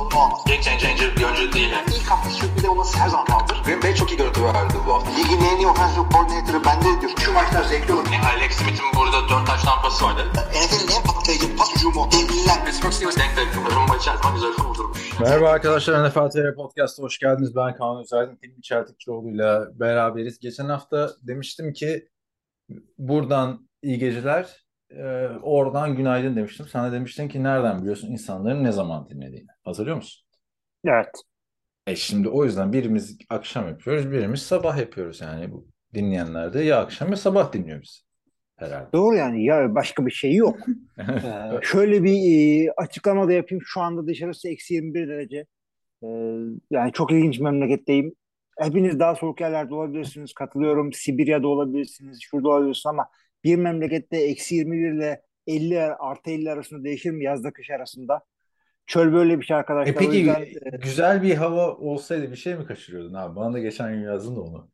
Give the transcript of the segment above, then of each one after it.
sorunu olmaz. Game changer bir oyuncu değil. Yani. İlk hafta sürpriz olması her zaman kaldır. Green Bay çok iyi görüntü verdi bu hafta. Ligin en iyi offensive coordinator'ı bende diyor. Şu maçlar zevkli olur. Yani Alex Smith'in burada 4 taş tampası vardı. NFL'in en patlayıcı pas hücumu. Devliler. Pittsburgh Steelers denk denk. Rumba içerisinde güzel kurdurmuş. Merhaba arkadaşlar NFL TV Podcast'a hoş geldiniz. Ben Kaan Özaydın, Hilmi Çeltikçioğlu ile beraberiz. Geçen hafta demiştim ki buradan iyi geceler, e, oradan günaydın demiştim. Sana demiştin ki nereden biliyorsun insanların ne zaman dinlediğini. Hatırlıyor musun? Evet. E şimdi o yüzden birimiz akşam yapıyoruz, birimiz sabah yapıyoruz. Yani bu dinleyenler de ya akşam ya sabah dinliyor bizi herhalde. Doğru yani ya başka bir şey yok. Ee, şöyle bir e, açıklama da yapayım. Şu anda dışarısı eksi 21 derece. Ee, yani çok ilginç memleketteyim. Hepiniz daha soğuk yerlerde olabilirsiniz. Katılıyorum. Sibirya'da olabilirsiniz. Şurada olabilirsiniz ama bir memlekette eksi 21 ile 50 artı 50 arasında değişir mi yazda kış arasında? Çöl böyle bir şey arkadaşlar. E peki yüzden, güzel bir hava olsaydı bir şey mi kaçırıyordun abi? Bana da geçen gün yazdın da onu.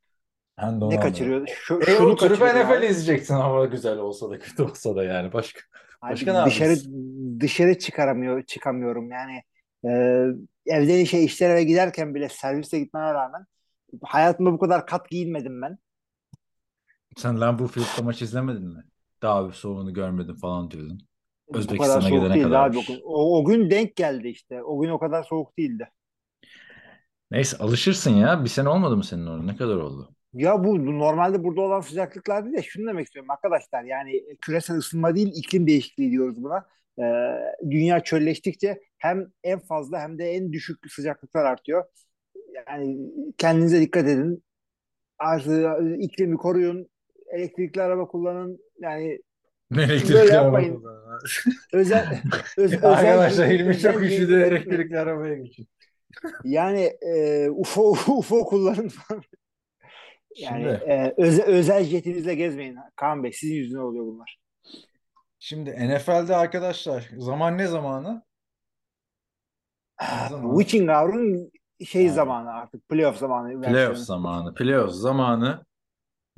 Ben de onu ne anlamadım. kaçırıyor? Şu, E şunu oturup NFL izleyeceksin hava güzel olsa da kötü olsa da yani başka. Abi Başka ne dışarı yapıyorsun? dışarı çıkaramıyor çıkamıyorum yani e, evden işe işlere giderken bile servise gitmeme rağmen hayatımda bu kadar kat giyinmedim ben. Sen Lambeau Field'da maç izlemedin mi? Daha bir soğuğunu görmedim falan diyordun. Kadar Özbekistan'a gidene değildi abi o kadarmış. gün. O, o gün denk geldi işte. O gün o kadar soğuk değildi. Neyse alışırsın ya. Bir sene olmadı mı senin orada? Ne kadar oldu? Ya bu normalde burada olan sıcaklıklar değil de şunu demek istiyorum arkadaşlar. Yani küresel ısınma değil iklim değişikliği diyoruz buna. Ee, dünya çölleştikçe hem en fazla hem de en düşük sıcaklıklar artıyor. Yani kendinize dikkat edin. Artık iklimi koruyun. Elektrikli araba kullanın. Yani Elektrikli Böyle araba özel, öz, özel Arkadaşlar Hilmi çok üşüdü elektrikli arabaya geçin. Yani e, UFO UFO kullanın falan. Yani Şimdi, e, özel, özel jetinizle gezmeyin. Kaan Bey sizin yüzünden oluyor bunlar. şimdi NFL'de arkadaşlar zaman ne zamanı? Ne zamanı? Witching Hour'un şey Aynen. zamanı artık playoff zamanı. Playoff zamanı. Playoff zamanı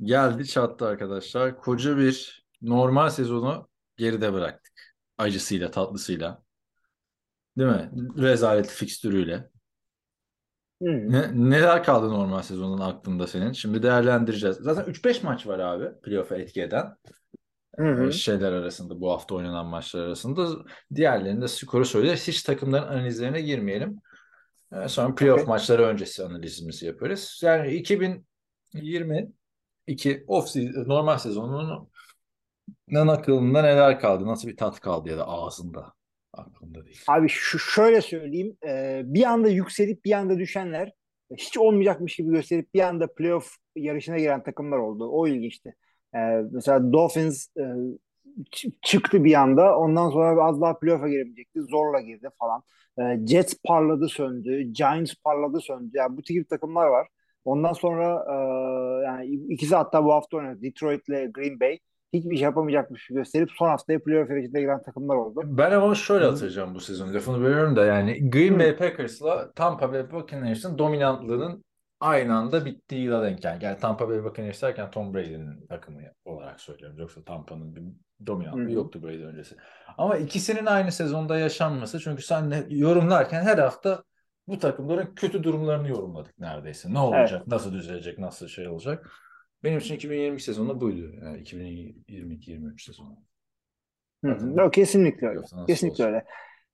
geldi çattı arkadaşlar. Koca bir normal sezonu geride bıraktık. Acısıyla, tatlısıyla. Değil mi? Rezalet fikstürüyle. Hı. Ne, neler kaldı normal sezonun aklında senin? Şimdi değerlendireceğiz. Zaten 3-5 maç var abi playoff'a etki eden. Hı hı. Ee, şeyler arasında bu hafta oynanan maçlar arasında. Diğerlerinde skoru söyleriz. Hiç takımların analizlerine girmeyelim. Ee, sonra playoff Okey. maçları öncesi analizimizi yaparız. Yani 2022 off normal sezonunun aklında neler kaldı? Nasıl bir tat kaldı ya da ağzında? Aklımda değil. Abi şu şöyle söyleyeyim. e, bir anda yükselip bir anda düşenler hiç olmayacakmış gibi gösterip bir anda playoff yarışına giren takımlar oldu. O ilginçti. E, mesela Dolphins e, çıktı bir anda. Ondan sonra az daha playoff'a giremeyecekti. Zorla girdi falan. E, Jets parladı söndü. Giants parladı söndü. Yani bu tip takımlar var. Ondan sonra e, yani ikisi hatta bu hafta oynadı. Detroit ile Green Bay. Hiçbir şey yapamayacakmış gibi gösterip son haftaya playoff yarışına giren takımlar oldu. Ben ama şöyle hatırlayacağım bu sezon. Lafını bölüyorum da yani Green. Bay Packers'la Tampa Bay Buccaneers'ın dominantlığının aynı anda bittiği yıla denk geldi. Yani Tampa Bay Buccaneers derken Tom Brady'nin takımı olarak söylüyorum. Yoksa Tampa'nın bir dominantlığı yoktu Brady öncesi. Ama ikisinin aynı sezonda yaşanması çünkü sen yorumlarken her hafta bu takımların kötü durumlarını yorumladık neredeyse. Ne olacak, nasıl düzelecek, nasıl şey olacak. Benim için 2022 sezonu buydu. Yani 2022-23 sezonu. Hı. Yok, kesinlikle öyle. Yoksa Kesinlikle olsun? öyle.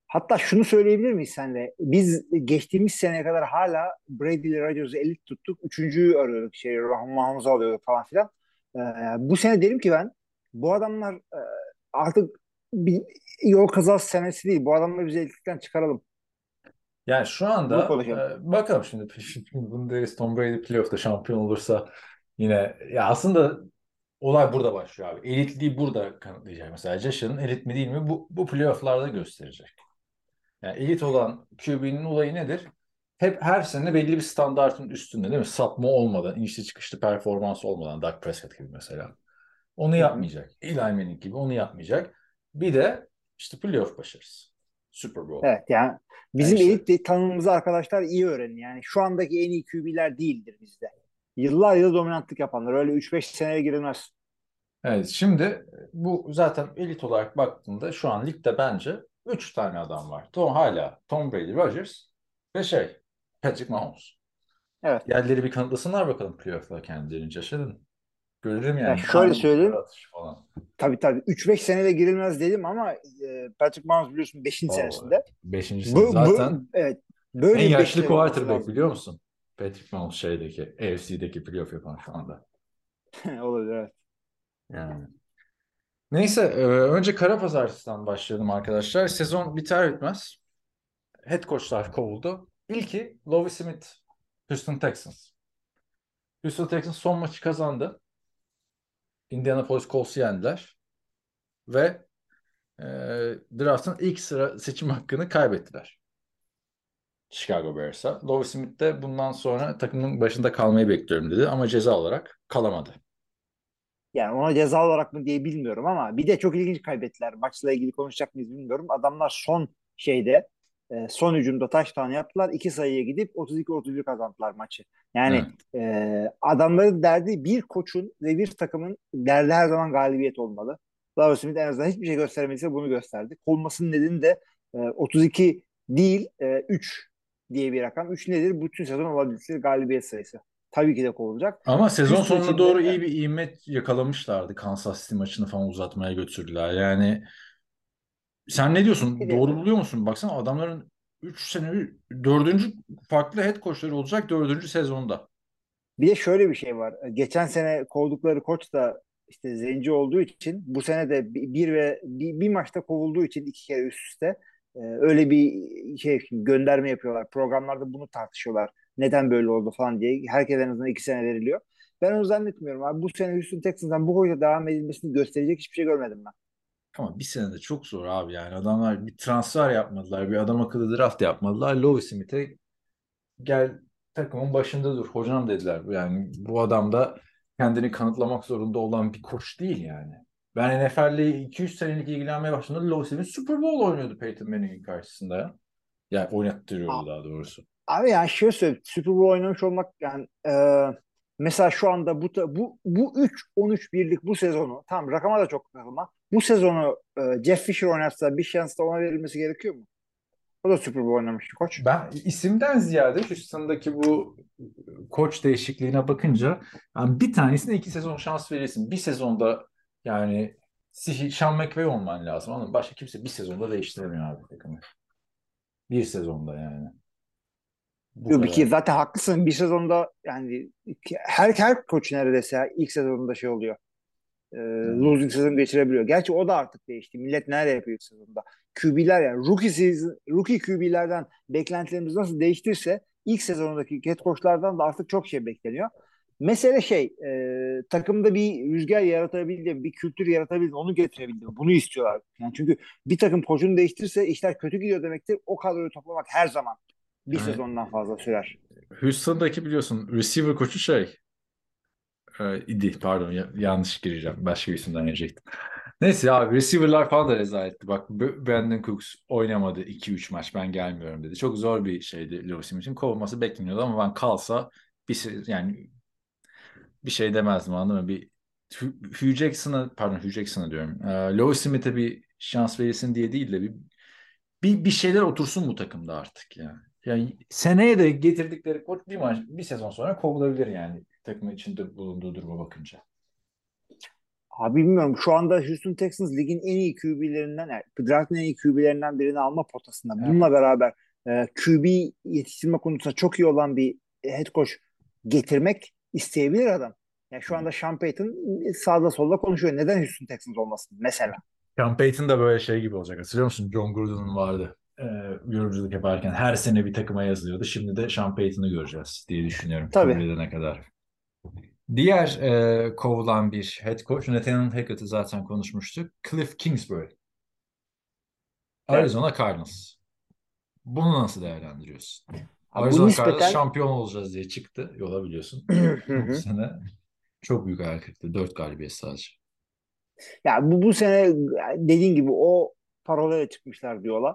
Hatta şunu söyleyebilir miyiz senle? Biz geçtiğimiz seneye kadar hala Brady ile Rodgers'ı elit tuttuk. Üçüncüyü arıyorduk. Şey, Mahmuz'u alıyorduk falan filan. Ee, bu sene dedim ki ben bu adamlar e, artık bir yol kazası senesi değil. Bu adamları biz elitlikten çıkaralım. Yani şu anda e, bakalım şimdi, şimdi bunu deriz Tom Brady playoff'ta şampiyon olursa yine ya aslında olay burada başlıyor abi. Elitliği burada kanıtlayacak. Mesela Josh'ın elit mi değil mi bu, bu playoff'larda gösterecek. Yani elit olan QB'nin olayı nedir? Hep her sene belli bir standartın üstünde değil mi? Sapma olmadan, inişli çıkışlı performans olmadan Dak Prescott gibi mesela. Onu yapmayacak. Eli Manning gibi onu yapmayacak. Bir de işte playoff başarısı. Super Bowl. Evet yani bizim işte. elit tanımımızı arkadaşlar iyi öğrenin. Yani şu andaki en iyi QB'ler değildir bizde. yıllar yıl dominantlık yapanlar. Öyle 3-5 seneye girilmez. Evet şimdi bu zaten elit olarak baktığında şu an ligde bence 3 tane adam var. Tom hala Tom Brady, Rodgers ve şey Patrick Mahomes. Evet. Yerleri bir kanıtlasınlar bakalım playoff'la kendilerince. Şaşırın. Görelim yani. Ya şöyle söyleyeyim. Tabii tabii. 3-5 senede girilmez dedim ama e, Patrick Mahomes biliyorsun 5. Oo, senesinde. Beşinci Bu, sene zaten bu, evet. Böyle en yaşlı quarterback biliyor musun? Patrick Mahomes şeydeki AFC'deki playoff yapan şu anda. Olabilir evet. Yani. Neyse, e, önce kara pazartesinden başlayalım arkadaşlar. Sezon biter bitmez. Head coachlar kovuldu. İlki Lovie Smith, Houston Texans. Houston Texans son maçı kazandı. Indianapolis Colts'u yendiler. Ve e, draft'ın ilk sıra seçim hakkını kaybettiler. Chicago Bears'a. Lovie Smith de bundan sonra takımın başında kalmayı bekliyorum dedi ama ceza olarak kalamadı. Yani ona ceza olarak mı diye bilmiyorum ama bir de çok ilginç kaybettiler. Maçla ilgili konuşacak mıyız bilmiyorum. Adamlar son şeyde e, son hücumda touchdown yaptılar. iki sayıya gidip 32-31 kazandılar maçı. Yani e, adamların derdi bir koçun ve bir takımın derdi her zaman galibiyet olmalı. Lava Smith en azından hiçbir şey göstermediyse bunu gösterdi. Kovulmasının nedeni de e, 32 değil e, 3 diye bir rakam. 3 nedir? Bütün sezon olabildikleri galibiyet sayısı. Tabii ki de kovulacak. Ama sezon sonuna doğru iyi bir ivme yakalamışlardı. Kansas City maçını falan uzatmaya götürdüler. Yani sen ne diyorsun? De- Doğru buluyor musun? Baksana adamların 3 sene 4. farklı head coachları olacak 4. sezonda. Bir de şöyle bir şey var. Geçen sene kovdukları koç da işte zenci olduğu için bu sene de bir ve bir, bir maçta kovulduğu için iki kere üst üste e, öyle bir şey gönderme yapıyorlar. Programlarda bunu tartışıyorlar. Neden böyle oldu falan diye. Herkes en azından iki sene veriliyor. Ben onu zannetmiyorum abi. Bu sene Houston Texans'dan bu koçla devam edilmesini gösterecek hiçbir şey görmedim ben. Ama bir sene de çok zor abi yani. Adamlar bir transfer yapmadılar. Bir adam akıllı draft yapmadılar. Lovie Smith'e gel takımın başında dur hocam dediler. Yani bu adam da kendini kanıtlamak zorunda olan bir koç değil yani. Ben NFL'le 200 senelik ilgilenmeye başladığımda Lovie Smith Super Bowl oynuyordu Peyton Manning'in karşısında ya. Yani oynattırıyordu daha doğrusu. Abi yani şöyle söyleyeyim. Super Bowl oynamış olmak yani e, mesela şu anda bu bu bu 3 13 birlik bu sezonu tamam rakama da çok takılma. Bu sezonu e, Jeff Fisher oynatsa bir şans da ona verilmesi gerekiyor mu? O da Super Bowl oynamıştı koç. Ben isimden ziyade Houston'daki bu koç değişikliğine bakınca yani bir tanesine iki sezon şans verirsin. Bir sezonda yani Sean McVay olman lazım. Anladın? Başka kimse bir sezonda değiştiremiyor abi takımı. Bir sezonda yani. Bu Yok ki zaten haklısın. Bir sezonda yani her her koç neredeyse ilk sezonunda şey oluyor. E, losing sezon geçirebiliyor. Gerçi o da artık değişti. Millet nerede yapıyor sezonda? QB'ler yani rookie season, rookie QB'lerden beklentilerimiz nasıl değiştirse ilk sezonundaki head coachlardan da artık çok şey bekleniyor. Mesele şey e, takımda bir rüzgar yaratabildi, mi, bir kültür yaratabildi, mi, onu getirebildi. mi? Bunu istiyorlar. Yani çünkü bir takım koçunu değiştirse işler kötü gidiyor demektir. O kadroyu toplamak her zaman bir Evet. sezondan fazla sürer. Houston'daki biliyorsun receiver koçu şey e, idi pardon ya- yanlış gireceğim. Başka bir isimden gelecektim. Neyse abi receiver'lar falan da rezaletti. Bak Brandon Cooks oynamadı 2-3 maç ben gelmiyorum dedi. Çok zor bir şeydi Lewis Smith'in kovulması bekleniyordu ama ben kalsa bir şey, yani bir şey demezdim anladın mı? Bir Hugh Jackson'a pardon Hugh Jackson'a diyorum. E, Lewis Smith'e bir şans verilsin diye değil de bir bir, bir şeyler otursun bu takımda artık yani. Yani seneye de getirdikleri koç bir maç bir sezon sonra kovulabilir yani takımın içinde bulunduğu duruma bakınca. Abi bilmiyorum şu anda Houston Texans ligin en iyi QB'lerinden yani draft'ın en iyi QB'lerinden birini alma potasında. Evet. Bununla beraber e, QB yetiştirme konusunda çok iyi olan bir head coach getirmek isteyebilir adam. Yani şu anda Sean Payton sağda solda konuşuyor. Neden Houston Texans olmasın mesela? Sean Payton da böyle şey gibi olacak. Hatırlıyor musun? John Gruden'ın vardı. Ee, yorumculuk yaparken her sene bir takıma yazılıyordu. Şimdi de Sean Payton'ı göreceğiz diye düşünüyorum. Tabii. Kabul kadar. Diğer e, kovulan bir head coach Nathaniel Hackett'ı zaten konuşmuştuk. Cliff Kingsbury. Arizona Cardinals. Bunu nasıl değerlendiriyorsun? Abi Arizona nispeten- Cardinals şampiyon olacağız diye çıktı. Yola biliyorsun. Bu sene çok büyük ayak kırıklığı. Dört galibiyet sadece. Ya bu, bu sene dediğin gibi o parolayla çıkmışlar diyorlar.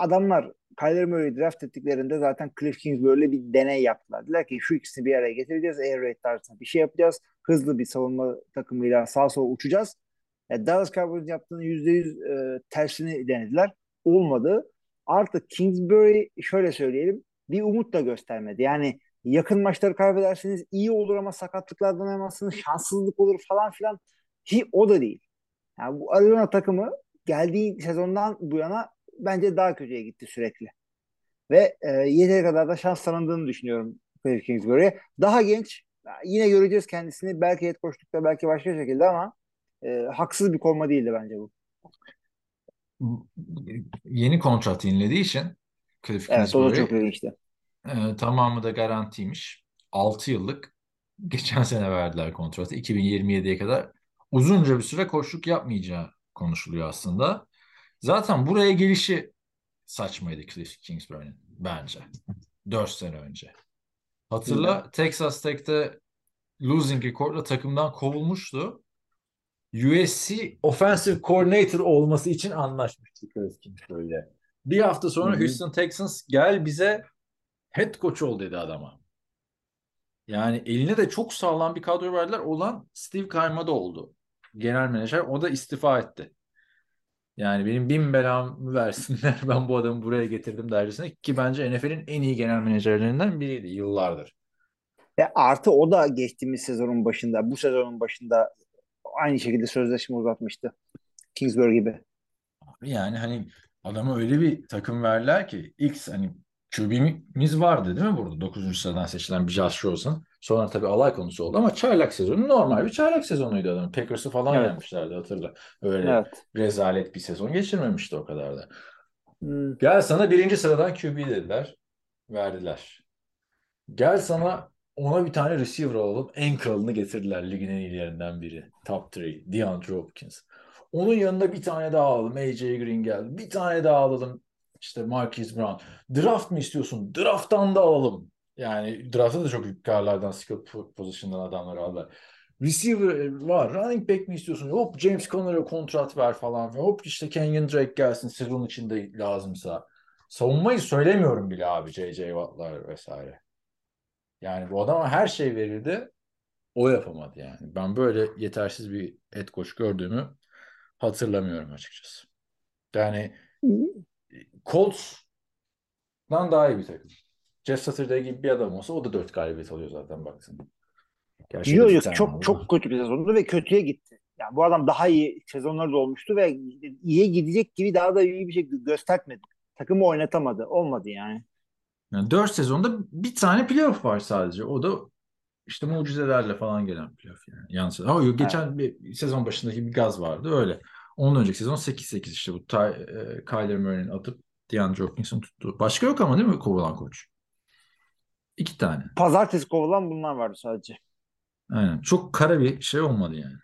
Adamlar Kyler Murray'i draft ettiklerinde zaten Cliff Kingsbury'le bir deney yaptılar. Dediler ki şu ikisini bir araya getireceğiz. Air raid tarzında bir şey yapacağız. Hızlı bir savunma takımıyla sağ sola uçacağız. E, Dallas Cowboys'un yaptığının %100 e, tersini denediler. Olmadı. Artık Kingsbury şöyle söyleyelim bir umut da göstermedi. Yani yakın maçları kaybederseniz iyi olur ama sakatlıklardan oynamazsınız. Şanssızlık olur falan filan. Hi, o da değil. Yani bu Arizona takımı geldiği sezondan bu yana bence daha kötüye gitti sürekli. Ve e, yeteri kadar da şans tanındığını düşünüyorum Cliff Kingsbury'e. Daha genç. Yine göreceğiz kendisini. Belki head coachlukta belki başka şekilde ama e, haksız bir konma değildi bence bu. Yeni kontrat yenilediği için Cliff Evet o da Kingsbury çok ilginçti. e, tamamı da garantiymiş. 6 yıllık geçen sene verdiler kontratı. 2027'ye kadar uzunca bir süre koçluk yapmayacağı konuşuluyor aslında. Zaten buraya gelişi saçmaydı Cliff Kingsbury'nin bence. 4 sene önce. Hatırla Texas Tech'te losing record'la takımdan kovulmuştu. USC offensive coordinator olması için anlaşmıştı Cliff Kingsbury'le. Bir hafta sonra Hı hı. Houston Texans gel bize head coach ol dedi adama. Yani eline de çok sağlam bir kadro verdiler. Olan Steve Keim'a oldu. Genel menajer. O da istifa etti. Yani benim bin belamı versinler ben bu adamı buraya getirdim dercesine ki bence NFL'in en iyi genel menajerlerinden biriydi yıllardır. Ve artı o da geçtiğimiz sezonun başında, bu sezonun başında aynı şekilde sözleşme uzatmıştı. Kingsbury gibi. Yani hani adama öyle bir takım verdiler ki ilk hani QB'miz vardı değil mi burada? 9. sıradan seçilen bir Josh Rosen. Sonra tabii alay konusu oldu ama çaylak sezonu normal bir çaylak sezonuydu adamın. Packers'ı falan Evet. yenmişlerdi hatırla. Öyle Evet. rezalet bir sezon geçirmemişti o kadar da. Hmm. Gel sana birinci sıradan QB dediler. Verdiler. Gel sana ona bir tane receiver alalım. En kralını getirdiler ligin en iyilerinden biri. Top 3. DeAndre Hopkins. Onun yanında bir tane daha alalım. AJ Green geldi. Bir tane daha alalım. İşte Marquise Brown. Draft mı istiyorsun? Draft'tan da alalım. Yani draft'ta da çok yukarılardan skill position'dan adamlar aldılar. Receiver var. Running back mi istiyorsun? Hop James Conner'a kontrat ver falan. Hop işte Kenyon Drake gelsin sezon içinde lazımsa. Savunmayı söylemiyorum bile abi J.J. Watt'lar vesaire. Yani bu adama her şey verildi. O yapamadı yani. Ben böyle yetersiz bir head coach gördüğümü hatırlamıyorum açıkçası. Yani Colts'dan daha iyi bir takım. Jeff Saturday gibi bir adam olsa o da 4 galibiyet alıyor zaten baksın. Gerçi Yok yok çok aldı. çok kötü bir sezondu ve kötüye gitti. Yani bu adam daha iyi sezonları da olmuştu ve iyiye gidecek gibi daha da iyi bir şey göstermedi. Takımı oynatamadı. Olmadı yani. Yani 4 sezonda bir tane playoff var sadece. O da işte mucizelerle falan gelen playoff yani. Ama yok, geçen bir sezon başındaki bir gaz vardı öyle. Ondan önceki sezon 8-8 işte bu Ty, e, Kyler Murray'nin atıp DeAndre Hopkins'in tuttuğu. Başka yok ama değil mi kovulan koç? İki tane. Pazartesi kovulan bunlar vardı sadece. Aynen. Çok kara bir şey olmadı yani.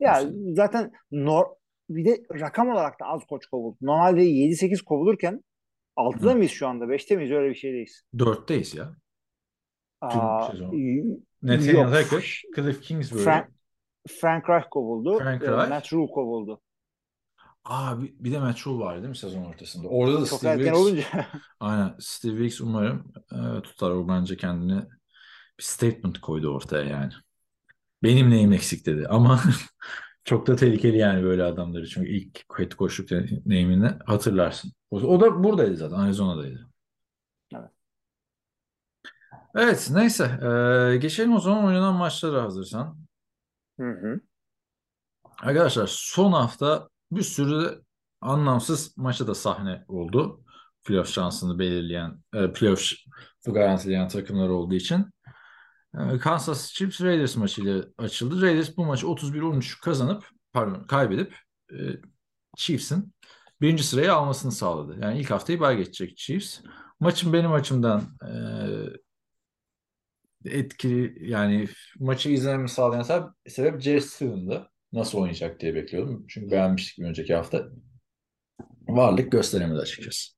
Ya Mesela. zaten nor bir de rakam olarak da az koç kovuldu. Normalde 7-8 kovulurken 6'da Hı. mıyız şu anda? 5'te miyiz? Öyle bir şeydeyiz. Dörtteyiz ya. Tüm Aa, sezon. y- Nathaniel. Hackett, Cliff Kingsbury. Frank, Frank Reich kovuldu. Frank e, Reich. Matt Rule kovuldu. Aa bir, bir de Matt Rule var değil mi sezon ortasında? Orada da Çok Steve Wilkes. olunca. Aynen. Steve Wilkes umarım e, tutar. O bence kendine bir statement koydu ortaya yani. Benim neyim eksik dedi. Ama çok da tehlikeli yani böyle adamları. Çünkü ilk head coachluk deneyimini hatırlarsın. O, o da buradaydı zaten. Arizona'daydı. Evet. Evet neyse. E, geçelim o zaman oynanan maçlara hazırsan. Hı hı. Arkadaşlar son hafta bir sürü anlamsız maça da sahne oldu. Playoff şansını belirleyen, e, playoff garantileyen takımlar olduğu için. E, Kansas Chiefs Raiders maçıyla açıldı. Raiders bu maçı 31-13 kazanıp, pardon kaybedip e, Chiefs'in birinci sırayı almasını sağladı. Yani ilk haftayı bay geçecek Chiefs. Maçın benim açımdan e, etkili yani maçı izlememi sağlayan sebep, sebep Jerry. Nasıl oynayacak diye bekliyordum. Çünkü beğenmiştik bir önceki hafta. Varlık gösteremedi açıkçası.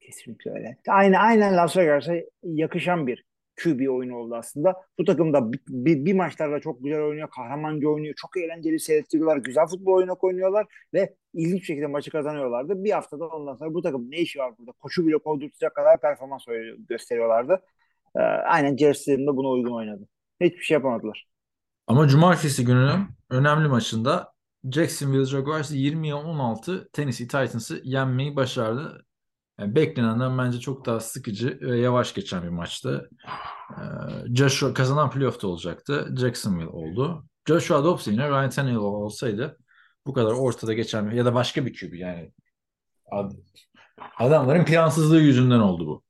Kesinlikle öyle. Aynı, aynen Las Vegas'a yakışan bir QB oyunu oldu aslında. Bu takım da bir, bir, bir maçlarda çok güzel oynuyor, kahramanca oynuyor, çok eğlenceli seyrettiriyorlar, güzel futbol oyunu oynuyorlar ve ilginç şekilde maçı kazanıyorlardı. Bir haftada ondan sonra bu takım ne işi var burada? Koşu bile kovdurtacak kadar performans gösteriyorlardı. Ee, aynen Jersey'nin de buna uygun oynadı. Hiçbir şey yapamadılar. Ama cumartesi gününün önemli maçında Jacksonville Jaguars 20'ye 16 Tennessee Titans'ı yenmeyi başardı. Yani beklenenden bence çok daha sıkıcı ve yavaş geçen bir maçtı. Ee, Joshua kazanan playoff'ta olacaktı. Jacksonville oldu. Joshua Dobbs yine Ryan Tannehill olsaydı bu kadar ortada geçen ya da başka bir QB yani ad, adamların plansızlığı yüzünden oldu bu.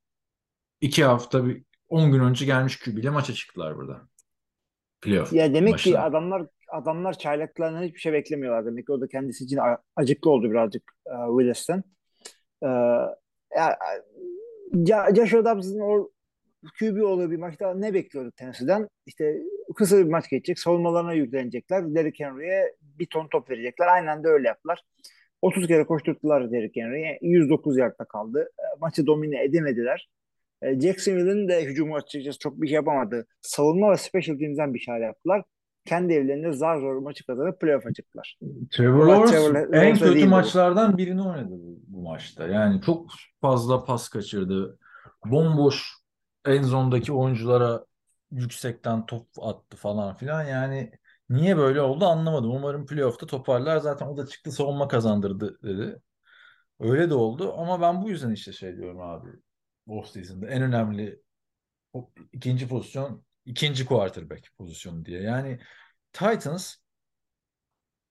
İki hafta bir 10 gün önce gelmiş QB ile maça çıktılar burada. Playoff. Ya demek başına. ki adamlar adamlar çaylaklarından hiçbir şey beklemiyorlar. Demek ki o da kendisi için acıklı oldu birazcık uh, Willis'ten. Uh, ya, Joshua Dobbs'ın o QB olduğu bir maçta ne bekliyorduk Tennessee'den? İşte kısa bir maç geçecek. Savunmalarına yüklenecekler. Derrick Henry'e bir ton top verecekler. Aynen de öyle yaptılar. 30 kere koşturttular Derrick Henry'e. 109 yardta kaldı. Maçı domine edemediler. Jacksonville'in de hücumu açıkçası çok bir şey yapamadı. Savunma ve special teams'den bir şeyler yaptılar. Kendi evlerinde zar zor maçı kazanıp playoff'a çıktılar. Trevor Lawrence en kötü maçlardan birini oynadı bu, bu maçta. Yani çok fazla pas kaçırdı. Bomboş en zondaki oyunculara yüksekten top attı falan filan. Yani niye böyle oldu anlamadım. Umarım playoff'ta toparlar. Zaten o da çıktı savunma kazandırdı dedi. Öyle de oldu ama ben bu yüzden işte şey diyorum abi. Off season'da en önemli ikinci pozisyon ikinci quarterback pozisyonu diye. Yani Titans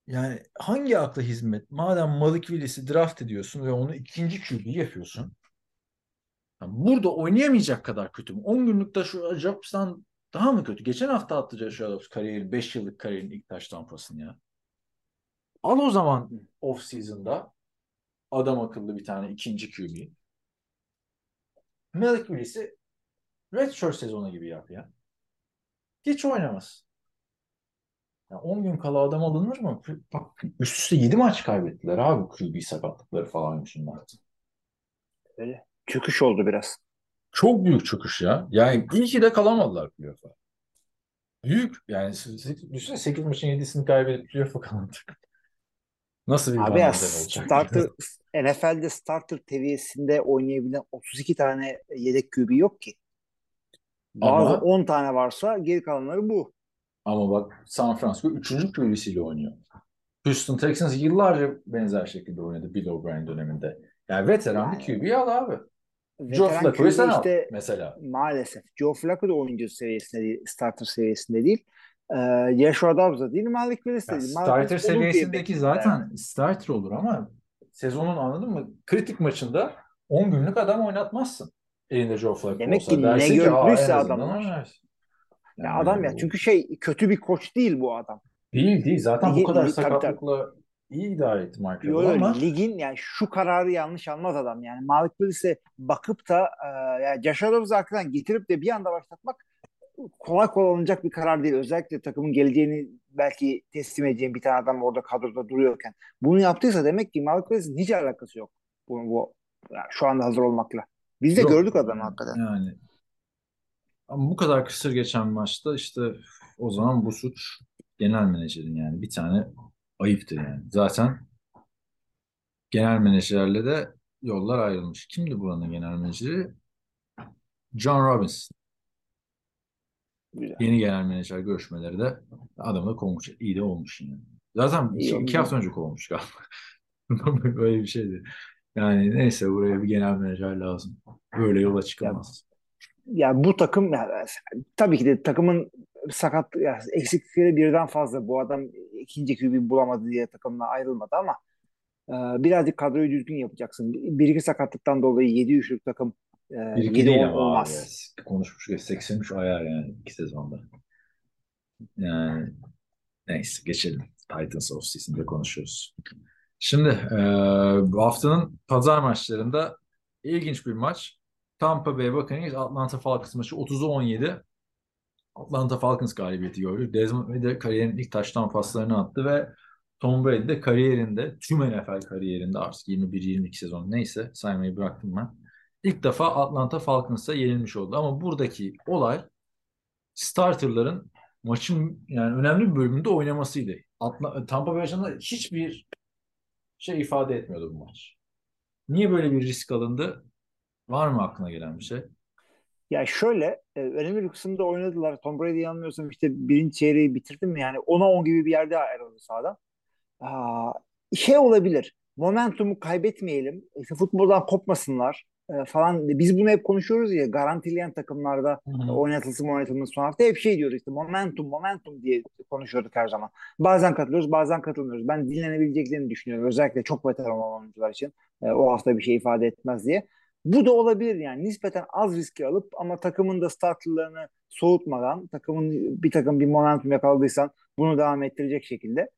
yani hangi akla hizmet? Madem Malik Willis'i draft ediyorsun ve onu ikinci QB yapıyorsun. Yani burada oynayamayacak kadar kötü mü? 10 günlük Joshua Jobs'tan daha mı kötü? Geçen hafta attı Joshua Jobs kariyerin 5 yıllık kariyerin ilk taş tampasını ya. Al o zaman off season'da adam akıllı bir tane ikinci QB. Malik Willis'i redshirt sezonu gibi yap ya. Hiç oynamaz. Yani 10 gün kala adam alınır mı? Bak üst üste 7 maç kaybettiler abi QB sakatlıkları falan yüzünden. Öyle. Çöküş oldu biraz. Çok büyük çöküş ya. Yani iyi ki de kalamadılar playoff'a. Büyük. Yani düşünsene 8 maçın 7'sini kaybedip playoff'a kalamadık. Nasıl bir Abi ya? Starter, NFL'de starter seviyesinde oynayabilen 32 tane yedek QB yok ki. Bazı Ama, 10 tane varsa geri kalanları bu. Ama bak San Francisco 3. QB'siyle oynuyor. Houston Texans yıllarca benzer şekilde oynadı Bill O'Brien döneminde. Yani veteran bir QB al abi. Joe Flacco'yu sen işte, al mesela. Maalesef. Joe Flacco da oyuncu seviyesinde değil, starter seviyesinde değil. Ee, Joshua Dobbs da değil, Malik Willis de değil. Starter seviyesindeki zaten yani. starter olur ama sezonun anladın mı? Kritik maçında 10 günlük adam oynatmazsın. Elinde Joe Flacco Demek olsa. ki ne gördüyse adamlar. Yani ya adam ya çünkü şey kötü bir koç değil bu adam. Değil değil. Zaten Ligi, bu kadar sakatlıkla iyi idare etti Mark Yo, ama. Ligin yani şu kararı yanlış almaz adam. Yani Malik Willis'e bakıp da e, yani Josh Adams'ı arkadan getirip de bir anda başlatmak kolay kolay alınacak bir karar değil. Özellikle takımın geleceğini belki teslim edeceğin bir tane adam orada kadroda duruyorken. Bunu yaptıysa demek ki Malik Willis'in hiç alakası yok. Bu, bu yani şu anda hazır olmakla. Biz de yok, gördük adamı hakikaten. Yani ama bu kadar kısır geçen maçta işte o zaman bu suç genel menajerin yani bir tane ayıptır yani. Zaten genel menajerle de yollar ayrılmış. Kimdi buranın genel menajeri? John Robinson. Güzel. Yeni genel menajer görüşmeleri de adamı kovmuş. İyi de olmuş yani. Zaten İyi iki, iki hafta önce kovmuş galiba. Böyle bir şeydi. Yani neyse buraya bir genel menajer lazım. Böyle yola çıkamaz. Ya, ya bu takım ya, tabii ki de takımın sakat ya, eksiklikleri birden fazla. Bu adam ikinci QB bulamadı diye takımdan ayrılmadı ama e, birazcık kadroyu düzgün yapacaksın. Bir iki sakatlıktan dolayı 7 üçlük takım e, bir iki 7 değil ama olmaz. Abi. Konuşmuş 83 ayar yani iki sezonda. Yani neyse geçelim. Titans off season'da konuşuyoruz. Şimdi e, bu haftanın pazar maçlarında ilginç bir maç. Tampa Bay Buccaneers Atlanta Falcons maçı 30'a 17. Atlanta Falcons galibiyeti gördü. Desmond de kariyerin ilk taştan paslarını attı ve Tom Brady de kariyerinde tüm NFL kariyerinde artık 21-22 sezon neyse saymayı bıraktım ben. İlk defa Atlanta Falcons'a yenilmiş oldu. Ama buradaki olay starterların maçın yani önemli bir bölümünde oynamasıydı. Atla, Tampa Bay açısından hiçbir şey ifade etmiyordu bu maç. Niye böyle bir risk alındı? Var mı aklına gelen bir şey? Ya şöyle e, önemli bir kısımda oynadılar. Tom Brady yanılmıyorsam işte birinci çeyreği bitirdim mi yani 10'a 10 gibi bir yerde ayrıldı sahadan. Aa, şey olabilir. Momentumu kaybetmeyelim. İşte futboldan kopmasınlar e, falan. Biz bunu hep konuşuyoruz ya garantileyen takımlarda Hı hı. oynatılsın oynatılmasın son hafta hep şey diyoruz işte momentum momentum diye konuşuyorduk her zaman. Bazen katılıyoruz bazen katılmıyoruz. Ben dinlenebileceklerini düşünüyorum. Özellikle çok veteran olan oyuncular için e, o hafta bir şey ifade etmez diye. Bu da olabilir yani nispeten az riski alıp ama takımın da startlarını soğutmadan takımın bir takım bir momentum yakaladıysan bunu devam ettirecek şekilde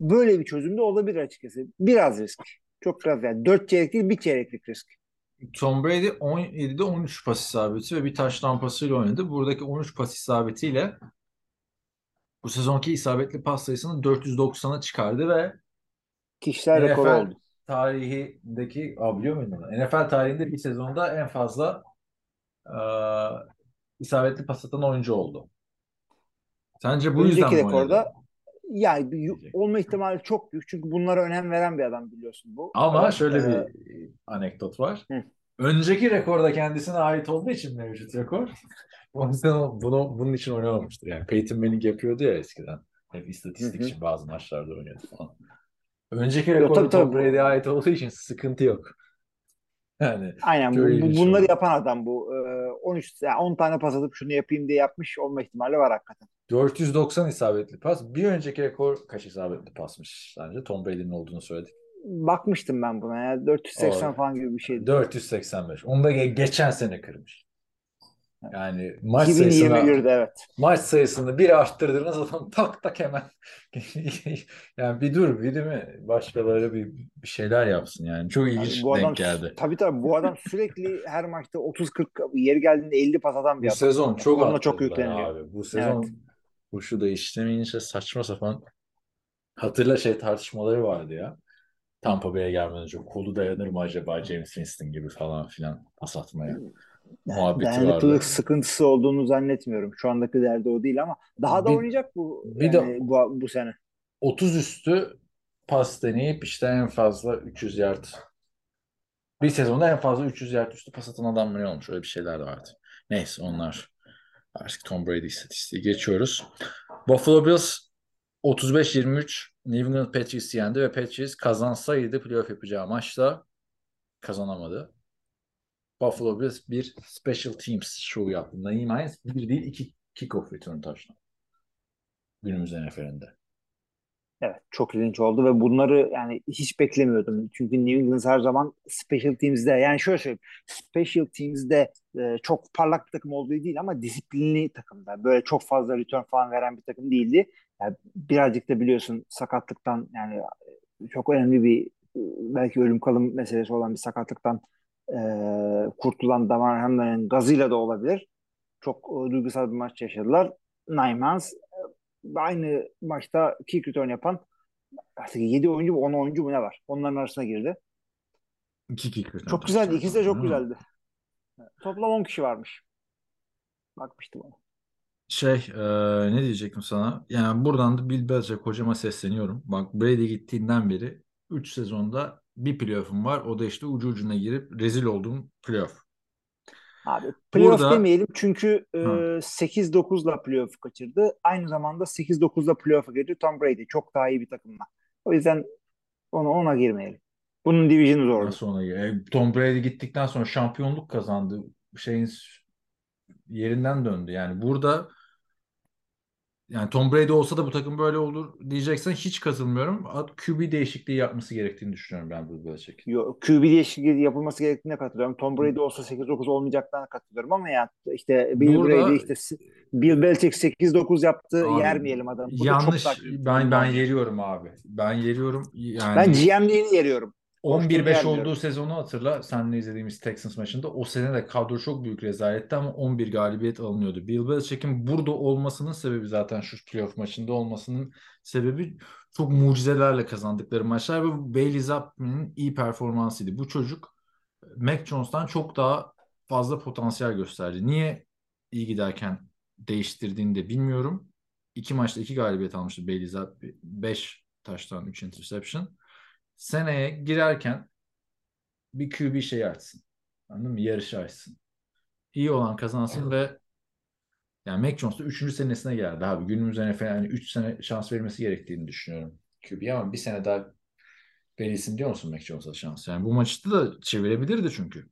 böyle bir çözüm de olabilir açıkçası. Biraz risk. Çok biraz yani. Dört çeyrek değil bir çeyreklik risk. Tom Brady 17'de 13 pas isabeti ve bir taş tampasıyla oynadı. Buradaki 13 pas isabetiyle bu sezonki isabetli pas sayısını 490'a çıkardı ve Kişisel rekoru NFL oldu. tarihindeki muydun onu? NFL tarihinde bir sezonda en fazla e, isabetli pas atan oyuncu oldu. Sence bu yüzden Önceki mi oynadı? Rekorda yani olma ihtimali çok büyük. Çünkü bunlara önem veren bir adam biliyorsun bu. Ama adam. şöyle Ee, bir anekdot var. Hı. Önceki rekor da kendisine ait olduğu için mevcut rekor. O yüzden bunu bunun için oynamamıştır. Yani Peyton Manning yapıyordu ya eskiden. Hep istatistik için bazı maçlarda oynuyordu falan. Önceki rekor Tom tabii. Brady'ye ait olduğu için sıkıntı yok. Yani Aynen bu, bu- bunları oldu. yapan adam bu. Ee, 13 yani 10 tane pas atıp şunu yapayım diye yapmış olma ihtimali var hakikaten. 490 isabetli pas. Bir önceki rekor kaç isabetli pasmış sence? Tom Brady'nin olduğunu söyledik. Bakmıştım ben buna ya. 480 Doğru. falan gibi bir şeydi. 485. Onu da ge- geçen sene kırmış. Yani maç sayısına 2021'de evet. maç sayısını bir arttırdınız adam tak tak hemen yani bir dur bir değil mi? Başkaları bir, bir şeyler yapsın yani. Çok Yani ilginç bu adam denk geldi. tabii tabii bu adam sürekli her maçta 30-40 yeri geldiğinde 50 pas atan bir Bu adam. sezon çok Onunla çok yükleniyor. abi. Bu sezon kuşu da işlemeyince saçma sapan hatırla şey tartışmaları vardı ya. Tampa Bay'e gelmeden önce kolu dayanır mı acaba James Winston gibi falan filan pas atmaya. Muhabbeti vardı. sıkıntısı olduğunu zannetmiyorum. Şu andaki derdi o değil ama daha da Bir- oynayacak bu bir yani de- bu, bu sene. 30 üstü pas deneyip işte en fazla 300 yard bir sezonda en fazla 300 yard üstü pas atan adam mı ne olmuş? Öyle bir şeyler de vardı. Neyse onlar artık Tom Brady istatistiği geçiyoruz. Buffalo Bills 35-23 New England Patriots'ı yendi ve Patriots kazansaydı playoff yapacağı maçta kazanamadı. Buffalo Bills bir special teams show yaptı. Naeem Hines bir değil iki kickoff return touchdown. Günümüz NFL'inde. Evet çok ilginç oldu ve bunları yani hiç beklemiyordum. Çünkü New England her zaman special teams'de yani şöyle söyleyeyim special teams'de e, çok parlak bir takım olduğu değil ama disiplinli takımda. Böyle çok fazla return falan veren bir takım değildi. Yani birazcık da biliyorsun sakatlıktan yani e, çok önemli bir e, belki ölüm kalım meselesi olan bir sakatlıktan e, kurtulan Damar Hamlin'in gazıyla da olabilir. Çok e, duygusal bir maç yaşadılar. Nymans aynı maçta kick return yapan artık 7 oyuncu mu 10 oyuncu mu ne var? Onların arasına girdi. İki kick return Çok güzeldi. İkisi de çok güzeldi. Toplam 10 kişi varmış. Bakmıştım ona. Şey e, ne diyecektim sana? Yani buradan da Bill Belichick hocama sesleniyorum. Bak Brady gittiğinden beri 3 sezonda bir playoff'um var. O da işte ucu ucuna girip rezil olduğum playoff. Abi playoff Burada- demeyelim çünkü e, Ha. 8-9'la playoff kaçırdı. Aynı zamanda 8-9'la playoff'a girdi Tom Brady. Çok daha iyi bir takımla. O yüzden ona, ona girmeyelim. Bunun division'ı zordu. Nasıl ona e, Tom Brady gittikten sonra şampiyonluk kazandı. Şeyin yerinden döndü. Yani burada yani Tom Brady olsa da bu takım böyle olur diyeceksen hiç katılmıyorum. QB değişikliği yapması gerektiğini düşünüyorum ben Bill Belichick'in. Yo, QB değişikliği yapılması gerektiğine katılıyorum. Tom Brady olsa 8-9 olmayacaklarına katılıyorum ama ya işte Bill Burada- Brady işte Bill Belichick 8-9 yaptı. Abi, yermeyelim adamı. Bu Yanlış. Ben ben yeriyorum abi. Ben yeriyorum. Yani Ben GM'liğini yeriyorum. 11-5 yermiyorum. olduğu sezonu hatırla. Seninle izlediğimiz Texans maçında. O sene de kadro çok büyük rezaletti ama 11 galibiyet alınıyordu. Bill Belichick'in burada olmasının sebebi zaten şu playoff maçında olmasının sebebi çok mucizelerle kazandıkları maçlar ve Bailey Zappi'nin iyi performansıydı. Bu çocuk Mac Jones'tan çok daha fazla potansiyel gösterdi. Niye iyi giderken değiştirdiğini de bilmiyorum. İki maçta iki galibiyet almıştı Bailey Zappi. Beş taştan üç interception. Seneye girerken bir QB şey açsın. Anladın mı? Yarışı açsın. İyi olan kazansın ve yani Mac Jones da 3. senesine geldi abi. Günümüz NFL yani 3 sene şans verilmesi gerektiğini düşünüyorum. QB ama bir sene daha verilsin diyor musun Mac Jones'a şans? Yani bu maçta da çevirebilirdi çünkü.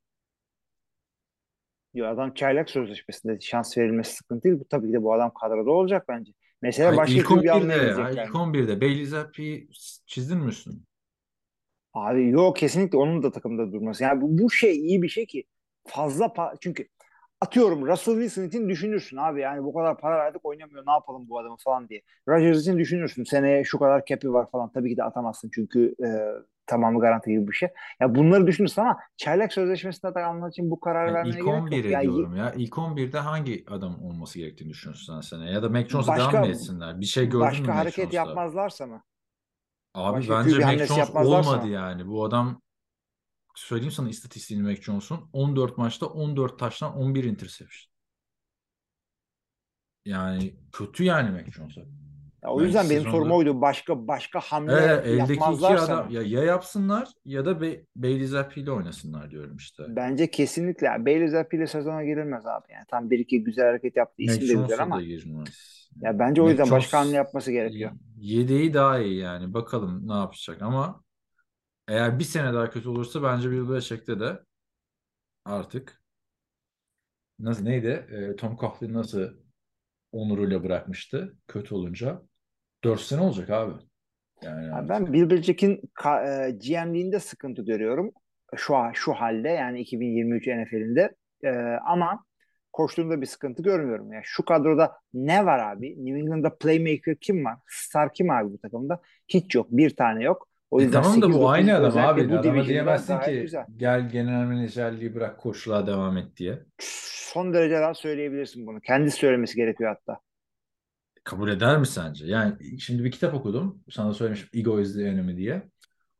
Diyor adam çaylak sözleşmesinde şans verilmesi sıkıntı değil. Bu tabii ki de bu adam kadroda olacak bence. Mesela başka ilk QB almaya 11'de, gidecekler. ay, ilk 11'de Bailey Zappi'yi çizdin mi üstüne? Abi yok kesinlikle onun da takımda durması. Yani bu, bu şey iyi bir şey ki fazla pa- çünkü atıyorum Russell Wilson için düşünürsün abi yani bu kadar para verdik oynamıyor ne yapalım bu adamı falan diye. Rodgers için düşünürsün seneye şu kadar cap'i var falan tabii ki de atamazsın çünkü e, tamamı garanti gibi bir şey. Ya bunları düşünürsün ama çaylak sözleşmesinde de almak için bu kararı Yani vermene ilk gerek yok. 11'e Yani diyorum ya. İlk 11'de hangi adam olması gerektiğini düşünüyorsun sen sene? Ya da Mac Jones'a Başka- devam mı etsinler? Bir şey gördün mü başka Mac hareket Jones'ta? yapmazlarsa mı? Abi Başka bence QB Mac hamlesi Jones yapmazlarsa olmadı yani. Bu adam söyleyeyim sana istatistiğini Mac Jones'un 14 maçta 14 taştan 11 interception. Yani kötü yani Mac Jones'a. Ya o yüzden benim sorum oydu. Başka başka hamle Evet, eldeki iki yapmazlarsa adam ya, ya yapsınlar ya da Be Bailey Zappi ile oynasınlar diyorum işte. Bence kesinlikle. Bailey Zappi ile sezona girilmez abi. Yani tam bir iki güzel hareket yaptı. Mac İsim de güzel Jones'a ama. da girmez. Ya bence o Mac yüzden başka Jones hamle yapması gerekiyor. Yedeği daha iyi yani. Bakalım ne yapacak ama eğer bir sene daha kötü olursa bence Bill Belichick'te de artık nasıl neydi? Ee, Tom Coughlin nasıl onuruyla bırakmıştı kötü olunca? 4 sene olacak abi. Yani Ya artık. ben Bill Belichick'in ka- e, GM'liğinde sıkıntı görüyorum. Şu şu halde yani 2023 NFL'inde. E, ama koştuğunda bir sıkıntı görmüyorum. Yani şu kadroda ne var abi? New England'da playmaker kim var? Star kim abi bu takımda? Hiç yok. Bir tane yok. O E yüzden tamam da 8-9 bu aynı adam abi. bu Adama diyemezsin ki güzel. gel genel menajerliği bırak koçluğa devam et diye. Son derece daha söyleyebilirsin bunu. Kendisi söylemesi gerekiyor hatta. Kabul eder mi sence? Yani şimdi bir kitap okudum. Sana söylemiştim Ego is the Enemy diye.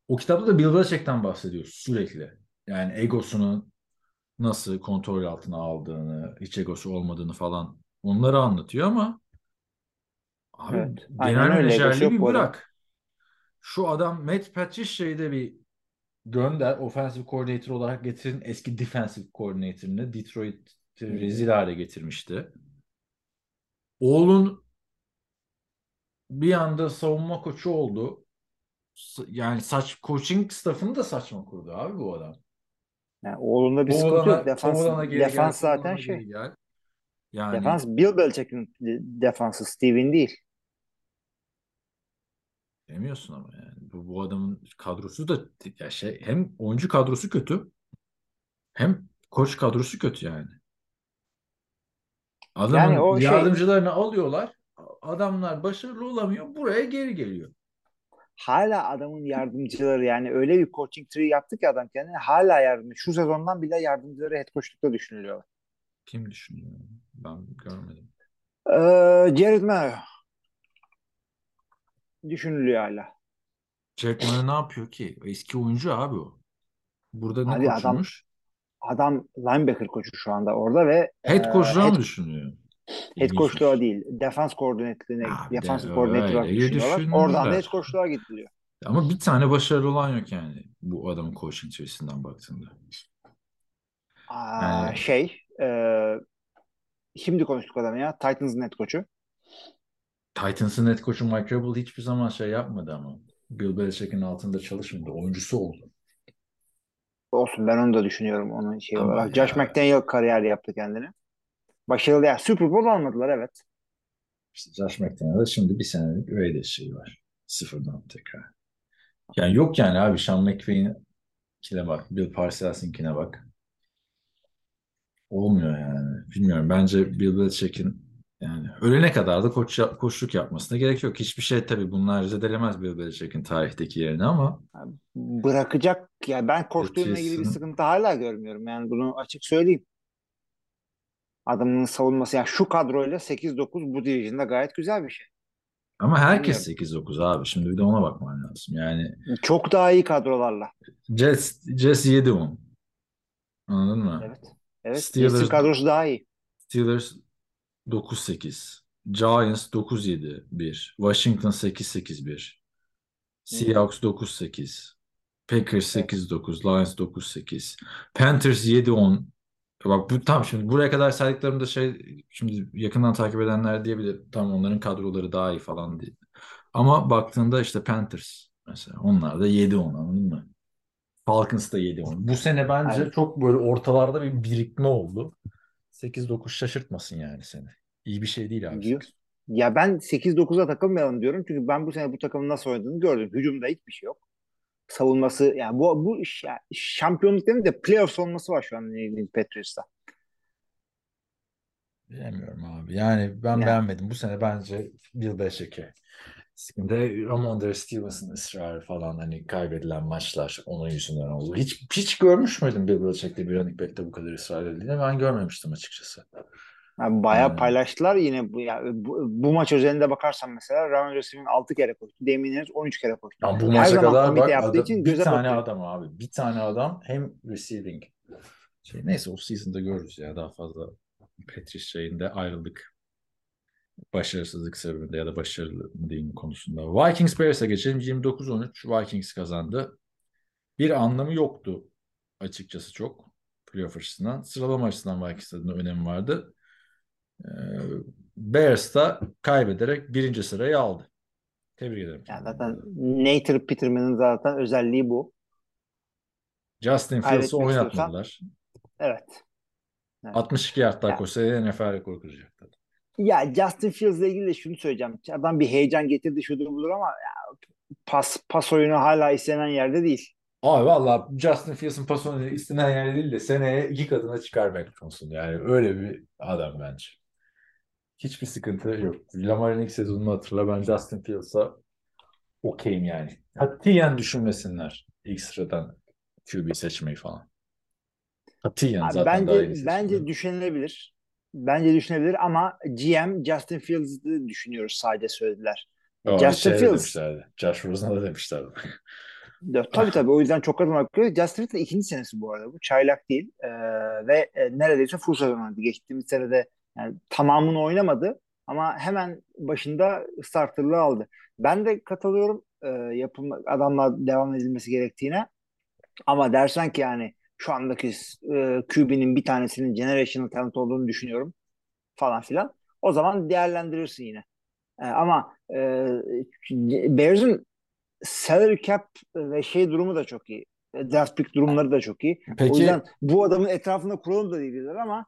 O kitapta da Bill Belichick'ten bahsediyor sürekli. Yani egosunu nasıl kontrol altına aldığını, hiç egosu olmadığını falan onları anlatıyor ama abi Evet, genel menajerliği bir bırak. Şu adam Matt Patricia'yı da bir gönder. Offensive coordinator olarak getirin. Eski defensive coordinator'ını Detroit'i rezil hale getirmişti. Oğlun bir anda savunma koçu oldu. Yani saç coaching staffını da saçma kurdu abi bu adam. Yani oğlunda bir sıkıntı Oğlana, yok. Defans, oğlana geri defans gel, zaten şey. gel. Yani Defans Bill Belichick'in defansı Steven değil. demiyorsun ama yani. Bu, bu adamın kadrosu da ya şey hem oyuncu kadrosu kötü hem koç kadrosu kötü yani. Adamın Yani o şey- yardımcılarını alıyorlar. Adamlar başarılı olamıyor. Buraya geri geliyor. Hala adamın yardımcıları yani öyle bir coaching tree yaptı ki adam kendine hala yardımcı. Şu sezondan bile yardımcıları head coachlukta düşünülüyor. Kim düşünüyor? Ben görmedim. Ee, Jared Mayo düşünülüyor hala. Jack Mann ne yapıyor ki? Eski oyuncu abi o. Burada ne Abi adam- koçumuş? Adam linebacker koçu şu anda orada ve Head e, coach'luğa head, mı düşünüyor? Head coachluğa değil. Defans de defans öyle koordinatör olarak düşünüyorlar. Oradan da head coachluğa gidiliyor. Ama bir tane başarılı olan yok yani bu adamın coaching çevisinden baktığında. Aa, Yani- şey e, şimdi konuştuk adamı ya. Titans'ın head coach'u. Titans'ın head coach'u Mike Vrabel hiçbir zaman şey yapmadı ama. Bill Belichick'in altında çalışmadı. Oyuncusu oldu. Olsun ben onu da düşünüyorum onun şey olarak. Josh McDaniel kariyer yaptı kendine. Başarılı ya. Super Bowl almadılar evet. İşte Josh McDaniel'da şimdi bir senelik Raiders şeyi var. Sıfırdan tekrar. Yani yok yani abi Sean McVay'inkine bak. Bill Parcells'inkine bak. Olmuyor yani. Bilmiyorum. Bence Bill Belichick'in yani ölene kadar da koç, koçluk yapmasına gerek yok. Hiçbir şey tabii bunlar zedelemez Bill Belichick'in tarihteki yerini ama Bırakacak ya ben koştuğumla ilgili bir sıkıntı hala görmüyorum. Yani bunu açık söyleyeyim. Adamın savunması yani şu kadroyla 8-9 bu division'da gayet güzel bir şey. ama herkes 8-9 abi. Şimdi bir de ona bakman lazım. Yani Çok daha iyi kadrolarla. Jets, Jets 7-10. Anladın mı? Evet. Evet. Steelers- Steelers kadrosu daha iyi. Steelers 9-8. Giants 9-7-1. Washington 8-8-1. Seahawks 9-8. Packers Evet. 8-9. Lions 9-8. Panthers 7-10. Bak bu tam şimdi buraya kadar saydıklarımda şey şimdi yakından takip edenler diyebilir. Tam onların kadroları daha iyi falan diye. Ama baktığında işte Panthers mesela onlar da 7-10 anladın mı? Falcons da 7-10. Bu sene bence Evet. çok böyle ortalarda bir birikme oldu. 8-9 şaşırtmasın yani seni. İyi bir şey değil abi. Diyor. Ya ben 8-9'a takılmayalım diyorum. Çünkü ben bu sene bu takımın nasıl oynadığını gördüm. Hücumda hiçbir şey yok. Savunması yani bu bu iş ya, şampiyonluk değil de playoff savunması var şu an Patriots'ta. Bilemiyorum abi. Yani ben Yani. beğenmedim. Bu sene bence Bill Belichick'e. Sıkıntı Ramondre Stevens'ın ısrarı falan hani kaybedilen maçlar onun yüzünden oldu. Hiç hiç görmüş müydün Bill Belichick'te bir running back'te bu kadar ısrar edildiğini? Ben görmemiştim açıkçası. Yani bayağı Yani. paylaştılar yine bu, ya, bu, bu maç özelinde bakarsan mesela Ryan Receiving 6 kere koştu. Damien Harris 13 kere koştu. Ya bu Her maça kadar bak adam- için bir tane batıyor. adam abi. Bir tane adam hem receiving şey neyse o season'da görürüz ya daha fazla Patrice şeyinde ayrıldık. Başarısızlık sebebinde ya da başarılı değil konusunda. Vikings Bears'a geçelim. 29-13 Vikings kazandı. Bir anlamı yoktu açıkçası çok playoff açısından. Sıralama açısından Vikings adına önemi vardı. Ee, Bears da kaybederek birinci sırayı aldı. Tebrik ederim. Yani zaten Nathan Peterman'ın zaten özelliği bu. Justin Fields'ı oynatmadılar. Evet. Evet. 62 yard daha Ya. koşsaydı NFL rekoru kıracaktı. Ya Justin Fields'la ilgili de şunu söyleyeceğim. Adam bir heyecan getirdi şudur budur ama ya, pas pas oyunu hala istenen yerde değil. Abi valla Justin Fields'ın pas oyunu istenen yer değil de seneye iki katına çıkar Mac Jones'un. Yani öyle bir adam bence. Hiçbir sıkıntı yok. Lamar'ın ilk sezonunu hatırla. Ben Justin Fields'a okeyim yani. Katiyen düşünmesinler ilk sıradan QB seçmeyi falan. Katiyen Abi zaten daha iyi bence bence düşünülebilir. Bence düşünebilir ama GM Justin Fields'ı düşünüyoruz sadece söylediler. Aa, Justin şey Fields. demişlerdi. Josh Rosen'a da demişlerdi. Ya, tabii tabii o yüzden çok adım bakıyor. Justin Fields'ın ikinci senesi bu arada. Bu çaylak değil. Ee, ve e, neredeyse full sezon oynadı. Geçtiğimiz senede yani tamamını oynamadı ama hemen başında starterlığı aldı. Ben de katılıyorum e, yapım adamla devam edilmesi gerektiğine. Ama dersen ki yani şu andaki e, QB'nin bir tanesinin generational talent olduğunu düşünüyorum falan filan. O zaman değerlendirirsin yine. E, ama e, Bears'ın salary cap ve şey durumu da çok iyi. E, Draft pick durumları da çok iyi. o Peki yüzden bu adamın etrafında kuralım da değiller ama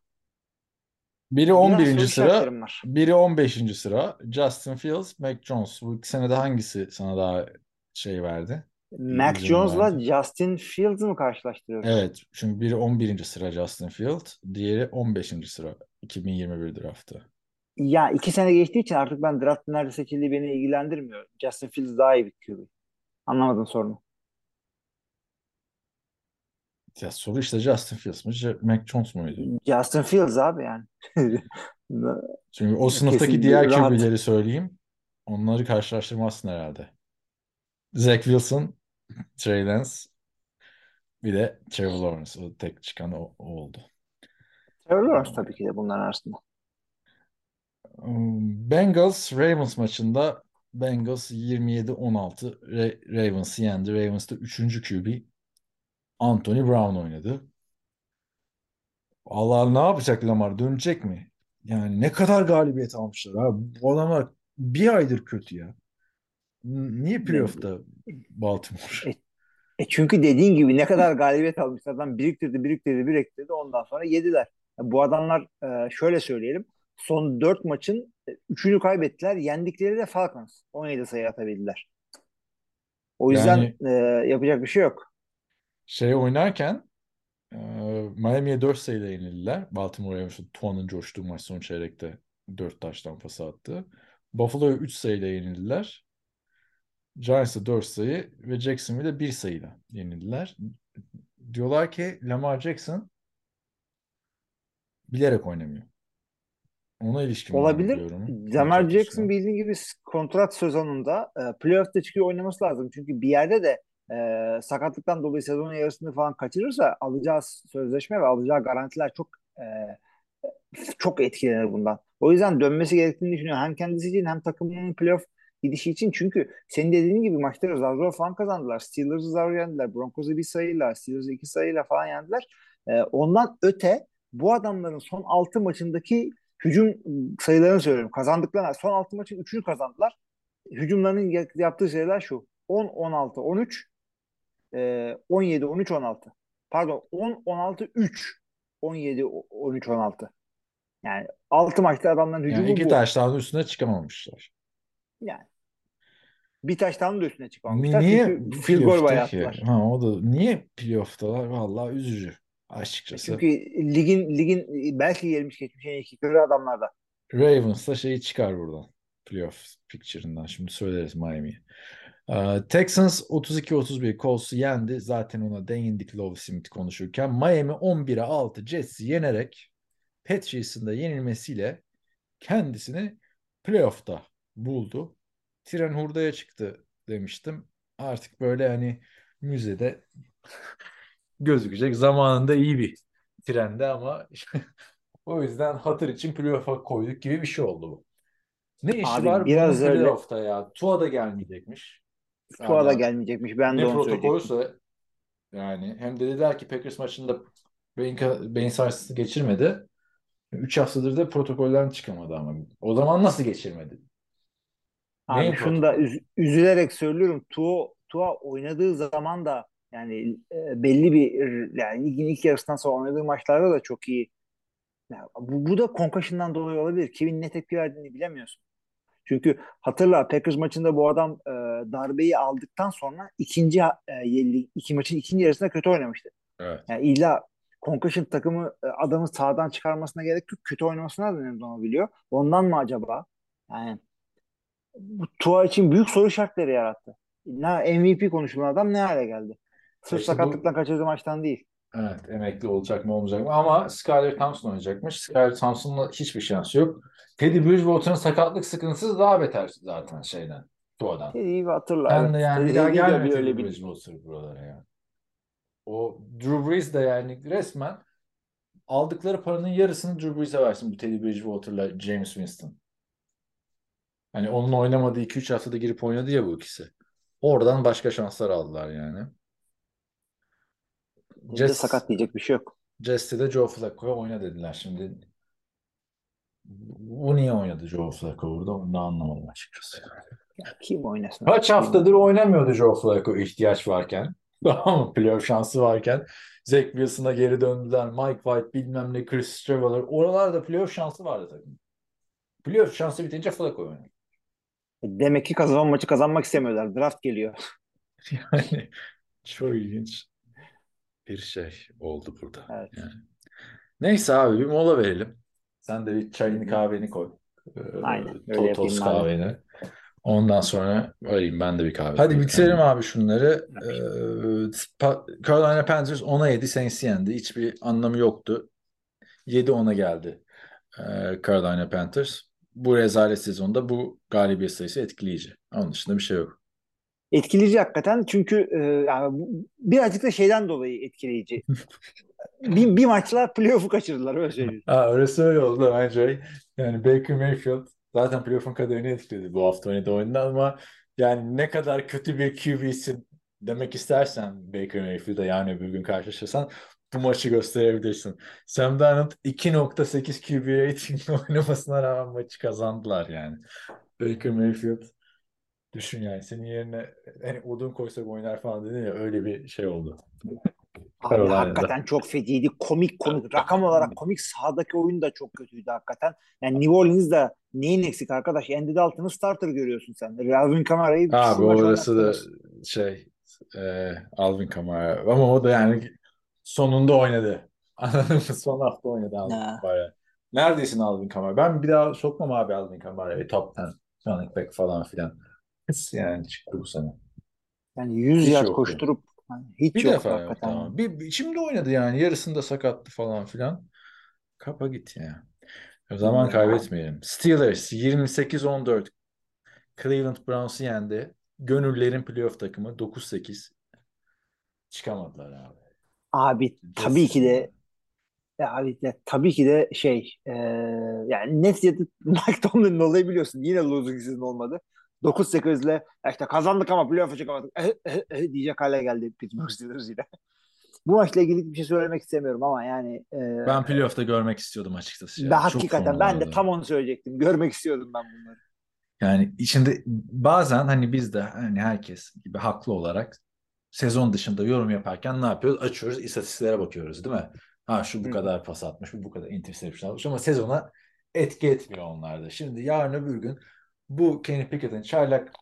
biri biraz 11. soru sıra, biri 15. sıra. Justin Fields, Mac Jones. Bu iki senede hangisi sana daha şey verdi? Mac Jones'la verdi. Justin Fields'ı mı karşılaştırıyoruz? Evet. Çünkü biri 11. sıra Justin Fields, diğeri 15. sıra 2021 draftı. Ya iki sene geçtiği için artık ben draft nerede seçildiği beni ilgilendirmiyor. Justin Fields daha iyi bir QB. Anlamadım sorunu. Ya soru işte Justin Fields mı, Mac Jones muydu? Justin Fields abi yani. Çünkü o sınıftaki Kesin diğer rahat. QB'leri söyleyeyim. Onları karşılaştırmazsın herhalde. Zach Wilson, Trey Lance, bir de Trevor Lawrence. O tek çıkan o, o oldu. Trevor Lawrence tabii ki de bunların arasında. Um, Bengals Ravens maçında Bengals 27-16 Ra- Ravens'ı yendi. Ravens'ta 3. QB Anthony Brown oynadı. Allah ne yapacak Lamar? Dönecek mi? Yani ne kadar galibiyet almışlar abi. Bu adamlar bir aydır kötü ya. Niye playoff'ta Baltimore? E, E çünkü dediğin gibi ne kadar galibiyet almışlar. Adam biriktirdi, biriktirdi, biriktirdi. Ondan sonra yediler. Bu adamlar e, şöyle söyleyelim. Son 4 maçın 3'ünü kaybettiler. Yendikleri de Falcons. 17 sayı atabildiler. O yüzden Yani- e, yapacak bir şey yok. Şey oynarken e, Miami'ye 4 sayıyla yenildiler. Baltimore Ravens'ın Tuan'ın coştuğu maç son çeyrekte 4 taştan pas attı. Buffalo'ya 3 sayıyla yenildiler. Giants'a 4 sayı ve Jacksonville'e 1 sayıyla yenildiler. Diyorlar ki Lamar Jackson bilerek oynamıyor. Ona ilişkin Olabilir. Lamar Kontrat Jackson bildiğin gibi kontrat sezonunda e, playoff'ta çıkıyor oynaması lazım. Çünkü bir yerde de e, sakatlıktan dolayı sezonun yarısını falan kaçırırsa alacağı sözleşme ve alacağı garantiler çok e, çok etkilenir bundan. O yüzden dönmesi gerektiğini düşünüyorum. Hem kendisi için hem takımının playoff gidişi için. Çünkü senin dediğin gibi maçları zar zor falan kazandılar. Steelers'ı zar yendiler. Broncos'u bir sayıyla, Steelers'ı iki sayıyla falan yendiler. E, ondan öte bu adamların son 6 maçındaki hücum sayılarını söylüyorum. Kazandıklarına son 6 maçın 3'ünü kazandılar. Hücumlarının yaptığı sayılar şu. 10 16 13 e, 17 13 16. Pardon 10 16 3 17 13 16. Yani 6 maçta adamların hücumu Yani iki bu. taştan üstüne çıkamamışlar. Yani bir taştan da üstüne çıkamamışlar. Niye goal playoff'ta bayattılar. Ha, o da niye playoff'talar? Vallahi üzücü açıkçası. Çünkü ligin ligin belki gelmiş geçmiş en iyi kickeri adamlarda. Ravens da şeyi çıkar buradan. Playoff picture'ından. Şimdi söyleriz Miami'yi. Ee, Texans 32-31 Colts'u yendi. Zaten ona değindik Love Smith konuşurken. Miami 11'e 6 Jets'i yenerek Patriots'ın da yenilmesiyle kendisini playoff'ta buldu. Tren hurdaya çıktı demiştim. Artık böyle hani müzede gözükecek. Zamanında iyi bir trendi ama o yüzden hatır için playoff'a koyduk gibi bir şey oldu bu. Ne işi Abi var biraz öyle. playoff'ta ya? Tua da gelmeyecekmiş. Tua da gelmeyecekmiş. Ben de onu protokolse yani hem de dediler ki Packers maçında beyin, beyin sarsıntısı geçirmedi. 3 haftadır da protokolden çıkamadı ama. O zaman nasıl geçirmedi? Abi Neyin şunu da üz- üzülerek söylüyorum. Tua, Tua oynadığı zaman da yani e, belli bir yani ligin ilk yarısından sonra oynadığı maçlarda da çok iyi. Ya bu, bu da concussion'dan dolayı olabilir. Kimin ne tepki verdiğini bilemiyorsun. Çünkü hatırla Packers maçında bu adam e, darbeyi aldıktan sonra ikinci e, iki maçın ikinci yarısında kötü oynamıştı. Evet. Yani illa concussion takımı e, adamı sağdan çıkarmasına gerek yok. Kötü oynamasına da neden olabiliyor. Ondan mı acaba? Yani bu Tua için büyük soru işaretleri yarattı. Ne MVP konuşulan adam ne hale geldi? Sırf İşte bu- sakatlıktan kaçırdığı maçtan değil. Evet, emekli olacak mı olmayacak mı? Ama Skyler Thompson oynayacakmış. Skyler Thompson'la hiçbir şansı yok. Teddy Bridgewater'ın sakatlık sıkıntısı daha beter zaten şeyden, Tua'dan. Teddy'yi hatırla. Ben de yani bir daha bir Teddy Bridgewater buralara yani. O Drew Brees de yani resmen aldıkları paranın yarısını Drew Brees'e versin bu Teddy Bridgewater'la James Winston. Hani onun oynamadığı 2-3 haftada girip oynadı ya bu ikisi. Oradan başka şanslar aldılar yani. Jets, sakat diyecek bir şey yok. Jets'te de Joe Flacco'ya oyna dediler şimdi. Bu niye oynadı Joe Flacco burada onu da anlamadım açıkçası. Kim oynasın? Kaç haftadır oynamıyordu Joe Flacco ihtiyaç varken. Tamam mı? Playoff şansı varken. Zach Wilson'a geri döndüler. Mike White bilmem ne Chris Traveler. Oralarda playoff şansı vardı takım. Playoff şansı bitince Flacco oynadı. Demek ki kazanan maçı kazanmak istemiyorlar. Draft geliyor. Yani çok ilginç bir şey oldu burada. Evet. Yani. Neyse abi bir mola verelim. Sen de bir çayını kahveni koy. Ee, Aynen, öyle to- yapayım toz madem. kahveni. Ondan sonra arayayım ben de bir kahve. Hadi bitirelim abi şunları. Ee, Carolina Panthers 10'a 7 Saints'i yendi. Hiçbir anlamı yoktu. 7-10'a geldi ee, Carolina Panthers. Bu rezalet sezonda bu galibiyet sayısı etkileyici. Onun dışında bir şey yok. Etkileyici hakikaten çünkü e, yani birazcık da şeyden dolayı etkileyici. bir, bir maçla playoff'u kaçırdılar öyle söyleyeyim. Ha, orası öyle oldu bence. Yani Baker Mayfield zaten playoff'un kaderini etkiledi bu hafta oynadığı oyunda ama yani ne kadar kötü bir QB'sin demek istersen Baker Mayfield'a yani öbür gün karşılaşırsan bu maçı gösterebilirsin. Sam Darnold 2.8 QB ratingle oynamasına rağmen maçı kazandılar yani. Baker Mayfield düşün yani senin yerine hani odun koysak oynar falan dedin ya öyle bir şey oldu. Abi hakikaten çok feciydi. Komik komik. Rakam olarak komik. Sahadaki oyun da çok kötüydü hakikaten. Yani New Orleans'da neyin eksik arkadaş? Andy Dalton'ı starter görüyorsun sen. Alvin Kamara'yı Abi orası da şey e, Alvin Kamara ama o da yani sonunda oynadı. Anladın mı? Son hafta oynadı Alvin Ha. Kamara. Neredesin Alvin Kamara? Ben bir daha sokmam abi Alvin Kamara'yı top 10 running back falan filan. Hiç yani çıktı bu sene. Yani 100 Hiç yard yoktu. koşturup hani hiç Bir yoktu defa yok hakikaten. tamam. Bir, bir- şimdi oynadı yani yarısında sakattı falan filan. Kapa git ya. O zaman Ya. kaybetmeyelim. Steelers 28-14 Cleveland Browns'u yendi. Gönüllerin playoff takımı 9-8. çıkamadılar abi. Abi tabii ki de ya abi ya, tabii ki de şey e, yani neticede Mike Tomlin'in olayı biliyorsun. Yine losing season olmadı. 9-8'le işte kazandık ama playoff'a çıkamadık. Eh, eh, eh, diyecek hale geldi Pittsburgh Steelers yine. Bu maçla ilgili bir şey söylemek istemiyorum ama yani e, Ben playoff'ta görmek istiyordum açıkçası. ya. ben hakikaten ben de tam onu söyleyecektim. Görmek istiyordum ben bunları. Yani içinde bazen hani biz de hani herkes gibi haklı olarak sezon dışında yorum yaparken ne yapıyoruz? Açıyoruz, istatistiklere bakıyoruz değil mi? Ha şu bu Hı. kadar pas atmış, bu bu kadar interception atmış ama sezona etki etmiyor onlarda. Şimdi yarın öbür gün bu Kenny Pickett'in çaylak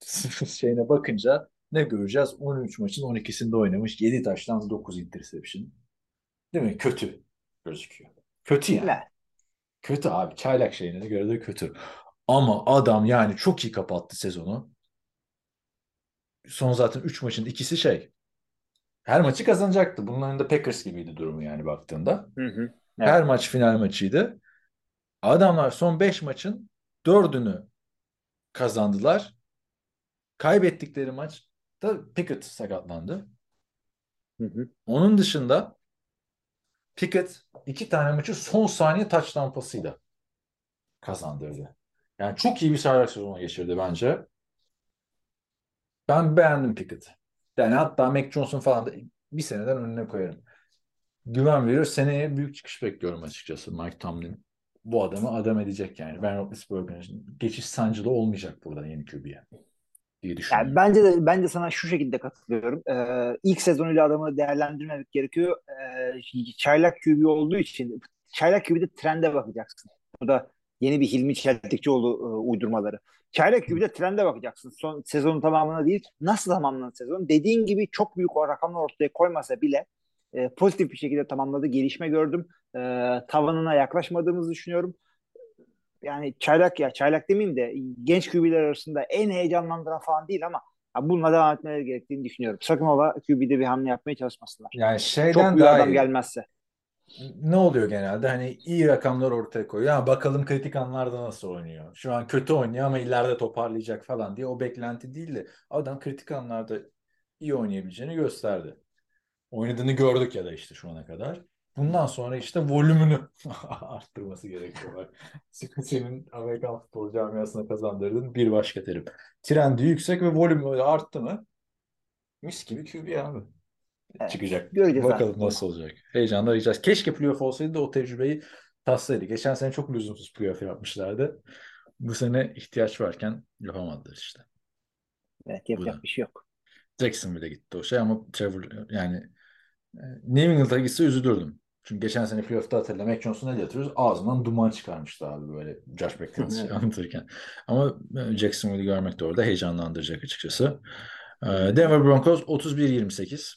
şeyine bakınca ne göreceğiz? 13 maçın 12'sinde oynamış. 7 taştan 9 interception. Değil mi? Kötü gözüküyor. Kötü yani. Ne? Kötü abi. Çaylak şeyine göre de kötü. Ama adam yani çok iyi kapattı sezonu. Son zaten 3 maçın ikisi şey. Her maçı kazanacaktı. Bunların da Packers gibiydi durumu yani baktığında. Hı hı. Evet. Her maç final maçıydı. Adamlar son 5 maçın 4'ünü kazandılar. Kaybettikleri maçta Pickett sakatlandı. Hı hı. Onun dışında Pickett iki tane maçı son saniye taç tampasıyla kazandırdı. Yani çok iyi bir çaylak sezonu geçirdi bence. Ben beğendim Pickett'i. Yani hatta Mac Johnson falan da bir seneden önüne koyarım. Güven veriyor. Seneye büyük çıkış bekliyorum açıkçası Mike Tomlin. Bu adamı adam edecek yani. Ben Roethlisberger'ın geçiş sancılı olmayacak burada yeni QB'ye diye düşünüyorum. Yani bence de ben de sana şu şekilde katılıyorum. Ee, ilk sezonuyla adamı değerlendirmemek gerekiyor. Ee, çaylak QB olduğu için çaylak QB'de trende bakacaksın. Bu da yeni bir Hilmi Çeltikçioğlu e, uydurmaları. Çaylak QB'de trende bakacaksın. Son sezonun tamamına değil. Nasıl tamamladı sezon? Dediğin gibi çok büyük o rakamlar ortaya koymasa bile e, pozitif bir şekilde tamamladı. Gelişme gördüm. E, tavanına yaklaşmadığımızı düşünüyorum yani çaylak ya çaylak demeyeyim de genç QB'ler arasında en heyecanlandıran falan değil ama ya bununla devam etmeleri gerektiğini düşünüyorum. Sakın ola QB'de bir hamle yapmaya çalışmasınlar. Yani şeyden Çok büyük daha adam iyi. gelmezse. Ne oluyor genelde? Hani iyi rakamlar ortaya koyuyor. Ha, bakalım kritik anlarda nasıl oynuyor. Şu an kötü oynuyor ama ileride toparlayacak falan diye o beklenti değil de adam kritik anlarda iyi oynayabileceğini gösterdi. Oynadığını gördük ya da işte şu ana kadar. Bundan sonra işte volümünü arttırması gerekiyor. Bak, Senin Amerikan futbol camiasına kazandırdığın bir başka terim. Trendi yüksek ve volümü arttı mı? Mis gibi QB abi. Evet, Çıkacak. göreceğiz Bakalım artık nasıl olacak. Heyecanla arayacağız. Keşke playoff olsaydı da o tecrübeyi tatsaydı. Geçen sene çok lüzumsuz playoff yapmışlardı. Bu sene ihtiyaç varken yapamadılar işte. Evet, yapacak da. bir şey yok. Jacksonville'e gitti o şey ama Trevor yani New England'a gitse üzülürdüm. Çünkü geçen sene playoff'ta hatırla Mac Johnson ne yatırıyoruz? Ağzından duman çıkarmıştı abi böyle Josh McDaniels şey anlatırken. Ama e, Jacksonville'i görmek de orada heyecanlandıracak açıkçası. E, Denver Broncos 31-28.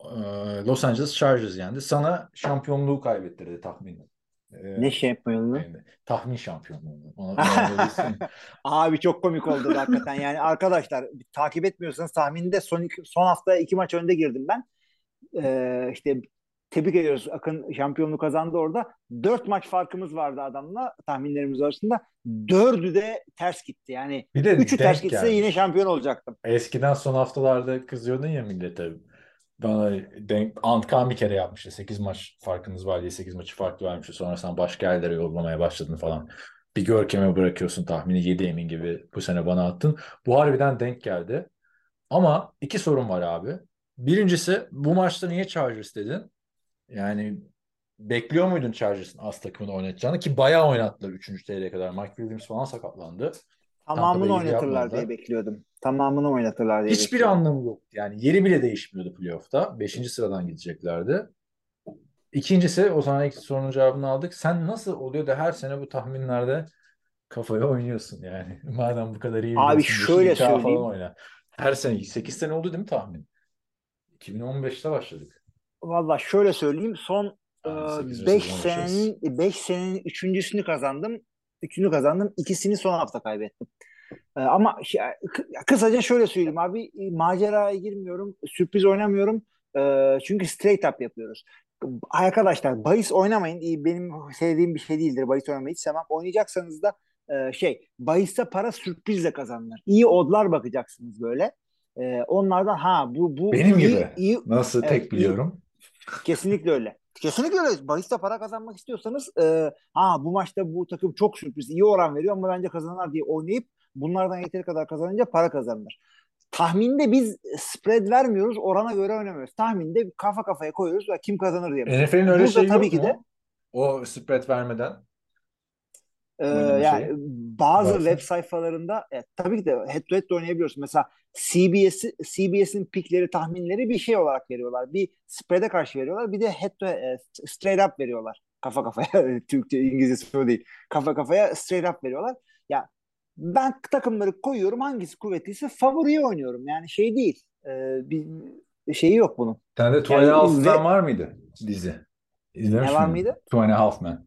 E, Los Angeles Chargers yendi. Sana şampiyonluğu kaybettirdi tahmin. E, Ne yapmayalım yani tahmin şampiyonluğu. Ona. Abi çok komik oldu hakikaten. Yani arkadaşlar takip etmiyorsanız tahminde son son hafta iki maç önde girdim ben. Ee, işte tebrik ediyoruz. Akın şampiyonluğu kazandı orada. Dört maç farkımız vardı adamla tahminlerimiz arasında. Dördü de ters gitti. Yani Bir de üçü ters gitse gelmiş. yine şampiyon olacaktım. Eskiden son haftalarda kızıyordun ya millete. Bana denk, Antkan bir kere yapmıştı. 8 maç farkınız var diye 8 maçı farklı vermişti. Sonra sen başka yerlere yollamaya başladın falan. Bir görkeme bırakıyorsun tahmini 7 emin gibi bu sene bana attın. Bu harbiden denk geldi. Ama iki sorun var abi. Birincisi bu maçta niye Chargers dedin? Yani bekliyor muydun Chargers'ın az takımını oynatacağını ki bayağı oynattılar 3. TL'ye kadar. Mike Williams falan sakatlandı. Tamamını iyi oynatırlar diye bekliyordum. Tamamını oynatırlar diye Hiçbir bekliyordum. anlamı yok. Yani yeri bile değişmiyordu playoff'ta. Beşinci sıradan gideceklerdi. İkincisi o zaman ilk sorunun cevabını aldık. Sen nasıl oluyor da her sene bu tahminlerde kafaya oynuyorsun yani. Madem bu kadar iyi Abi şöyle söyleyeyim. oyna. Her sene 8 sene oldu değil mi tahmin? 2015'te başladık. Valla şöyle söyleyeyim. Son Yani sekizinci 5 sezon yaşarız. senenin 5 senenin üçüncüsünü kazandım. Üçünü kazandım. İkisini son hafta kaybettim. Ee, ama kı- kısaca şöyle söyleyeyim abi. e, Maceraya girmiyorum. Sürpriz oynamıyorum. Ee, çünkü straight up yapıyoruz. Arkadaşlar bahis oynamayın. Benim sevdiğim bir şey değildir. Bahis oynamayı hiç sevmem. Oynayacaksanız da e, şey bahiste para sürprizle kazanılır. İyi odlar bakacaksınız böyle. E, onlardan ha bu bu Benim iyi, gibi. iyi Nasıl Evet, tek iyi. biliyorum. kesinlikle öyle. Kesinlikle öyle. Bahiste para kazanmak istiyorsanız e, ha bu maçta bu takım çok sürpriz iyi oran veriyor ama bence kazanırlar diye oynayıp bunlardan yeteri kadar kazanınca para kazanır. Tahminde biz spread vermiyoruz, orana göre oynamıyoruz. Tahminde kafa kafaya koyuyoruz ve kim kazanır diye. NFL'in öyle Burada şeyi tabii yok ki mu? de O spread vermeden. Ee, yani şeyi. bazı Varsa. web sayfalarında e, tabii ki de head to head de oynayabiliyorsun. Mesela CBS CBS'in pikleri, tahminleri bir şey olarak veriyorlar. Bir spread'e karşı veriyorlar. Bir de head to e, straight up veriyorlar. Kafa kafaya. Türkçe, İngilizcesi o değil. Kafa kafaya straight up veriyorlar. Ya ben takımları koyuyorum. Hangisi kuvvetliyse favoriye oynuyorum. Yani şey değil. e, bir şeyi yok bunun. Sende Two Yani and a Half ve- var mıydı dizi? İzlemiş Ne var mıydı? Two and a Half Men.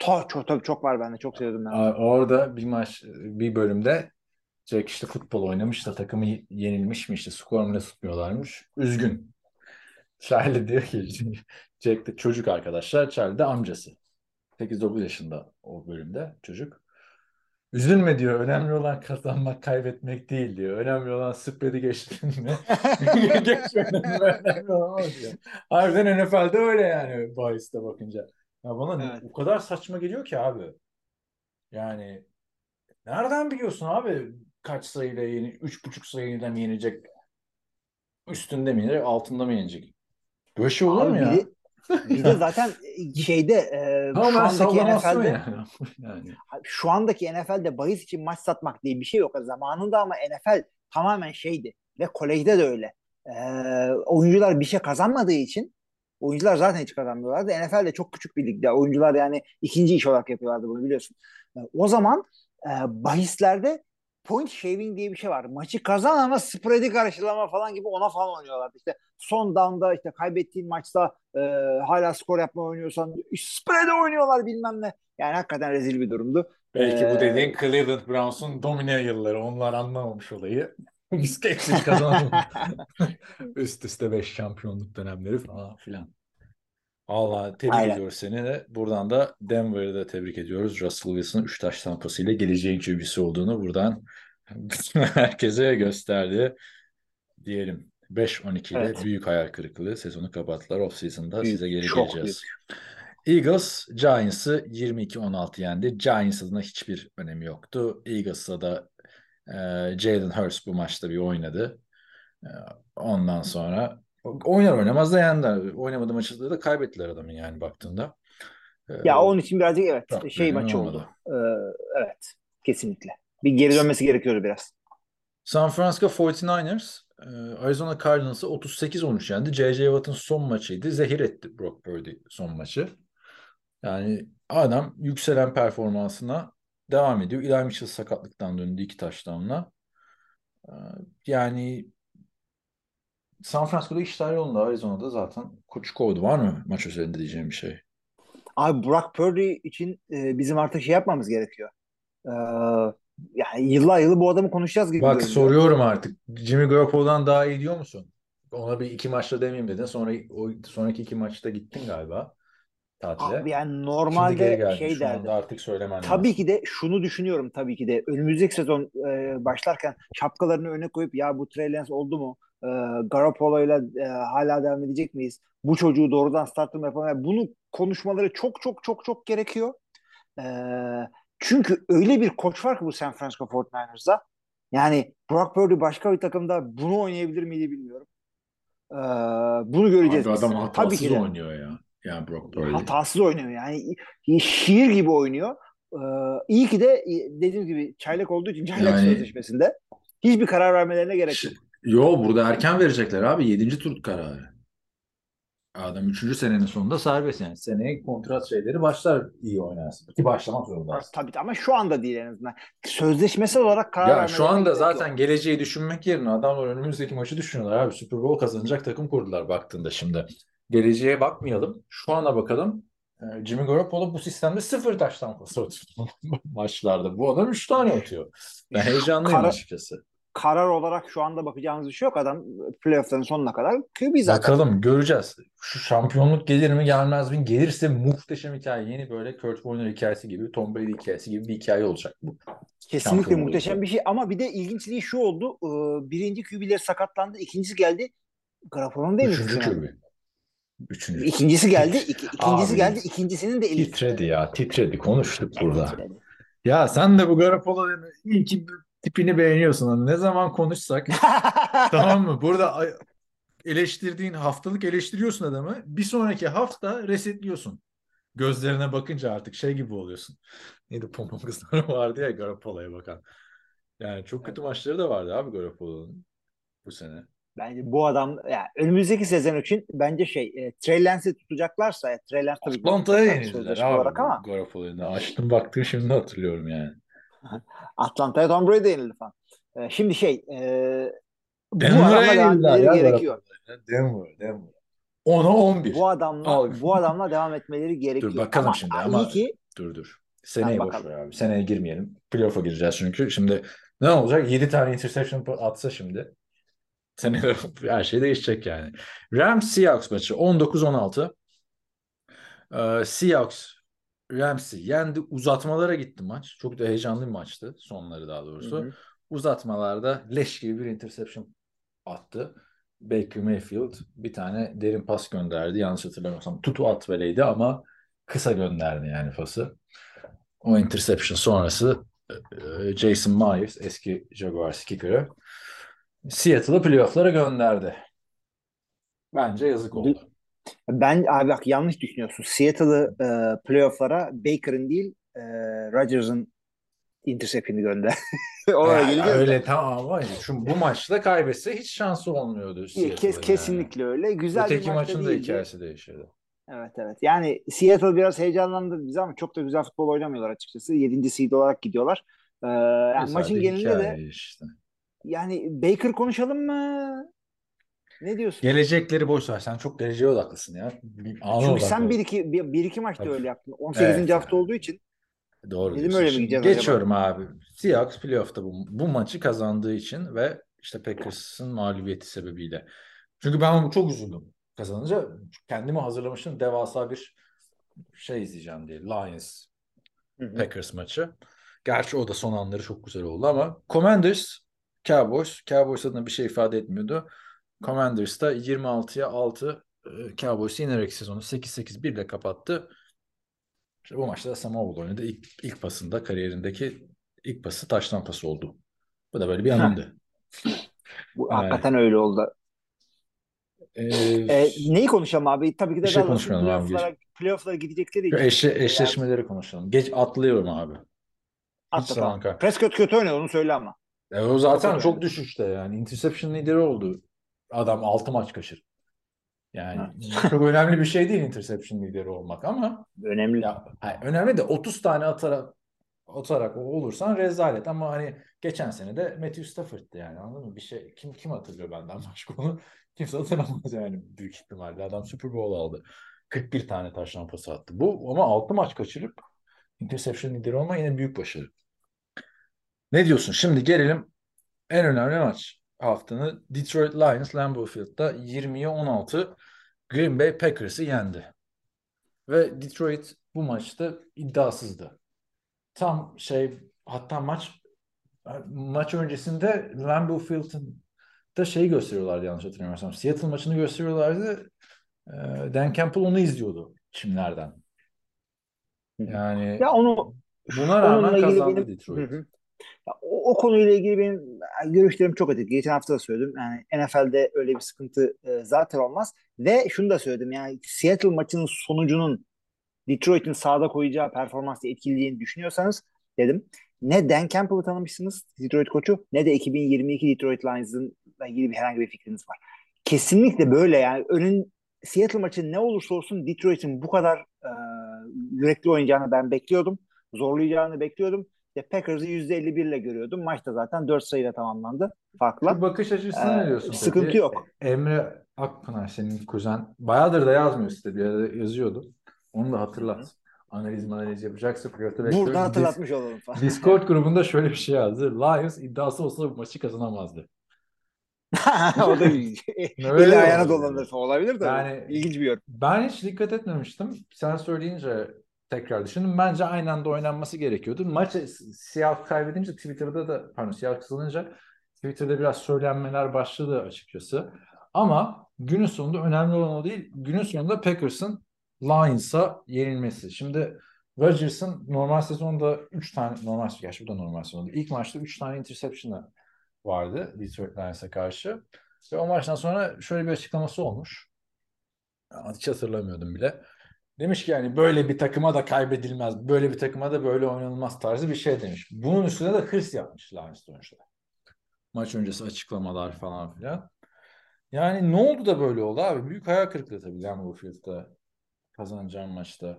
Ta, çok, tabii çok var bende. Çok sevdim ben. Orada bir maç, bir bölümde Jack işte futbol oynamış da takımı yenilmiş mi işte skor mu ne tutmuyorlarmış. Üzgün. Charlie diyor ki Jack de çocuk arkadaşlar. Charlie de amcası. 8-9 yaşında o bölümde çocuk. Üzülme diyor. Önemli olan kazanmak, kaybetmek değil diyor. Önemli olan spread'i geçtin mi? Geçmedin mi? Önemli olan diyor. Harbiden NFL'de öyle yani bahiste bakınca. Ya bana Evet. o kadar saçma geliyor ki abi. Yani nereden biliyorsun abi kaç sayıyla yeni, üç buçuk sayıyla mı yenecek? Üstünde mi yenecek, altında mı yenecek? Böyle şey olur Abi mu ya? Bir de zaten şeyde e, Ama şu ben andaki NFL'de yani. yani. şu andaki NFL'de bahis için maç satmak diye bir şey yok. Zamanında ama NFL tamamen şeydi ve kolejde de öyle. Ee, oyuncular bir şey kazanmadığı için oyuncular zaten hiç kazanmıyorlardı. NFL de çok küçük bir ligde. Oyuncular yani ikinci iş olarak yapıyorlardı bunu biliyorsun. Ee, o zaman e, bahislerde point shaving diye bir şey var. Maçı kazan ama spread'i karşılama falan gibi ona falan oynuyorlardı. İşte son down'da işte kaybettiğin maçta e, hala skor yapma oynuyorsan spread'e oynuyorlar bilmem ne. Yani hakikaten rezil bir durumdu. Belki bu Ee, dediğin Cleveland Browns'un domine yılları. Onlar anlamamış olayı. Biz hepsini kazanalım. Üst üste 5 şampiyonluk dönemleri falan filan. Allah tebrik Aynen. ediyoruz seni de. Buradan da Denver'ı da tebrik ediyoruz. Russell Wilson'ın 3 taş tampasıyla geleceğin QB'si olduğunu buradan herkese gösterdi diyelim. 5-12 ile Evet. büyük hayal kırıklığı sezonu kapattılar. Off-season'da Büyük, size geri çok geleceğiz. Eagles Giants'ı 22-16 yendi. Giants adına hiçbir önemi yoktu. Eagles'a da e, Jalen Hurts bu maçta bir oynadı. E, ondan sonra oynar oynamaz da yendi. Oynamadı maçta da kaybettiler adamı yani baktığında. E, Ya onun için birazcık evet Çok şey maçı olmadı. oldu. Ee, evet kesinlikle. Bir geri dönmesi gerekiyordu biraz. San Francisco 49ers e, Arizona Cardinals'ı 38-13 yendi. J.J. Watt'ın son maçıydı. Zehir etti Brock Purdy son maçı. Yani adam yükselen performansına devam ediyor. Eli Mitchell sakatlıktan döndü iki touchdown'la. E, Yani San Francisco'da işler yolunda. Arizona'da zaten koç kovdu. Var mı maç üzerinde diyeceğim bir şey? Abi Brock Purdy için e, bizim artık şey yapmamız gerekiyor. Ee, yani yıllar yılı bu adamı konuşacağız gibi Bak görünüyor. soruyorum artık. Jimmy Garoppolo'dan daha iyi diyor musun? Ona bir iki maçta demeyeyim dedin. Sonra o sonraki iki maçta gittin galiba tatile. Abi yani normalde şey derdim. artık söylemen Tabii lazım. ki de şunu düşünüyorum tabii ki de önümüzdeki sezon e, başlarken şapkalarını öne koyup ya bu Trey Lance oldu mu? E, Garoppolo'yla e, hala devam edecek miyiz? Bu çocuğu doğrudan yapalım? Yani bunu konuşmaları çok çok çok çok gerekiyor. E, çünkü öyle bir koç var ki bu San Francisco 49ers'da. Yani Brock Purdy başka bir takımda bunu oynayabilir miydi bilmiyorum. E, bunu göreceğiz Abi adam Tabii ki hatasız de. oynuyor ya. Yani Brock Purdy. Hatasız oynuyor yani. Şiir gibi oynuyor. Ee, iyi ki de dediğim gibi çaylak olduğu için çaylak Yani- sözleşmesinde hiçbir karar vermelerine gerek yok. Yo burada erken verecekler abi. Yedinci tur kararı. Adam üçüncü senenin sonunda serbest yani. Seneye kontrat şeyleri başlar iyi oynarsın. Ki başlamak zorunda. Tabii ama şu anda değil en azından. Sözleşmesel olarak karar Ya şu anda zaten yok. geleceği düşünmek yerine adamlar önümüzdeki maçı düşünüyorlar abi. Super Bowl kazanacak takım kurdular baktığında şimdi. Geleceğe bakmayalım. Şu ana bakalım. Ee, Jimmy Garoppolo bu sistemde sıfır taş tampası atıyor maçlarda. Bu adam üç tane atıyor. Ben heyecanlıyım Kara- açıkçası. karar olarak şu anda bakacağımız bir şey yok. Adam playoff'ların sonuna kadar QB zaten. Bakalım göreceğiz. Şu şampiyonluk gelir mi gelmez mi? Gelirse muhteşem hikaye. Yeni böyle Kurt Warner hikayesi gibi, Tom Brady hikayesi gibi bir hikaye olacak bu. Kesinlikle muhteşem olursa. bir şey ama bir de ilginçliği şu oldu. Ee, Birinci QB'leri sakatlandı. ikincisi geldi. Garoppolo'nun da Üçüncü elini QB. Üçüncü. İkincisi geldi. iki- ikincisi Abi, geldi. ikincisinin de eli Titredi ya. Titredi. Konuştuk burada. titredi. Ya sen de bu Garoppolo'nun iyi ki tipini beğeniyorsun. Ne zaman konuşsak tamam mı? Burada eleştirdiğin haftalık eleştiriyorsun adamı. Bir sonraki hafta resetliyorsun. Gözlerine bakınca artık şey gibi oluyorsun. Neydi pompon kızları vardı ya Garoppolo'ya bakan. Yani çok kötü maçları da vardı abi Garoppolo'nun bu sene. Bence bu adam yani önümüzdeki sezon için bence şey e, Trey Lance'i tutacaklarsa e, Trey Lance tabii Atlanta'ya yenildiler olarak ama Garoppolo'yu. Açtım baktım şimdi hatırlıyorum yani. Atlanta'ya Tom Brady yenildi falan. E, şimdi şey e, Denver'a yenildiler ya gerekiyor. Denver, Denver. 10'a 11. Bu adamla Al. bu adamla devam etmeleri gerekiyor. Dur bakalım ama, şimdi ama ki dur dur. Seneye boş ver abi. Seneye girmeyelim. Playoff'a gireceğiz çünkü. Şimdi ne olacak? 7 tane interception atsa şimdi. Seneye her şey değişecek yani. Rams Seahawks maçı 19-16. Ee, Seahawks Rams'i yendi. Uzatmalara gitti maç. Çok da heyecanlı bir maçtı. Sonları daha doğrusu. Hı hı. Uzatmalarda leş gibi bir interception attı. Baker Mayfield bir tane derin pas gönderdi. Yanlış hatırlamıyorsam tutu at veleydi ama kısa gönderdi yani pası. O interception sonrası e, Jason Myers eski Jaguars kicker'ı Seattle'ı playoff'lara gönderdi. Bence yazık oldu. Ben abi bak yanlış düşünüyorsun. Seattle'ı e, playoff'lara Baker'ın değil e, Rodgers'ın interception'ı gönder. Oraya Ya, geleceğiz. de. öyle tamam ama şu bu maçta kaybetse hiç şansı olmuyordu Kes, yani. kesinlikle öyle. Güzel Öteki bir maçta maçın da değildi. hikayesi değişirdi. Evet evet. Yani Seattle biraz heyecanlandırdı bizi ama çok da güzel futbol oynamıyorlar açıkçası. 7. seed olarak gidiyorlar. Ee, yani maçın genelinde de işte. Yani Baker konuşalım mı? Ne diyorsun? Gelecekleri boş ver. Sen çok geleceğe odaklısın ya. Ana Çünkü sen bir iki, bir, bir iki maçta Tabii. öyle yaptın. 18. Evet hafta yani. olduğu için Doğru Dedim öyle mi gideceğiz acaba? geçiyorum abi. Seahawks playoff'ta bu, bu maçı kazandığı için ve işte Packers'ın mağlubiyeti sebebiyle. Çünkü ben çok üzüldüm kazanınca. Kendimi hazırlamıştım. Devasa bir şey izleyeceğim diye. Lions. Packers maçı. Gerçi o da son anları çok güzel oldu ama Commanders Cowboys. Cowboys adına bir şey ifade etmiyordu. Commanders da 26'ya 6 e, Cowboys'u yenerek sezonu 8-8-1 ile kapattı. İşte bu maçta da Sam Howell oynadı. İlk, ilk pasında kariyerindeki ilk pası taştan pası oldu. Bu da böyle bir anımdı. Bu Evet. hakikaten öyle oldu. Ee, Ee, neyi konuşalım abi? Tabii ki de şey konuşmayalım abi, playoff'lara, playoff'lara gidecekleri için. eşle, eşleşmeleri konuşalım. Geç atlıyorum abi. Atla tamam. Prescott kötü oynadı onu söyle ama. E, o zaten Çok düşüşte yani. Interception lideri oldu. Adam 6 maç kaçır. Yani çok önemli bir şey değil interception lideri olmak ama Önemli. ya hayır, önemli de 30 tane atarak atarak olursan rezalet ama hani geçen sene de Matthew Stafford'dı yani anladın mı? Bir şey kim kim hatırlıyor benden başka onu? Kimse hatırlamaz yani büyük ihtimalle. Adam Super Bowl aldı. 41 tane taştan pası attı. Bu ama 6 maç kaçırıp interception lideri olma yine büyük başarı. Ne diyorsun? Şimdi gelelim en önemli maç haftanın Detroit Lions Lambeau Field'da 20'ye 16 Green Bay Packers'ı yendi. Ve Detroit bu maçta iddiasızdı. Tam şey hatta maç maç öncesinde Lambeau Field'ın da şey gösteriyorlardı yanlış hatırlamıyorsam. Seattle maçını gösteriyorlardı. Ee, Dan Campbell onu izliyordu çimlerden. Yani Ya onu buna rağmen kazandı benim- Detroit. Hı hı. Ya o, o konuyla ilgili benim görüşlerim çok öteki. Geçen hafta da söyledim. Yani NFL'de öyle bir sıkıntı e, zaten olmaz. Ve şunu da söyledim. Yani Seattle maçının sonucunun Detroit'in sahada koyacağı performansla etkileyeceğini düşünüyorsanız dedim. Ne Dan Campbell'ı tanımışsınız Detroit koçu ne de 2022 Detroit Lions'la ilgili bir herhangi bir fikriniz var. Kesinlikle böyle yani önün Seattle maçı ne olursa olsun Detroit'in bu kadar e, yürekli oynayacağını ben bekliyordum. Zorlayacağını bekliyordum. İşte Packers'ı %51 ile görüyordum. Maç da zaten 4 sayıyla tamamlandı farkla. Bu bakış açısına Ee, ne diyorsun sıkıntı peki? yok. Emre Akpınar senin kuzen. Bayağıdır da yazmıyor site bir arada yazıyordu. Onu da hatırlat. analiz analiz yapacaksa playoff'ta Burada bekliyoruz. Dis- hatırlatmış olalım falan. Discord grubunda şöyle bir şey yazdı. Lions iddiası olsa bu maçı kazanamazdı. o da Öyle eli ayağına dolanırsa olabilir de. Yani- ilginç bir yorum. Ben hiç dikkat etmemiştim. Sen söyleyince tekrar düşündüm. Bence aynı anda oynanması gerekiyordu. Maçı siyah kaybedince Twitter'da da pardon siyah kazanınca Twitter'da biraz söylenmeler başladı açıkçası. Ama günün sonunda önemli olan o değil. Günün sonunda Packers'ın Lions'a yenilmesi. Şimdi Rodgers'ın normal sezonda 3 tane normal gerçi bu da normal sezonda. İlk maçta 3 tane interception'ı vardı Detroit Lions'a karşı. Ve o maçtan sonra şöyle bir açıklaması olmuş. Hiç hatırlamıyordum bile. Demiş ki yani böyle bir takıma da kaybedilmez. Böyle bir takıma da böyle oynanılmaz tarzı bir şey demiş. Bunun üstüne de hırs yapmış Lions sonuçta. Maç öncesi açıklamalar falan filan. Yani ne oldu da böyle oldu abi? Büyük hayal kırıklığı tabii Lambeau Field'da kazanacağım maçta.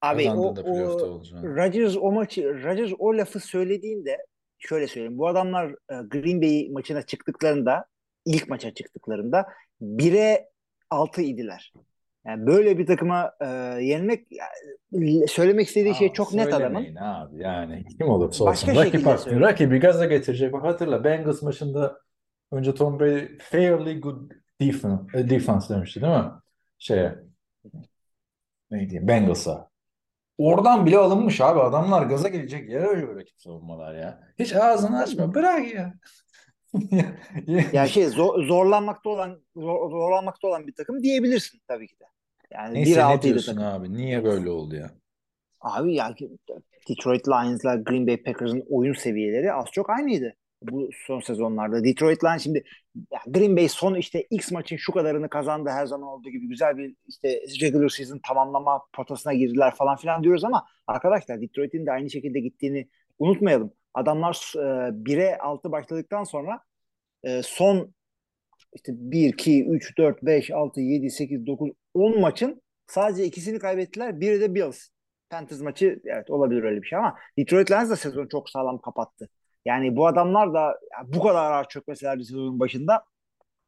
Abi o, playoff'ta o olacağım. Rodgers o maçı Rodgers o lafı söylediğinde şöyle söyleyeyim. Bu adamlar e, Green Bay maçına çıktıklarında ilk maça çıktıklarında 1'e 6 idiler. Yani böyle bir takıma e, yenmek söylemek istediği şey Aa, çok net adamın. abi yani kim olursa Başka olsun. Rakip şekilde hakkı, söyle. rakibi gaza getirecek. Bak hatırla Bengals maçında önce Tom Brady fairly good defense, e, defense demişti değil mi? Şeye ne diyeyim Bengals'a. Oradan bile alınmış abi. Adamlar gaza gelecek yere öyle rakip savunmalar ya. Hiç ağzını açma. Bırak ya. Yani şey zor- zorlanmakta olan zor- zorlanmakta olan bir takım diyebilirsin tabii ki de. Yani Neyse 1-6 ne diyorsun takım. abi? Niye böyle oldu ya? Abi ya Detroit Lions'la Green Bay Packers'ın oyun seviyeleri az çok aynıydı bu son sezonlarda. Detroit Lions şimdi Green Bay son işte X maçın şu kadarını kazandı her zaman olduğu gibi güzel bir işte regular season tamamlama potasına girdiler falan filan diyoruz ama arkadaşlar Detroit'in de aynı şekilde gittiğini unutmayalım. Adamlar e, 1'e 6 başladıktan sonra e, son işte 1, 2, 3, 4, 5, 6, 7, 8, 9, 10 maçın sadece ikisini kaybettiler. Biri de Bills. Panthers maçı evet olabilir öyle bir şey ama Detroit Lions da sezonu çok sağlam kapattı. Yani bu adamlar da bu kadar ağır çökmeselerdi sezonun başında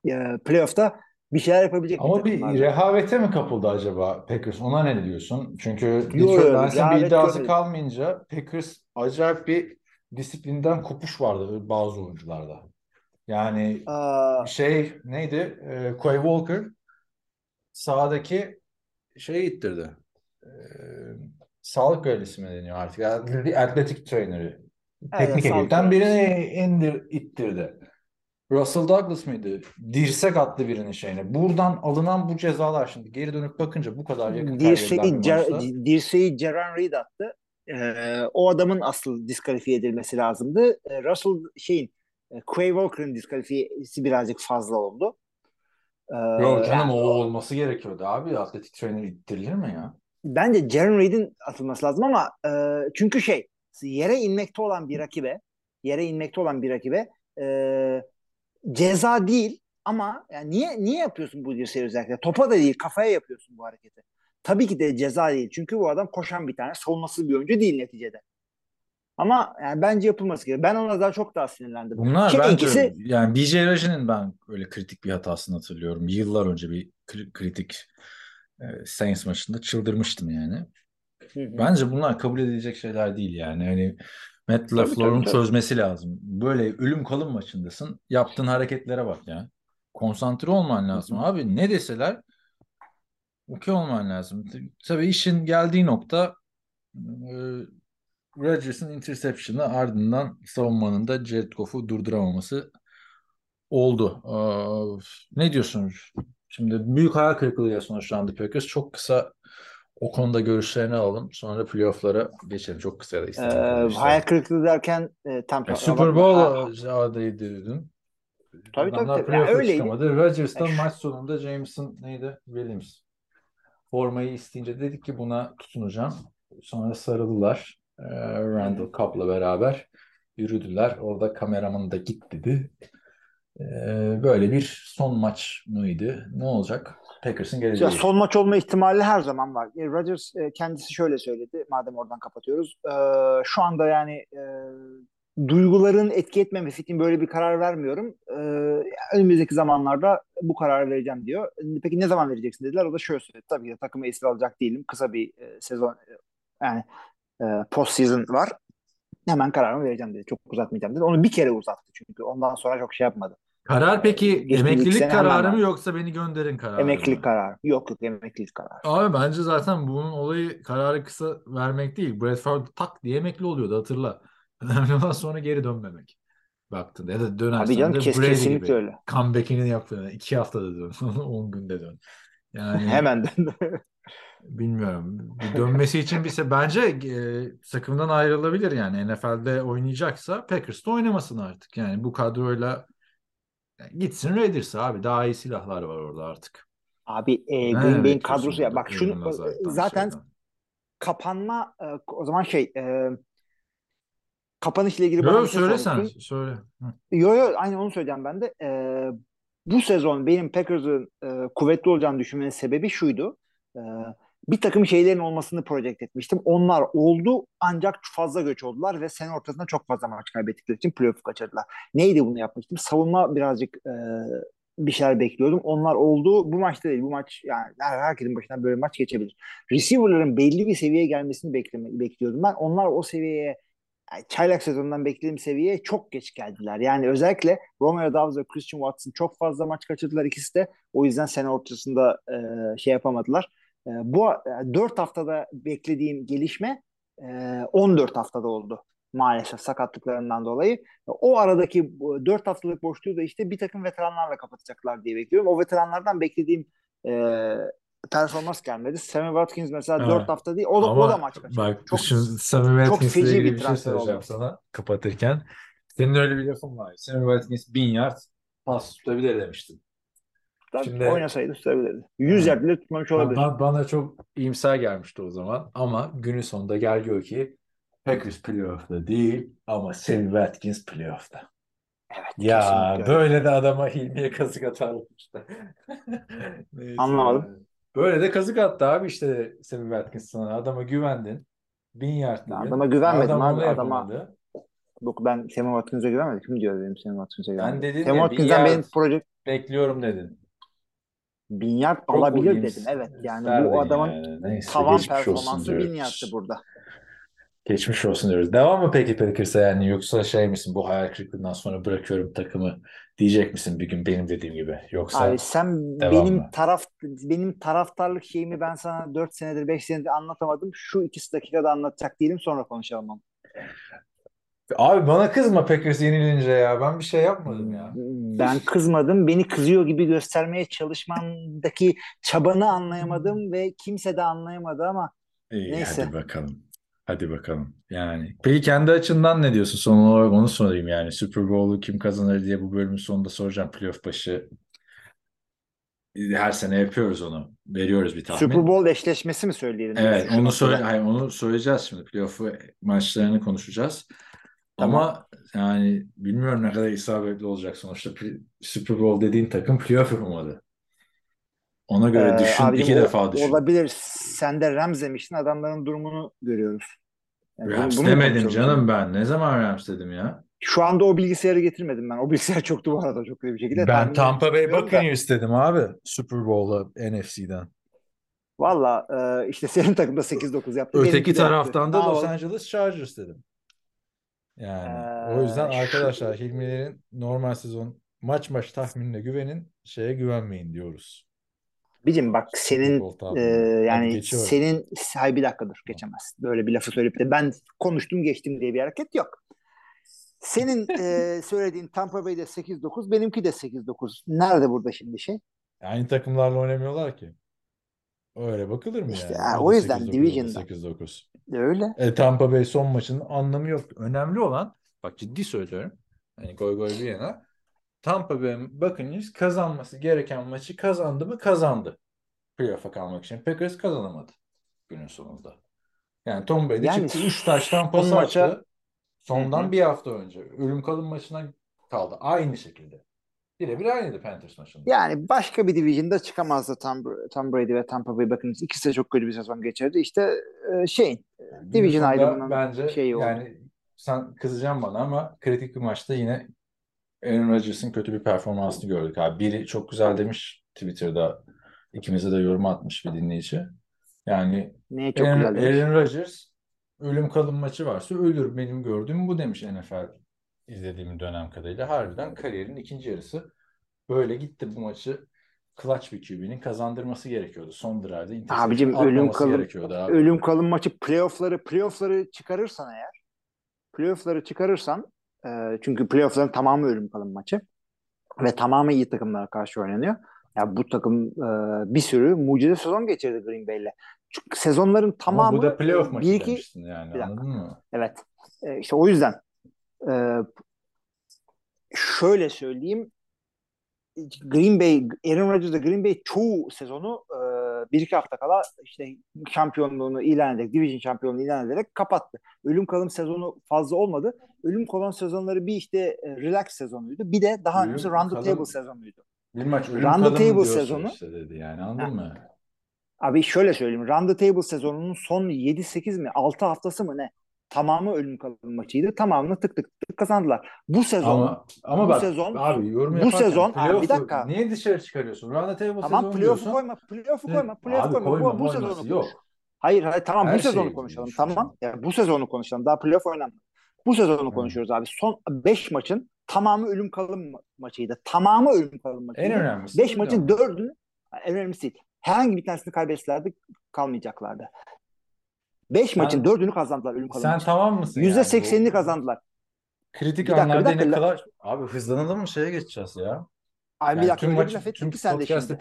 e, playoff'ta bir şeyler yapabilecek Ama bir takımlardı. rehavete mi kapıldı acaba Packers? Ona ne diyorsun? Çünkü Detroit Lions'ın bir iddiası görmedim. kalmayınca Packers acayip bir disiplinden kopuş vardı bazı oyuncularda. Yani Aa, şey neydi? Ee, Quay Walker sahadaki şeyi ittirdi. Ee, sağlık görevlisi mi deniyor artık? Atletik, atletik traineri. Teknik sağlık ekipten birini indir, ittirdi. Russell Douglas mıydı? Dirsek attı birinin şeyine. Buradan alınan bu cezalar şimdi geri dönüp bakınca bu kadar yakın dirseği, Cer- maçta. dirseği Jaron Reed attı. Ee, o adamın asıl diskalifiye edilmesi lazımdı. Ee, Russell şeyin e, Quay Walker'ın diskalifiyesi birazcık fazla oldu. Ee, Yok canım yani o olması gerekiyordu abi. Atletik trainer ittirilir mi ya? bence Jaron Reed'in atılması lazım ama e, çünkü şey yere inmekte olan bir rakibe yere inmekte olan bir rakibe e, ceza değil ama yani niye niye yapıyorsun bu dirseği özellikle? Topa da değil kafaya yapıyorsun bu hareketi. Tabii ki de ceza değil. Çünkü bu adam koşan bir tane savunması bir oyuncu değil neticede. Ama yani bence yapılması gerekiyor. Ben ona daha çok daha sinirlendim. Bunlar Ki bence ikisi yani BJ Raji'nin ben öyle kritik bir hatasını hatırlıyorum. Yıllar önce bir kri- kritik e, Saints maçında çıldırmıştım yani. Hı hı. Bence bunlar kabul edilecek şeyler değil yani. Hani Matt LaFleur'un çözmesi lazım. Böyle ölüm kalım maçındasın. Yaptığın hareketlere bak ya. Konsantre olman lazım. Abi ne deseler okey olman lazım. Tabii işin geldiği nokta e, Rodgers'ın interception'ı ardından savunmanın da Jared Goff'u durduramaması oldu. Aa, ne diyorsunuz? Şimdi büyük hayal kırıklığıyla sonuçlandı Packers. Çok kısa o konuda görüşlerini alalım. Sonra playoff'lara geçelim. Çok kısa da Ee, kadar işte. hayal kırıklığı derken e, tam Ya, bakma. Super Bowl Ha, adayıydı dün. Tabii, tabii, Adamlar tabii. playoff'a Ya, öyleydi. çıkamadı. Rodgers da Ya, şu- maç sonunda Jameson neydi? Williams. Formayı isteyince dedik ki buna tutunacağım. Sonra sarıldılar. Ee, Randall Cobb'la beraber yürüdüler. Orada kameraman da git dedi. Ee, böyle bir son maç mıydı? Ne olacak? Packers'ın Ya geleceği. son maç olma ihtimali her zaman var. E, Rodgers e, kendisi şöyle söyledi. Madem oradan kapatıyoruz. E, şu anda yani e, duyguların etki etmemesi için böyle bir karar vermiyorum. E, önümüzdeki zamanlarda bu kararı vereceğim diyor. Peki ne zaman vereceksin dediler. O da şöyle söyledi. Tabii ki takımı esir alacak değilim. Kısa bir e, sezon e, yani e, post season var. Hemen kararımı vereceğim dedi. Çok uzatmayacağım dedi. Onu bir kere uzattı çünkü. Ondan sonra çok şey yapmadı. Karar peki Geçtiğimiz emeklilik kararı mı yoksa beni gönderin kararı Emeklilik mı? kararı. Yok yok emeklilik kararı. Abi bence zaten bunun olayı kararı kısa vermek değil. Favre tak diye emekli oluyordu hatırla. Önemli olan sonra geri dönmemek. Baktın ya da Tabii dönersen canım de kes, kesinlikle gibi. öyle. Comeback'ini yaptın. iki haftada dön. 10 günde dön. Yani Hemen döndü. bilmiyorum. Dönmesi için bir bence e, takımdan ayrılabilir yani. NFL'de oynayacaksa Packers'ta oynamasın artık. Yani bu kadroyla yani gitsin Raiders'a abi. Daha iyi silahlar var orada artık. Abi e, Green Bay'in bekliyorsun kadrosu ya bak şunu Aaron Lazard'dan, zaten şeyden? kapanma e, o zaman şey e, kapanışla ilgili bana Yok bir şey söyle sen. Söyle. Yo yo aynı onu söyleyeceğim ben de. E, bu sezon benim Packers'ın e, kuvvetli olacağını düşünmenin sebebi şuydu. E, bir takım şeylerin olmasını project etmiştim. Onlar oldu ancak fazla göç oldular ve sene ortasında çok fazla maç kaybettikleri için playoff'u kaçırdılar. Neydi bunu yapmıştım? Savunma birazcık e, bir şeyler bekliyordum. Onlar oldu. Bu maçta değil. Bu maç yani her, herkesin başından böyle maç geçebilir. Receiver'ların belli bir seviyeye gelmesini bekleme, bekliyordum ben. Onlar o seviyeye yani çaylak sezonundan beklediğim seviyeye çok geç geldiler. Yani özellikle Romeo Doubs ve Christian Watson çok fazla maç kaçırdılar ikisi de. O yüzden sene ortasında e, şey yapamadılar. E, bu e, 4 haftada beklediğim gelişme e, 14 haftada oldu maalesef sakatlıklarından dolayı. O aradaki 4 haftalık boşluğu da işte bir takım veteranlarla kapatacaklar diye bekliyorum. O veteranlardan beklediğim e, performans gelmedi. Sammy Watkins mesela Evet. 4 hafta değil. O da, Ama o da maç kaçırdı. bak Çok, şimdi Sammy Watkins'le ilgili bir bir şey transfer söyleyeceğim oldu. sana kapatırken. Senin öyle bir lafın var. Sammy Watkins 1000 yard pas tutabilir demiştin. Tabii, Şimdi- oynasaydı tutabilirdi. 100 Ha. yard bile tutmamış olabilir. Ba- bana çok iyimser gelmişti o zaman. Ama günün sonunda gel gör ki Packers playoff'ta değil ama Sammy Watkins playoff'ta. Evet, Ya kesinlikle öyle. böyle de adama Hilmi'ye kazık atarlar işte. Neyse. Anlamadım. Böyle de kazık attı abi işte Sammy Watkins sana. Adama güvendin. Bin yard dedin. Adama güvenmedim Adam abi. onu Adama yapamadı. Yok ben Sammy Watkins'e güvenmedim. Kim diyor benim Sammy Watkins'e güvenmedim? dedim Sammy ya, Watkins'den benim proje Bekliyorum dedin. bin yard Çok alabilir dedim. Evet yani bu adamın yani. Neyse, tavan geçmiş olsun performansı bin diyoruz. yardtı burada. Geçmiş olsun diyoruz. Devam mı peki Packers'a yani yoksa şey misin bu hayal kırıklığından sonra bırakıyorum takımı diyecek misin bir gün benim dediğim gibi yoksa Abi sen benim mı? taraf benim taraftarlık şeyimi ben sana 4 senedir 5 senedir anlatamadım. Şu ikisi dakikada anlatacak değilim sonra konuşalım onu. Abi bana kızma Packers yenilince ya ben bir şey yapmadım ya. Ben kızmadım. Beni kızıyor gibi göstermeye çalışmandaki çabanı anlayamadım ve kimse de anlayamadı ama İyi Neyse. hadi bakalım. Hadi bakalım. Yani peki kendi açından ne diyorsun? Son olarak onu sorayım yani. Super Bowl'u kim kazanır diye bu bölümün sonunda soracağım. Playoff başı her sene yapıyoruz onu. Veriyoruz bir tahmin. Super Bowl eşleşmesi mi söyleyelim? Evet, onu noktada? söyle, hayır, onu söyleyeceğiz şimdi. Playoff maçlarını konuşacağız. Ama yani bilmiyorum ne kadar isabetli olacak sonuçta. Super Bowl dediğin takım playoff yapamadı. Ona göre Ee, düşün, abicim, iki o- defa düşün. Olabilir. Sen de Rams demiştin. Adamların durumunu görüyoruz. Yani bunu- Rams bunu demedim konuşuyoruz? canım ben. Ne zaman Rams dedim ya? Şu anda o bilgisayarı getirmedim ben. O bilgisayar çoktu bu arada çok iyi bir şekilde. Ben Tampa Bay da. Buccaneers dedim abi. Super Bowl'la NFC'den. Valla e, işte senin takımda 8-9 yaptı. Öteki taraftan yaptı. da Los? Angeles Chargers dedim. Yani Ee, o yüzden şu- arkadaşlar Hilmilerin normal sezon maç maç tahminine güvenin, şeye güvenmeyin diyoruz. Bicim bak senin e, yani senin hay bir dakika dur geçemezsin. Böyle bir lafı söyleyip de ben konuştum geçtim diye bir hareket yok. Senin e, söylediğin Tampa Bay'de 8-9 benimki de 8-9. Nerede burada şimdi şey? Aynı takımlarla oynamıyorlar ki. Öyle bakılır mı İşte, yani? o yüzden 8-9, biri Division'da. 8-9. Öyle. E, Tampa Bay son maçının anlamı yok. Önemli olan, bak ciddi söylüyorum. Hani goy goy bir yana. Tampa Bay'in Buccaneers kazanması gereken maçı kazandı mı? Kazandı. Playoff'a kalmak için. Packers kazanamadı günün sonunda. Yani Tom Brady Yani çıktı 3 taştan pas maça- attı. Sondan Hı hı. bir hafta önce. Ölüm kalım maçına kaldı. Aynı şekilde. Birebir aynıydı Panthers maçında. Yani başka bir division'da çıkamazdı Tom, Tom Brady ve Tampa Bay Buccaneers. İkisi de çok kötü bir sezon geçirdi. İşte e, şeyin Yani division ayrımının bence şeyi oldu. yani sen kızacaksın bana ama kritik bir maçta yine Aaron Rodgers'ın kötü bir performansını gördük abi. Biri çok güzel demiş Twitter'da ikimize de yorum atmış bir dinleyici. Yani Neye çok Aaron, güzel demiş. Aaron Rodgers ölüm kalım maçı varsa ölür benim gördüğüm bu demiş NFL izlediğim dönem kadarıyla. Harbiden kariyerin ikinci yarısı böyle gitti bu maçı clutch bir QB'nin kazandırması gerekiyordu. Son interception Abicim ölüm kalım abi. ölüm kalım maçı playoff'ları playoff'ları çıkarırsan eğer playoff'ları çıkarırsan e, çünkü playoff'ların tamamı ölüm kalım maçı ve tamamı iyi takımlara karşı oynanıyor. Ya bu takım e, bir sürü mucize sezon geçirdi Green Bay'le. Çünkü sezonların Ama tamamı bu da playoff maçı bir iki demiştin yani Bir anladın mı? evet. E, işte o yüzden e, şöyle söyleyeyim Green Bay, Aaron Rodgers'da Green Bay çoğu sezonu e, bir iki hafta kala işte şampiyonluğunu ilan ederek, division şampiyonluğunu ilan ederek kapattı. Ölüm kalım sezonu fazla olmadı. Ölüm kalım sezonları bir işte e, relax sezonuydu. Bir de daha önemlisi run the table sezonuydu. Bir maç ölüm Run the table sezonu- işte dedi yani anladın Ha. mı? Abi şöyle söyleyeyim. Run the table sezonunun son 7-8 mi 6 haftası mı ne? Tamamı ölüm kalım maçıydı. Tamamını tık tık tık kazandılar. Bu sezon Ama ama bu bak sezon- abi yorum bu sezon- abi bir dakika. niye dışarı çıkarıyorsun? The table tamam sezonu playoff'u diyorsun. koyma, playoff'u koyma, playoff'u Abi koyma. koyma, Bu, bu sezonu konuş. yok. Hayır, hayır tamam Her bu sezonu şeyi konuşalım. konuşuyorsun. Tamam. Ya, bu sezonu konuşalım. Daha playoff oynanmadı. Bu sezonu Hı. konuşuyoruz abi. Son 5 maçın tamamı ölüm kalım ma- maçıydı. Tamamı ölüm kalım maçıydı. En önemlisi 5 değil maçın ama. 4'ünü en önemlisi değil. Herhangi bir tanesini kaybetselerdi kalmayacaklardı. 5 Sen- maçın 4'ünü kazandılar ölüm kalım Sen maçı. tamam mısın yani? %80'ini Bu kazandılar. Kritik Bir dakika, anlarda bir dakika. yine kadar abi hızlanalım mı şeye geçeceğiz ya. Ay bir Yani dakika tüm bir maçı- laf ettin tüm ki sen de şimdi.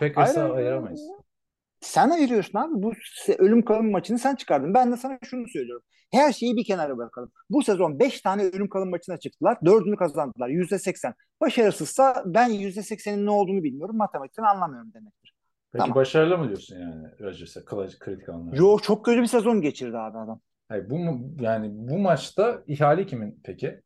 Ayıramayız. Sen ayırıyorsun abi. Bu ölüm kalım maçını sen çıkardın. Ben de sana şunu söylüyorum. Her şeyi bir kenara bırakalım. Bu sezon 5 tane ölüm kalım maçına çıktılar. 4'ünü kazandılar. %80. Başarısızsa ben %80'in ne olduğunu bilmiyorum. Matematikten anlamıyorum demektir. Peki Tamam. başarılı mı diyorsun yani Rodgers'a kritik anlarda? Yo çok kötü bir sezon geçirdi abi adam. Hayır, bu mu yani bu maçta ihale kimin peki?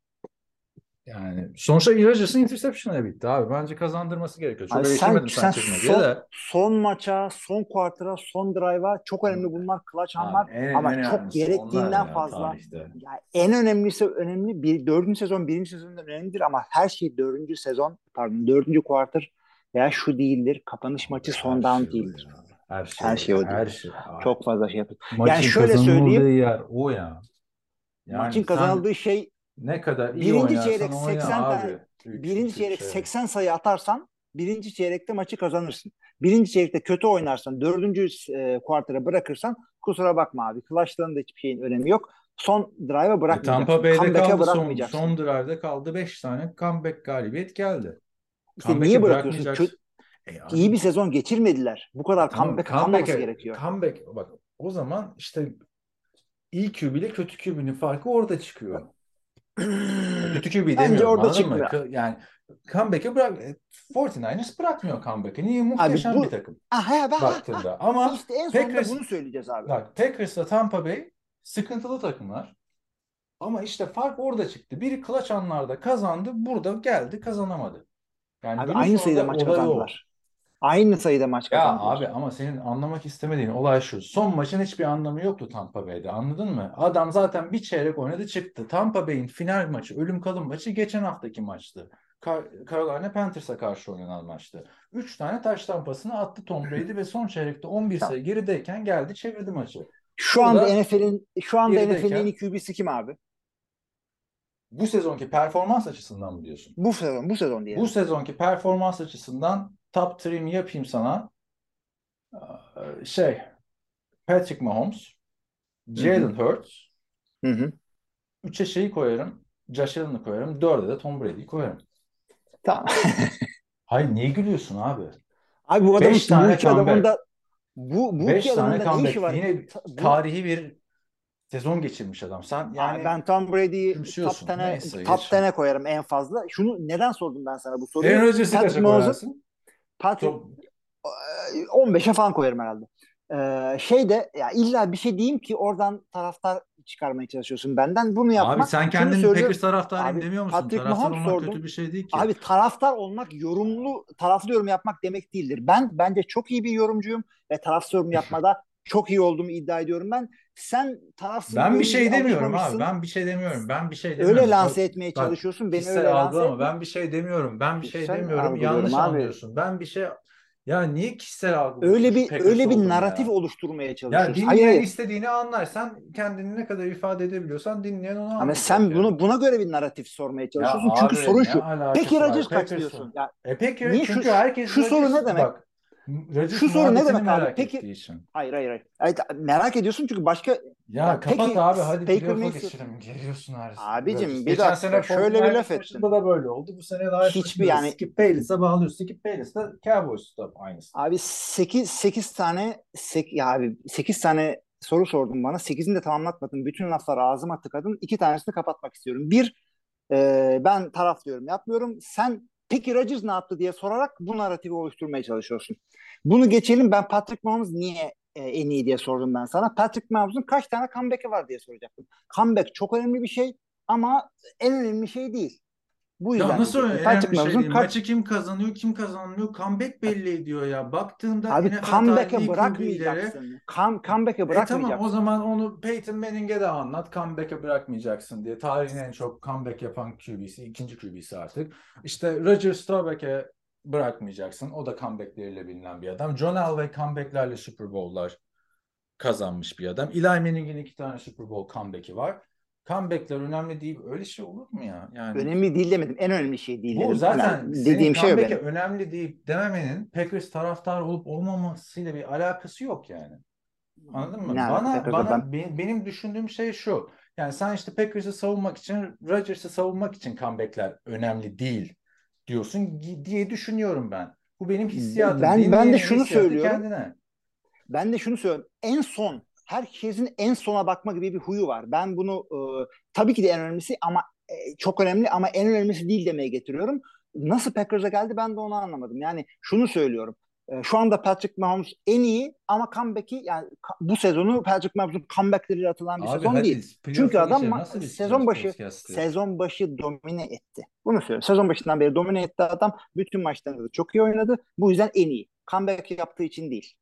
Yani sonuçta Rodgers'ın interception'la bitti abi. Bence kazandırması gerekiyor. Çok Abi sen, eleştirmedim sen sen diye son, de. son maça, son quarter'a, son drive'a çok önemli bunlar. Clutch anlar. Abi, en- ama en çok gerektiğinden ya fazla. tarihte. Ya en önemlisi önemli. Bir, dördüncü sezon birinci sezondan önemlidir ama her şey dördüncü sezon pardon dördüncü quarter veya şu değildir. Kapanış maçı Her son down şey değildir. ya. Her şey, Her şey o değil. Her şey. Abi, Çok fazla şey yapıyor. Maçın Yani şöyle kazanıldığı söyleyeyim. yer o ya. Yani Maçın sen kazanıldığı şey ne kadar iyi birinci çeyrek oyna 80 abi. tane- Üç, birinci çeyrek şey. 80 sayı atarsan birinci çeyrekte maçı kazanırsın. Birinci çeyrekte kötü oynarsan dördüncü e, quarter'a bırakırsan kusura bakma abi. Clutch'ların da hiçbir şeyin önemi yok. Son drive'a E, bırakmayacaksın. Tampa Bay'de kaldı son, son drive'de kaldı 5 tane comeback galibiyet geldi. İşte Comeback'i niye bırakıyorsun? Kö- E, abi, iyi bir sezon geçirmediler. Bu kadar tamam, comeback comeback'e- atamaması gerekiyor. Comeback bak o zaman işte iyi QB ile kötü QB'nin farkı orada çıkıyor. kötü QB Bence demiyorum orada anladın mı? çıkmıyor. K- Yani comeback'e bırak e, 49ers bırakmıyor comeback'i. Niye? Muhteşem bu- bir takım Ah, he, ben, baktığında. Ama işte en sonunda Packers- bunu söyleyeceğiz abi. Bak Packers'la Tampa Bay sıkıntılı takımlar. Ama işte fark orada çıktı. Biri clutch anlarda kazandı. Burada geldi kazanamadı. Yani Abi günün aynı sonunda sayıda maç olay o. kazandılar. Aynı sayıda maç Ya kazandılar. abi ama senin anlamak istemediğin olay şu. Son maçın hiçbir anlamı yoktu Tampa Bay'de. Anladın mı? Adam zaten bir çeyrek oynadı çıktı. Tampa Bay'in final maçı, ölüm kalım maçı geçen haftaki maçtı. Car- Carolina Panthers'a karşı oynanan maçtı. Üç tane taş tampasını attı Tom Brady ve son çeyrekte 11 sayı gerideyken geldi çevirdi maçı. Şu anda Burada NFL'in şu anda gerideyken- NFL'in en iyi QB'si kim abi? Bu sezonki performans açısından mı diyorsun? Bu sezon, bu sezon diye. Bu sezonki performans açısından top 3'mi yapayım sana. Ee, Şey, Patrick Mahomes, Jalen Hurts, Hı hı. 3'e şeyi koyarım, Josh Allen'ı koyarım, 4'e de Tom Brady'yi koyarım. Tamam. Hayır niye gülüyorsun abi? Abi bu adamın Beş bu tane iki adamın comeback. da bu bu 5 iki adamın da ne işi var? Yine bu- tarihi bir sezon geçirmiş adam. Sen Yani ben Tom Brady'yi top küçümsüyorsun. 10'e Neyse, top. 10'e koyarım en fazla. Şunu neden sordum ben sana bu soruyu? Aaron Rodgers'ı kaça koyarsın? Patrick Çok- 15'e falan koyarım herhalde. Ee, şey de ya illa bir şey diyeyim ki oradan taraftar çıkarmaya çalışıyorsun benden. Bunu yapma. Abi sen kendini. Packers taraftarıyım demiyor musun? Patrick Taraftar Mahomes olmak sordum. kötü bir şey değil ki. Abi taraftar olmak yorumlu, taraflı yorum yapmak demek değildir. Ben bence çok iyi bir yorumcuyum ve tarafsız yorum yapmada çok iyi olduğumu iddia ediyorum ben. Sen tarafsız Ben bir şey demiyorum abi. Ben bir şey demiyorum. Ben bir şey demiyorum. Öyle lanse etmeye bak, çalışıyorsun. Beni öyle lanse etme. Ben bir şey demiyorum. Ben bir şey Kişisel demiyorum. Yanlış abi. anlıyorsun. Ben bir şey ya niye kişisel algılıyorsun? Öyle şu bir öyle bir oldum narratif ya? oluşturmaya Ya çalışıyorsun. dinleyen Hayır istediğini anlar. Sen kendini ne kadar ifade edebiliyorsan dinleyen onu Ama anlayacak sen yani. bunu buna göre bir narratif sormaya Ya çalışıyorsun. Çünkü abi sorun şu. Peki? Rodgers kaç diyorsun? Ya E peki Niye şu- çünkü herkes şu soru ne demek? Bak, Rodgers Şu soru ne demek abi? merak Peki- ettiği için. hayır hayır hayır. Evet, merak ediyorsun çünkü başka Ya Ya kapat peki, abi hadi Baker playoff'a Mayfield- geçelim. Geliyorsun her Abicim, Rodgers. bir Geçen dakika, sene şöyle bir 49ers laf ettin. da böyle oldu. Bu sene daha Hiçbir yani- Skip Bayless'e bağlıyor. Skip Bayless de Cowboys'ta aynısı. abi 8 8 tane sek, ya abi 8 tane soru sordun bana. 8'ini de tamamlatmadın. Bütün lafları ağzıma tıkadın. İki tanesini kapatmak istiyorum. Bir e, ben taraf diyorum yapmıyorum. Sen peki Rodgers ne yaptı diye sorarak bu narratifi oluşturmaya çalışıyorsun. Bunu geçelim. Ben Patrick Mahomes niye e, en iyi diye sordum ben sana. Patrick Mahomes'un kaç tane comeback'i var diye soracaktım. Comeback çok önemli bir şey ama en önemli şey değil. Bu yüzden Ya nasıl öyle önemli bir şey değil. Maçı kim kazanıyor, kim kazanmıyor. Comeback belli ediyor ya. Baktığında Abi comeback'e bırakmayacaksın. Come, comeback'e E bırakmayacaksın. tamam o zaman onu Peyton Manning'e de anlat. Comeback'e bırakmayacaksın diye. Tarihin en çok comeback yapan QB'si, ikinci QB'si artık. İşte Roger Staubach'e bırakmayacaksın. O da comeback'leriyle bilinen bir adam. John Elway comeback'lerle Super Bowl'lar kazanmış bir adam. Eli Manning'in iki tane Super Bowl comeback'i var. Comeback'ler önemli değil. Öyle şey olur mu ya? Yani Önemli değil demedim. En önemli şey değil bu dedim. zaten Yani dediğim şey benim. önemli değil dememenin Packers taraftar olup olmamasıyla bir alakası yok yani. Anladın mı? Alaka Bana bana Ben- be- benim düşündüğüm şey şu. Yani sen işte Packers'ı savunmak için, Rodgers'ı savunmak için comeback'ler önemli değil diyorsun diye düşünüyorum ben. Bu benim hissiyatım. Ben- ben de şunu söylüyorum. Kendine. Ben de şunu söylüyorum. En son herkesin en sona bakma gibi bir huyu var. Ben bunu e, tabii ki de en önemlisi ama e, çok önemli ama en önemlisi değil demeye getiriyorum. Nasıl Packers'a geldi ben de onu anlamadım. Yani şunu söylüyorum. E, şu anda Patrick Mahomes en iyi ama comeback'i yani ka- bu sezonu Patrick Mahomes'un comeback'leriyle atılan bir Abi sezon hadi değil. Çünkü adam ma- sezon başı sezon başı domine etti. Bunu söylüyorum. Sezon başından beri domine etti adam. Bütün maçlarında da çok iyi oynadı. Bu yüzden en iyi. Comeback yaptığı için değil.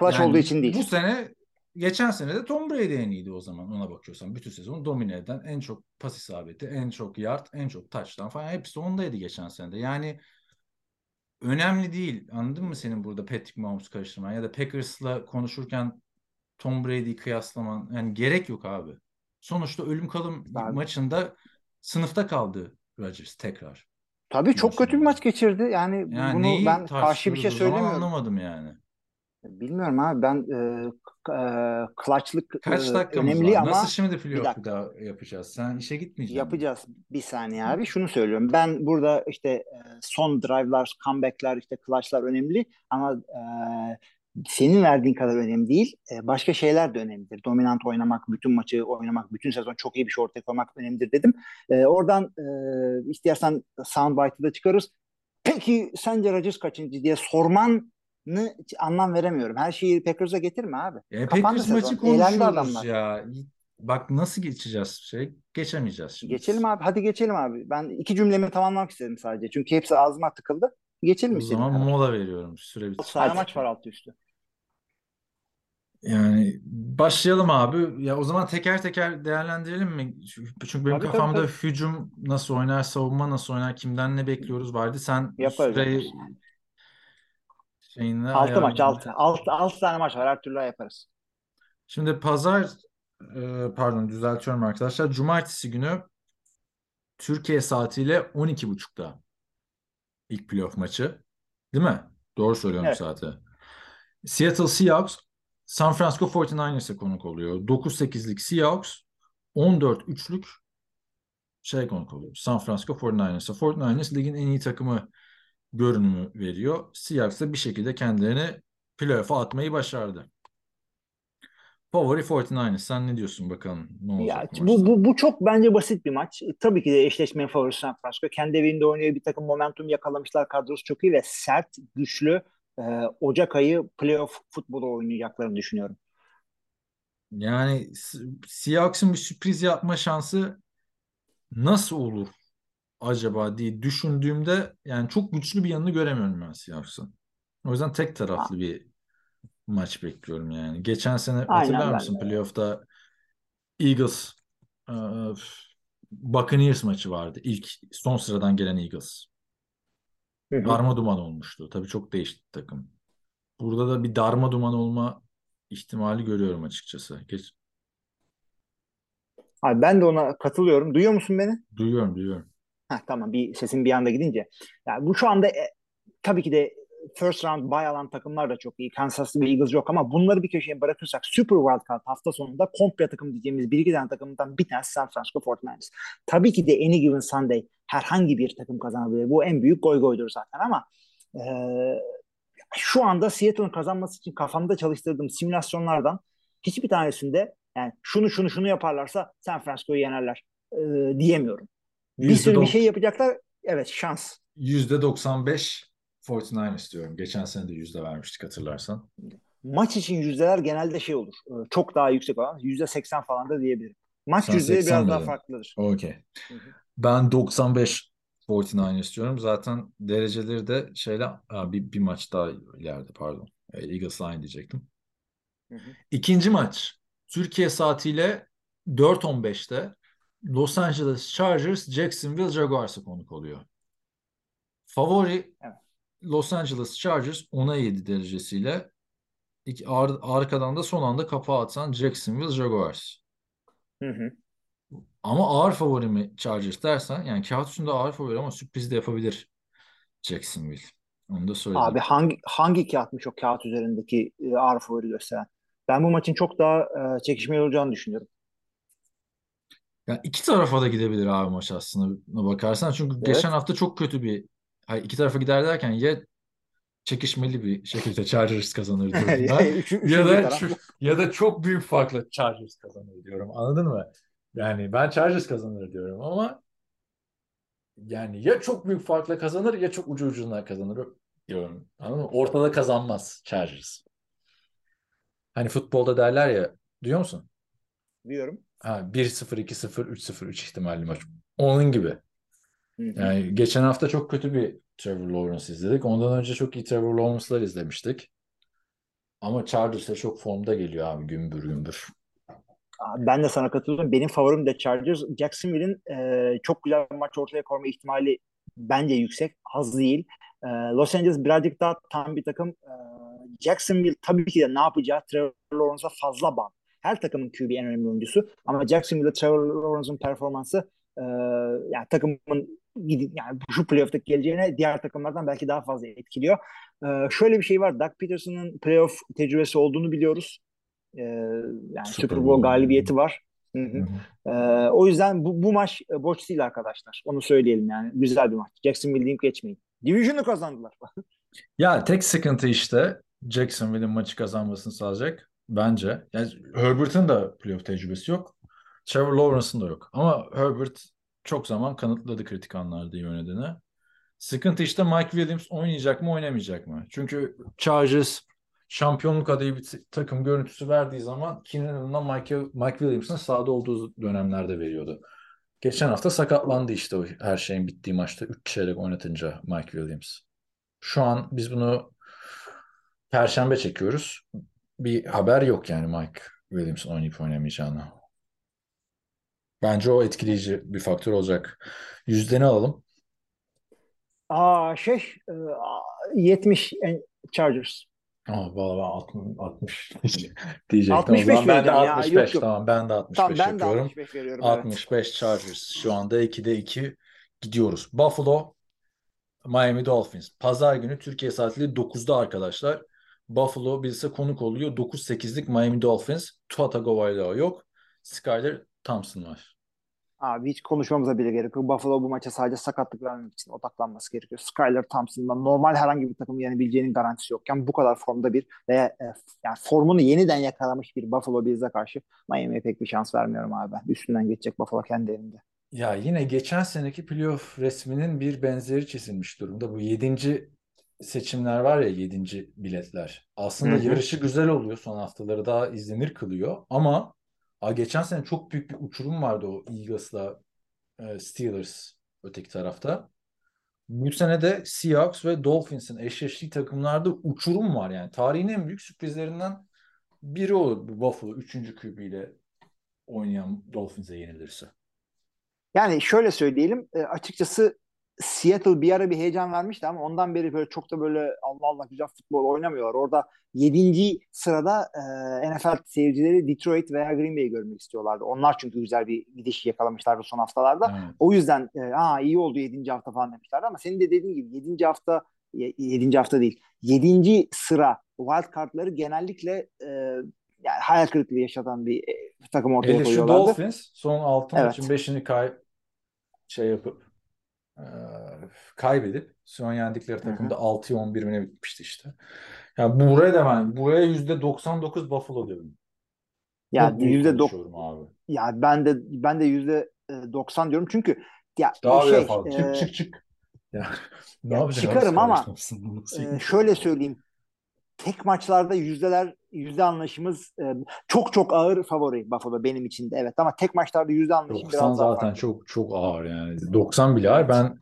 Clutch Yani olduğu için değil. Bu sene geçen sene de Tom Brady en iyiydi o zaman ona bakıyorsan. Bütün sezonu domine eden en çok pas isabeti, en çok yard, en çok touchdown falan hepsi ondaydı geçen sene de. Yani önemli değil. Anladın mı senin burada Patrick Mahomes karıştırman ya da Packers'la konuşurken Tom Brady'yi kıyaslaman. Yani gerek yok abi. Sonuçta ölüm kalım Abi. maçında sınıfta kaldı Rodgers tekrar. Tabii çok kötü bir maç geçirdi. Yani, Yani bunu ben karşı bir şey söylemiyorum. anlamadım yani. Bilmiyorum abi ben e, e, clutchlık Kaç e, önemli var? ama Nasıl şimdi playoff dakika. bir daha yapacağız? Sen işe gitmeyeceksin. yapacağız. Bir saniye abi şunu söylüyorum. Ben burada işte son drive'lar, comeback'ler, işte clutch'lar önemli ama e, senin verdiğin kadar önemli değil. Başka şeyler de önemlidir. Dominant oynamak, bütün maçı oynamak, bütün sezon çok iyi bir şey ortaya koymak önemlidir dedim. E, oradan e, istersen soundbite'ı da çıkarırız. Peki sence Rodgers kaçıncı diye sormanı hiç anlam veremiyorum. Her şeyi Packers'a getirme abi. Ya Kapandı Packers maçı konuşuyoruz adamlar. ya. Bak nasıl geçeceğiz şey? Geçemeyeceğiz şimdi. Geçelim abi. Hadi geçelim abi. Ben iki cümlemi tamamlamak istedim sadece. Çünkü hepsi ağzıma tıkıldı. Geçelim O zaman kadar. mola veriyorum. Süre bitti. tane maç var altı üstü. Yani başlayalım abi. Ya o zaman teker teker değerlendirelim mi? Çünkü benim Tabii, kafamda tabii. hücum nasıl oynar, savunma nasıl oynar, kimden ne bekliyoruz vardı. Sen Yaparız, süreyi. Şeyini Altı maç. ayarla. Altı. Altı, altı tane maç var. Her türlü yaparız. Şimdi pazar e, pardon düzeltiyorum arkadaşlar. Cumartesi günü Türkiye saatiyle 12.30'da ilk playoff maçı. Değil mi? Doğru söylüyorum Evet. saati. Seattle Seahawks San Francisco 49ers'e konuk oluyor. 9-8'lik Seahawks 14-3'lük şey konuk oluyor. San Francisco 49ers'a. 49ers ligin en iyi takımı görünümü veriyor. Seahawks da bir şekilde kendilerini playoff'a atmayı başardı. Favori 49ers. Sen ne diyorsun bakalım ne Ya, olacak bu bu, bu, bu çok bence basit bir maç. Tabii ki de eşleşmenin favorisi San Francisco. Kendi evinde oynuyor. Bir takım momentum yakalamışlar. Kadrosu çok iyi ve sert, güçlü. e, Ocak ayı playoff futbolu oynayacaklarını düşünüyorum. Yani Seahawks'ın bir sürpriz yapma şansı nasıl olur acaba diye düşündüğümde yani çok güçlü bir yanını göremiyorum ben Seahawks'ın. O yüzden tek taraflı bir maç bekliyorum yani. Geçen sene Aynen hatırlar mısın playoff'ta Eagles e, Buccaneers maçı vardı. İlk son sıradan gelen Eagles. Hı hı. Darma duman olmuştu. Tabii çok değişti takım. Burada da bir darma duman olma ihtimali görüyorum açıkçası. Geç, Abi ben de ona katılıyorum. Duyuyor musun beni? duyuyorum, duyuyorum. Heh, tamam bir sesin bir anda gidince. Yani bu şu anda e, tabii ki de first round bay alan takımlar da çok iyi. Kansas City Eagles yok ama bunları bir köşeye bırakırsak Super Wildcard hafta sonunda komple takım diyeceğimiz bir iki tane takımdan bir tanesi San Francisco 49ers. Tabii ki de any given Sunday herhangi bir takım kazanabilir. Bu en büyük goy goydur zaten ama e, şu anda Seattle'ın kazanması için kafamda çalıştırdığım simülasyonlardan hiçbir tanesinde yani şunu şunu şunu yaparlarsa San Francisco'yu yenerler e, diyemiyorum. Bir sürü bir %90 şey yapacaklar. Evet şans. %95 49 istiyorum. Geçen sene de yüzde vermiştik hatırlarsan. Maç için yüzdeler genelde şey olur. e, Çok daha yüksek olan. Yüzde seksen falan da diyebilirim. Maç yüzdeleri 80 biraz daha dedin. farklıdır. Okey. Ben 95 49 istiyorum. Zaten dereceleri de şeyle ha, bir, bir maç daha ileride pardon. E, Eagles'la aynı diyecektim. Hı hı. İkinci maç Türkiye saatiyle 4.15'te Los Angeles Chargers Jacksonville Jaguars'a konuk oluyor. Favori Evet. Los Angeles Chargers 10'a 7 derecesiyle İki- ar- arkadan da son anda kapağı atan Jacksonville Jaguars. Hı hı. Ama ağır favori mi Chargers dersen yani kağıt üstünde ağır favori ama sürpriz de yapabilir Jacksonville. Onu da söyleyeyim. Abi hangi hangi kağıtmış o kağıt üzerindeki e, ağır favori gösteren? Ben bu maçın çok daha e, çekişmeli olacağını düşünüyorum. Yani iki tarafa da gidebilir abi maç aslında bakarsan. Çünkü Evet. geçen hafta çok kötü bir hayır, iki tarafa gider derken ya çekişmeli bir şekilde Chargers kazanır diyorum. Üçü- ya da ya da çok büyük farkla Chargers kazanır diyorum. Anladın mı? Yani ben Chargers kazanır diyorum ama yani ya çok büyük farkla kazanır ya çok ucu ucuna kazanır diyorum. Anladın mı? Ortada kazanmaz Chargers. Hani futbolda derler ya duyuyor musun? diyorum. Ha, 1-0, 2-0, 3-0, 3 ihtimalli maç. Onun gibi. Yani geçen hafta çok kötü bir Trevor Lawrence izledik. Ondan önce çok iyi Trevor Lawrence'lar izlemiştik. Ama Chargers'a çok formda geliyor abi gümbür gümbür. Ben de sana katılıyorum. Benim favorim de Chargers. Jacksonville'in e, çok güzel bir maç ortaya koyma ihtimali bence yüksek. Az değil. E, Los Angeles birazcık daha tam bir takım. E, Jacksonville tabii ki de ne yapacağı Trevor Lawrence'a fazla bağlı. Her takımın QB en önemli oyuncusu. Ama Jacksonville'de Trevor Lawrence'ın performansı e, yani takımın yani şu playoff'taki geleceğine diğer takımlardan belki daha fazla etkiliyor. E, şöyle bir şey var. Doug Peterson'ın playoff tecrübesi olduğunu biliyoruz. E, yani Super Super Bowl. Galibiyeti var. Hı hı. Hı hı. Ee, o yüzden bu, bu maç e, boş değil arkadaşlar. Onu söyleyelim yani. Güzel bir maç. Jacksonville deyip geçmeyin. Division'ı kazandılar. Ya tek sıkıntı işte Jacksonville'in maçı kazanmasını sağlayacak bence. Yani Herbert'ın da playoff tecrübesi yok. Trevor Lawrence'ın da yok. Ama Herbert çok zaman kanıtladı kritik anlarda iyi oynadığını. Sıkıntı işte Mike Williams oynayacak mı oynamayacak mı? Çünkü Chargers şampiyonluk adayı bir takım görüntüsü verdiği zaman Keenan Allen'la Mike, Mike Williams'ın sahada olduğu dönemlerde veriyordu. Geçen hafta sakatlandı işte o her şeyin bittiği maçta 3 çeyrek oynatınca Mike Williams. Şu an biz bunu Perşembe çekiyoruz. Bir haber yok yani Mike Williams'ın oynayıp oynamayacağını. Bence o etkileyici bir faktör olacak. Yüzdeni alalım. Aa şey e, 70 en- Chargers. Ama valla ben 60, 60 diyecektim. 65 o zaman ben de vereceğim ya. 65 Yok, yok. tamam ben de 65 Tamam ben de yapıyorum. 65 veriyorum. evet. 65 Chargers. Şu anda 2'de 2 gidiyoruz. Buffalo, Miami Dolphins. Pazar günü Türkiye saatiyle 9'da arkadaşlar. Buffalo bize konuk oluyor. 9-8'lik Miami Dolphins. Tua Tagovailoa yok. Skyler Thompson var. Abi hiç konuşmamıza bile gerek yok. Buffalo bu maça sadece sakatlık vermemek için odaklanması gerekiyor. Skyler Thompson'dan normal herhangi bir takım yenebileceğinin garantisi yokken bu kadar formda bir veya e, yani formunu yeniden yakalamış bir Buffalo Bills'e karşı Miami'ye pek bir şans vermiyorum abi ben. Üstünden geçecek Buffalo kendi elinde. Ya yine geçen seneki playoff resminin bir benzeri çizilmiş durumda. Bu yedinci seçimler var ya yedinci biletler. Aslında Hı hı. yarışı güzel oluyor. Son haftaları daha izlenir kılıyor. Ama a, geçen sene çok büyük bir uçurum vardı o Eagles'la e, Steelers öteki tarafta. Bu sene de Seahawks ve Dolphins'in eşleştiği takımlarda uçurum var yani. Tarihin en büyük sürprizlerinden biri olur bu Buffalo 3. QB ile oynayan Dolphins'e yenilirse. Yani şöyle söyleyelim e, açıkçası Seattle bir ara bir heyecan vermişti ama ondan beri böyle çok da böyle Allah Allah güzel futbol oynamıyorlar. Orada 7. sırada e, NFL seyircileri Detroit veya Green Bay'i görmek istiyorlardı. Onlar çünkü güzel bir gidiş yakalamışlardı son haftalarda. Evet. O yüzden e, Aa, iyi oldu 7. hafta falan demişlerdi ama senin de dediğin gibi 7. hafta 7. hafta değil 7. sıra wild card'ları genellikle e, yani hayal kırıklığı yaşatan bir e, takım ortaya Hele şu koyuyorlardı. Dolphins son 6 Evet. maçın 5'ini kay şey yapıp e, kaybedip son yendikleri takımda 6'ya 11 mi ne bitmişti işte. Yani buraya da ben buraya %99 Buffalo diyorum. Yani Çok yüzde dok- abi. Ya ben de ben de yüzde e, 90 diyorum çünkü ya Daha şey fazla. e, Çık çık çık. Ya, ne ya yapacağız? çıkarım ama, e, şöyle söyleyeyim tek maçlarda yüzdeler yüzde anlaşımız e, çok çok ağır favori Buffalo benim için de evet ama tek maçlarda yüzde anlaşım 90 biraz zaten farklı. çok çok ağır yani. 90 bile ağır. Ben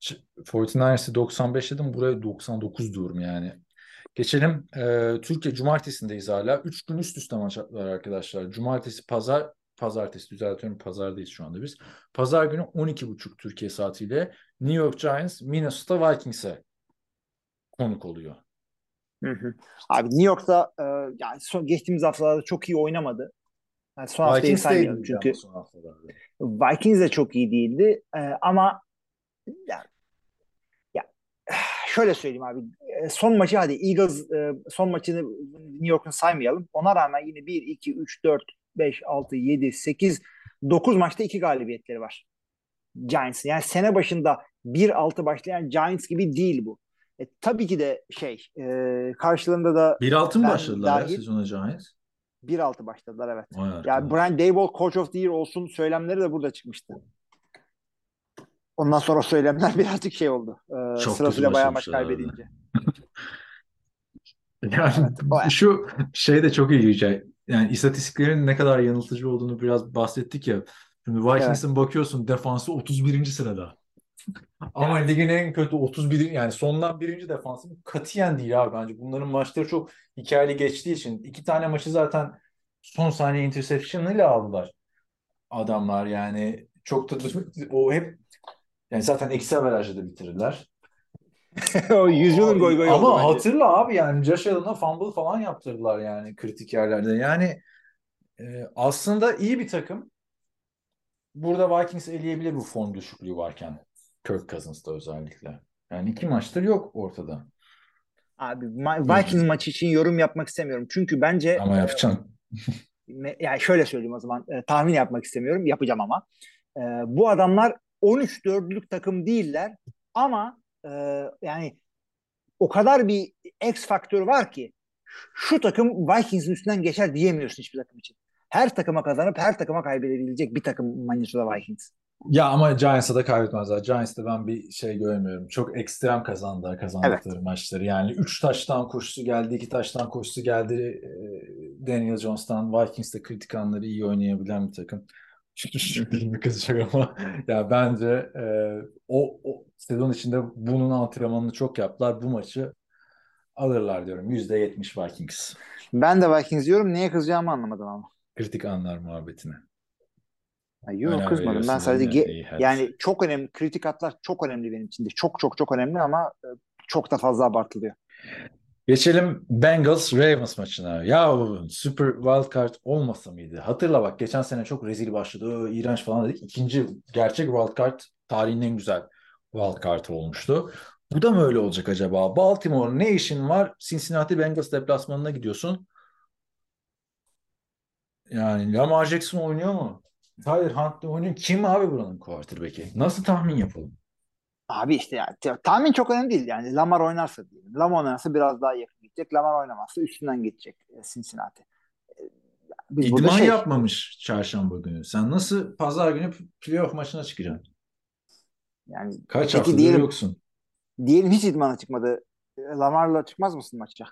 ç- 49ers'ı 95 dedim. Buraya 99 diyorum yani. Geçelim. e, Türkiye Cumartesi'ndeyiz hala. 3 gün üst üste maç var arkadaşlar. Cumartesi, pazar, pazartesi düzeltiyorum. Pazardayız şu anda biz. Pazar günü 12.30 Türkiye saatiyle New York Giants Minnesota Vikings'e konuk oluyor. Hı hı. Abi New York'ta e, yani son, geçtiğimiz haftalarda çok iyi oynamadı. Yani son haftayı Vikings ama çünkü son haftalarda. Vikings de çok iyi değildi E, ama ya, ya şöyle söyleyeyim abi E, son maçı hadi Eagles e, son maçını New York'un saymayalım. Ona rağmen yine 1, 2, 3, 4, 5, 6, 7, 8, 9 maçta 2 galibiyetleri var. Giants. Yani sene başında 1-6 başlayan Giants gibi değil bu. E, tabii ki de şey e, karşılığında da 1-6 mı başladılar ya dahil- sezona Giants? 1-6 başladılar evet. Vay Ya arkadaş. Brian Daboll Coach of the Year olsun söylemleri de burada çıkmıştı. Ondan sonra söylemler birazcık şey oldu. Ee, Çok sırasıyla bayağı maç kaybedince. Yani o- şu şey de çok ilginç. Yani Yani istatistiklerin ne kadar yanıltıcı olduğunu biraz bahsettik ya. Şimdi Vikings'in bakıyorsun defansı 31. sırada. Ama ligin en kötü 31 yani sondan birinci defansı bu katiyen değil abi bence. Bunların maçları çok hikayeli geçtiği için iki tane maçı zaten son saniye interception ile aldılar adamlar yani çok da o hep yani zaten eksi averajla da bitirdiler. o yüzyılın goy goy Ama bence. hatırla abi yani Josh Allen'a fumble falan yaptırdılar yani kritik yerlerde. Yani e, aslında iyi bir takım. Burada Vikings eleyebilir bu form düşüklüğü varken. Kirk Cousins'ta özellikle. Yani iki maçtır yok ortada. Abi Vikings maçı için yorum yapmak istemiyorum. Çünkü bence Ama yapacaksın. Me- yani şöyle söyleyeyim o zaman e, tahmin yapmak istemiyorum yapacağım ama E, bu adamlar 13 dörtlük takım değiller ama e, yani o kadar bir X faktörü var ki şu takım Vikings'in üstünden geçer diyemiyorsun hiçbir takım için. Her takıma kazanıp her takıma kaybedebilecek bir takım Minnesota Vikings. Ya ama Giants'a da kaybetmezler. Giants'ta ben bir şey görmüyorum. Çok ekstrem kazandılar kazandıkları maçları. Yani 3 taştan koşusu geldi, 2 taştan koşusu geldi. Ee, Daniel Jones'tan Vikings'te kritik anları iyi oynayabilen bir takım. bir kızacak ama ya bence e, o, o sezon içinde bunun antrenmanını çok yaptılar. Bu maçı alırlar diyorum. %70 Vikings. Ben de Vikings diyorum. Neye kızacağımı anlamadım ama. Kritik anlar muhabbetine. Yok kızmadım. Ben sadece ge- yani çok önemli. Kritik atlar çok önemli benim için de. Çok çok çok önemli ama e, çok da fazla abartılıyor. Geçelim Bengals Ravens maçına. Ya Super Wildcard olmasa mıydı? Hatırla bak geçen sene çok rezil başladı. İğrenç falan dedik. İkinci gerçek Wildcard tarihin en güzel Wildcard olmuştu. Bu da mı öyle olacak acaba? Baltimore ne işin var? Cincinnati Bengals deplasmanına gidiyorsun. Yani Lamar Jackson oynuyor mu? Tyler Hunt oynuyor. Kim abi buranın quarterback'i? Nasıl tahmin yapalım? Abi işte ya, tahmin çok önemli değil. Yani Lamar oynarsa diyelim. Lamar oynarsa biraz daha yakın gidecek. Lamar oynamazsa üstünden geçecek e, Cincinnati. E, Biz İdman şey, yapmamış çarşamba günü. Sen nasıl pazar günü playoff maçına çıkacaksın? yani Kaç haftadır diyelim- yoksun? diyelim hiç idmana çıkmadı. E, Lamar'la çıkmaz mısın maça?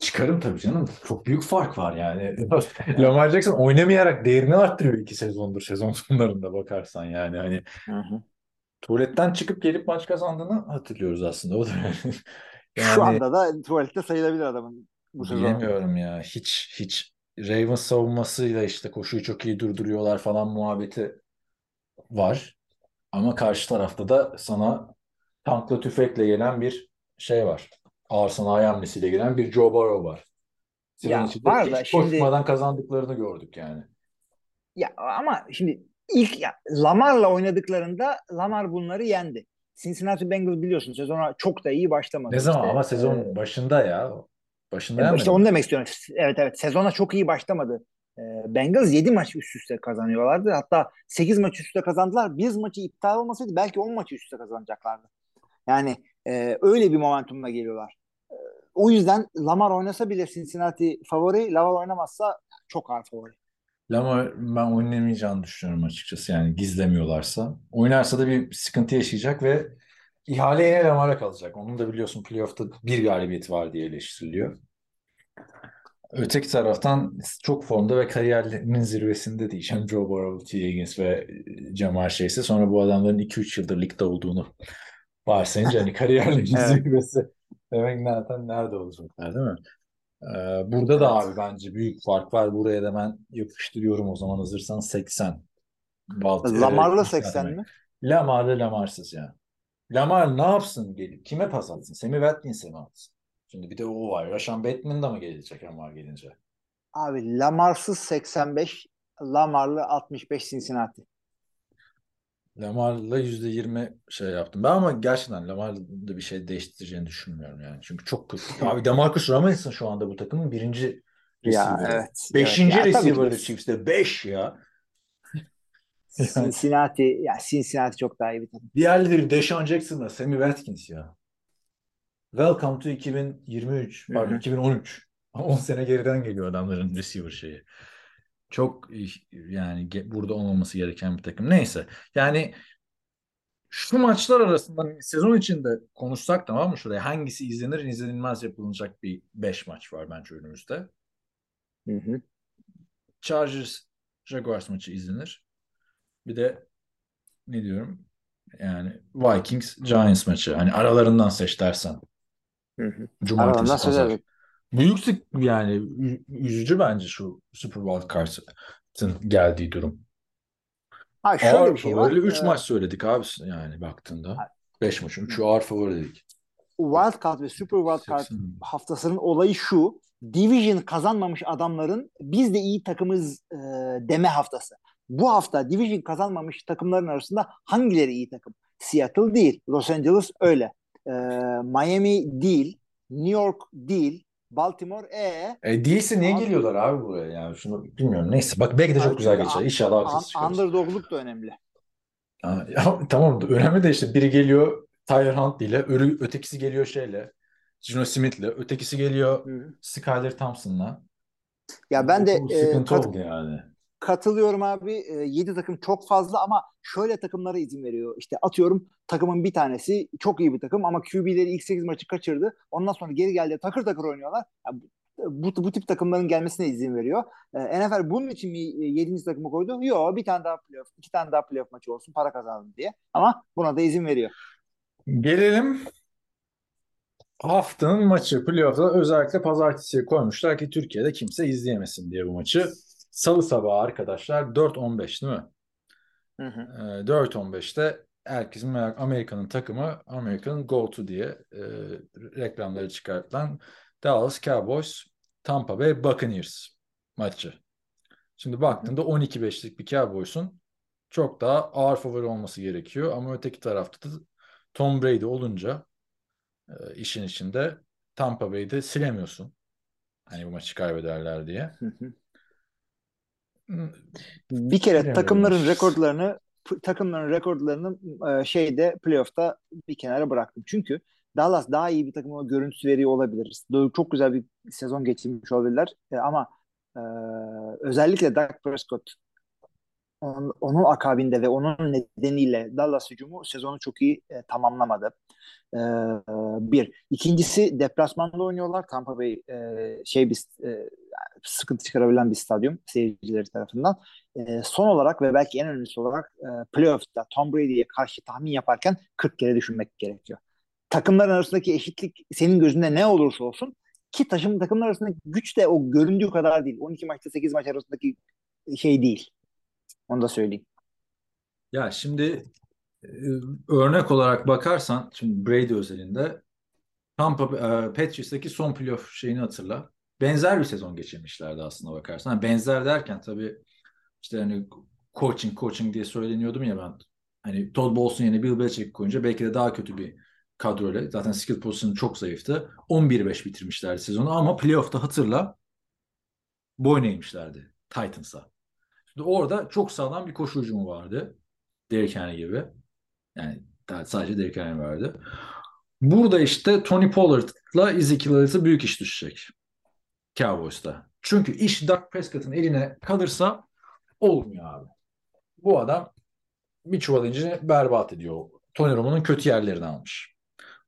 Çıkarım tabii canım. Çok büyük fark var yani. Lamar Jackson oynamayarak değerini arttırıyor iki sezondur sezon sonlarında bakarsan yani hani Hı hı. tuvaletten çıkıp gelip maç kazandığını hatırlıyoruz aslında. O da yani, Şu anda da tuvalette sayılabilir adamın bu sezon. bilemiyorum ya. Hiç hiç Ravens savunmasıyla işte koşuyu çok iyi durduruyorlar falan muhabbeti var. Ama karşı tarafta da sana tankla tüfekle gelen bir şey var. Ağır sanayi hamlesiyle gelen bir Joe Burrow var. Sezon Ya içinde var da hiç şimdi- koşmadan kazandıklarını gördük yani. Ya ama şimdi ilk ya, Lamar'la oynadıklarında Lamar bunları yendi. Cincinnati Bengals biliyorsun sezona çok da iyi başlamadı. Ne zaman İşte, ama sezon e, başında ya. Başında yenmedi İşte onu demek istiyorum. Evet evet sezona çok iyi başlamadı. E, Bengals 7 maç üst üste kazanıyorlardı. Hatta 8 maç üst üste kazandılar. Bir maçı iptal olmasaydı belki 10 maçı üst üste kazanacaklardı. Yani e, öyle bir momentumla geliyorlar. E, o yüzden Lamar oynasa bile Cincinnati favori, Lamar oynamazsa çok ağır favori. Lamar ben oynamayacağını düşünüyorum açıkçası yani gizlemiyorlarsa. Oynarsa da bir sıkıntı yaşayacak ve ihale yine Lamar'a kalacak. Onun da biliyorsun playoff'ta bir galibiyeti var diye eleştiriliyor. Öteki taraftan çok formda ve kariyerlerinin zirvesinde. Hem Joe Burrow, T. Higgins ve Jamar Chase'e sonra bu adamların 2-3 yıldır ligde olduğunu varsayınca hani kariyerlerinin Evet. zirvesi demek zaten nerede olacaklar değil mi? Ee, burada da abi bence büyük fark var. Buraya da ben yapıştırıyorum o zaman hazırsan 80. Balt- Lamar'la e, 80 demek. mi? Lamar'lı Lamarsız ya. Lamar ne yapsın gelip? Kime pas atsın? Sammy Watkins'e mi atsın? Şimdi bir de o var. Rashan Bateman da mı gelecek Lamar gelince? Abi Lamar'sız 85, Lamar'lı 65 Cincinnati. Lamar'la %20 şey yaptım. Ben ama gerçekten Lamar'da bir şey değiştireceğini düşünmüyorum yani. Çünkü çok kötü. Abi Demarcus Robinson şu anda bu takımın birinci receiver'ı. evet. Beşinci evet. Receiver'ı Chiefs'te. Beş ya. Cincinnati, ya Cincinnati çok daha iyi bir takım. diğerleri Deshaun Jackson'la Sammy Watkins ya. Welcome to 2023. Hı Pardon hı. 2013. 10 sene geriden geliyor adamların receiver şeyi. Çok yani burada olmaması gereken bir takım. Neyse. Yani şu maçlar arasında hani sezon içinde konuşsak tamam mı şuraya hangisi izlenir izlenilmez yapılacak bir 5 maç var bence önümüzde. Hı hı. Chargers Jaguars maçı izlenir. Bir de ne diyorum? Yani Vikings Giants maçı. Hani aralarından seç dersen. Hı hı. Cumartesi, Aralarından pazar. Büyük sık yani üzücü bence şu Super Bowl Card'ın geldiği durum. Ha şöyle Ağır bir şey var. favori 3 Ee, maç söyledik abi yani baktığında. 5 maçın 3'ü ağır favori dedik. Wild Card ve Super Wild Card 80. haftasının olayı şu. Division kazanmamış adamların biz de iyi takımız e, deme haftası. Bu hafta Division kazanmamış takımların arasında hangileri iyi takım? Seattle değil. Los Angeles öyle. E, Miami değil. New York değil. Baltimore e E değilse niye geliyorlar abi buraya yani şunu bilmiyorum. Neyse bak belki de çok güzel geçer. İnşallah haksız çıkarız. underdogluk da önemli. Ha, ya, tamam önemli de işte biri geliyor Tyler Huntley ile örü, ötekisi geliyor şeyle Gino Smith'le ötekisi geliyor Hı hı. Skyler Thompson'la. Ya ben de Bu e, kat- oldu yani. Katılıyorum abi. E, 7 takım çok fazla ama şöyle takımlara izin veriyor. İşte atıyorum takımın bir tanesi çok iyi bir takım ama QB'leri ilk 8 maçı kaçırdı. Ondan sonra geri geldi takır takır oynuyorlar. Ya bu, bu, tip takımların gelmesine izin veriyor. E, NFL bunun için mi 7. takımı koydu? Yok bir tane daha playoff, iki tane daha playoff maçı olsun para kazanalım diye. Ama buna da izin veriyor. Gelelim haftanın maçı playoff'ta özellikle pazartesiye koymuşlar ki Türkiye'de kimse izleyemesin diye bu maçı. Salı sabahı arkadaşlar 4-15 değil mi? Hı hı. Ee, 4-15'te herkesin merak Amerika'nın takımı American Go To diye e, reklamları çıkartılan Dallas Cowboys Tampa Bay Buccaneers maçı. Şimdi baktığında 12-5'lik bir Cowboys'un çok daha ağır favori olması gerekiyor ama öteki tarafta da Tom Brady olunca e, işin içinde Tampa Bay'de silemiyorsun. Hani bu maçı kaybederler diye. Hı hı. Bir kere Bilemiyorum. takımların rekorlarını takımların rekorlarını e, şeyde playoff'ta bir kenara bıraktım. Çünkü Dallas daha iyi bir takıma görüntüsü veriyor olabilir. Çok güzel bir sezon geçirmiş olabilirler. E, ama e, özellikle Dak Prescott onun, onun akabinde ve onun nedeniyle Dallas hücumu sezonu çok iyi e, tamamlamadı. E, bir. İkincisi deplasmanda oynuyorlar. Tampa Bay e, şey bir e, sıkıntı çıkarabilen bir stadyum seyircileri tarafından. E, son olarak ve belki en önemlisi olarak e, playoff'ta Tom Brady'ye karşı tahmin yaparken 40 kere düşünmek gerekiyor. Takımların arasındaki eşitlik senin gözünde ne olursa olsun ki taşım takımlar arasındaki güç de o göründüğü kadar değil. 12 maçta 8 maç arasındaki şey değil. Onu da söyleyeyim. Ya şimdi e, örnek olarak bakarsan şimdi Brady özelinde Tampa e, Patriots'taki son playoff şeyini hatırla. Benzer bir sezon geçirmişlerdi aslında bakarsan. Benzer derken tabii işte hani coaching coaching diye söyleniyordum ya ben. Hani Todd Bowles'un yerine Bill Belichick koyunca belki de daha kötü bir kadroyla. Zaten skill pozisyonu çok zayıftı. 11-5 bitirmişlerdi sezonu ama playoff'ta hatırla boyun eğmişlerdi Titans'a. Şimdi orada çok sağlam bir koşu hücumu vardı. Derrick Henry gibi. Yani sadece Derrick Henry vardı. Burada işte Tony Pollard'la Ezekiel Elliott'a büyük iş düşecek. Cowboys'ta. Çünkü iş Dak Prescott'ın eline kalırsa olmuyor abi. Bu adam bir çuval incini berbat ediyor. Tony Romo'nun kötü yerlerini almış.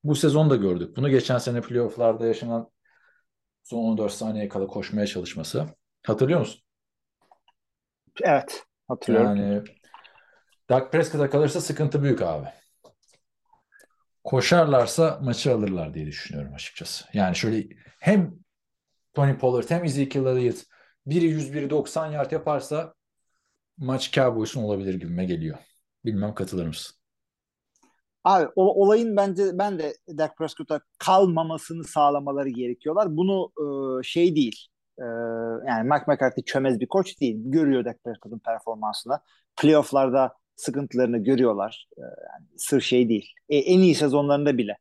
Bu sezon da gördük. Bunu geçen sene playoff'larda yaşanan son 14 saniye kala koşmaya çalışması. Hatırlıyor musun? Evet. Hatırlıyorum. Yani Dak Prescott'a kalırsa sıkıntı büyük abi. Koşarlarsa maçı alırlar diye düşünüyorum açıkçası. Yani şöyle hem Tony Pollard hem Ezekiel Elliott biri 100 biri 90 yard yaparsa maç Cowboys'un olabilir gibime geliyor. Bilmem katılır mısın? Abi o, olayın bence ben de Dak Prescott'a kalmamasını sağlamaları gerekiyorlar. Bunu e, şey değil. E, yani Mike McCarthy çömez bir koç değil. Görüyor Dak Prescott'un performansını. Playoff'larda sıkıntılarını görüyorlar. E, yani sır şey değil. E, en iyi sezonlarında bile.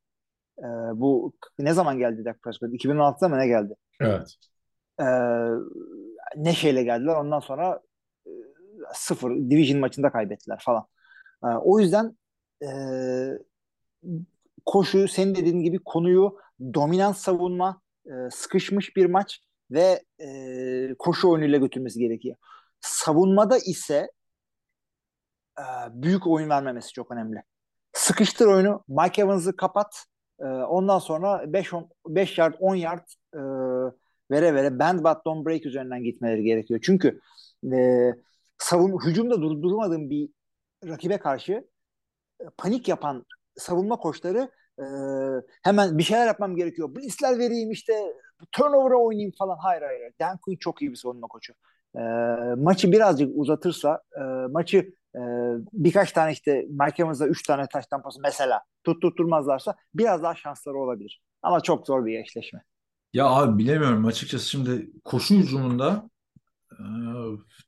E, bu ne zaman geldi Dak Prescott? 2016'da mı ne geldi? Evet. E, neşeyle geldiler. Ondan sonra e, sıfır division maçında kaybettiler falan. E, o yüzden e, koşu senin dediğin gibi konuyu dominant savunma e, sıkışmış bir maç ve e, koşu oyunuyla götürmesi gerekiyor. Savunmada ise e, büyük oyun vermemesi çok önemli. Sıkıştır oyunu. Mike Evans'ı kapat. E, ondan sonra 5 5 yard 10 yard e, vere vere bend but don't break üzerinden gitmeleri gerekiyor. Çünkü e, savun hücumda durdurmadığın bir rakibe karşı panik yapan savunma koçları e, hemen bir şeyler yapmam gerekiyor. Blitzler vereyim işte turnover'a oynayayım falan. Hayır hayır. Dan Quinn çok iyi bir savunma koçu. E, maçı birazcık uzatırsa e, maçı e, birkaç tane işte Mike Evans'a üç tane taş tampası mesela tutturmazlarsa biraz daha şansları olabilir. Ama çok zor bir eşleşme. Ya abi bilemiyorum açıkçası şimdi koşu hücumunda e,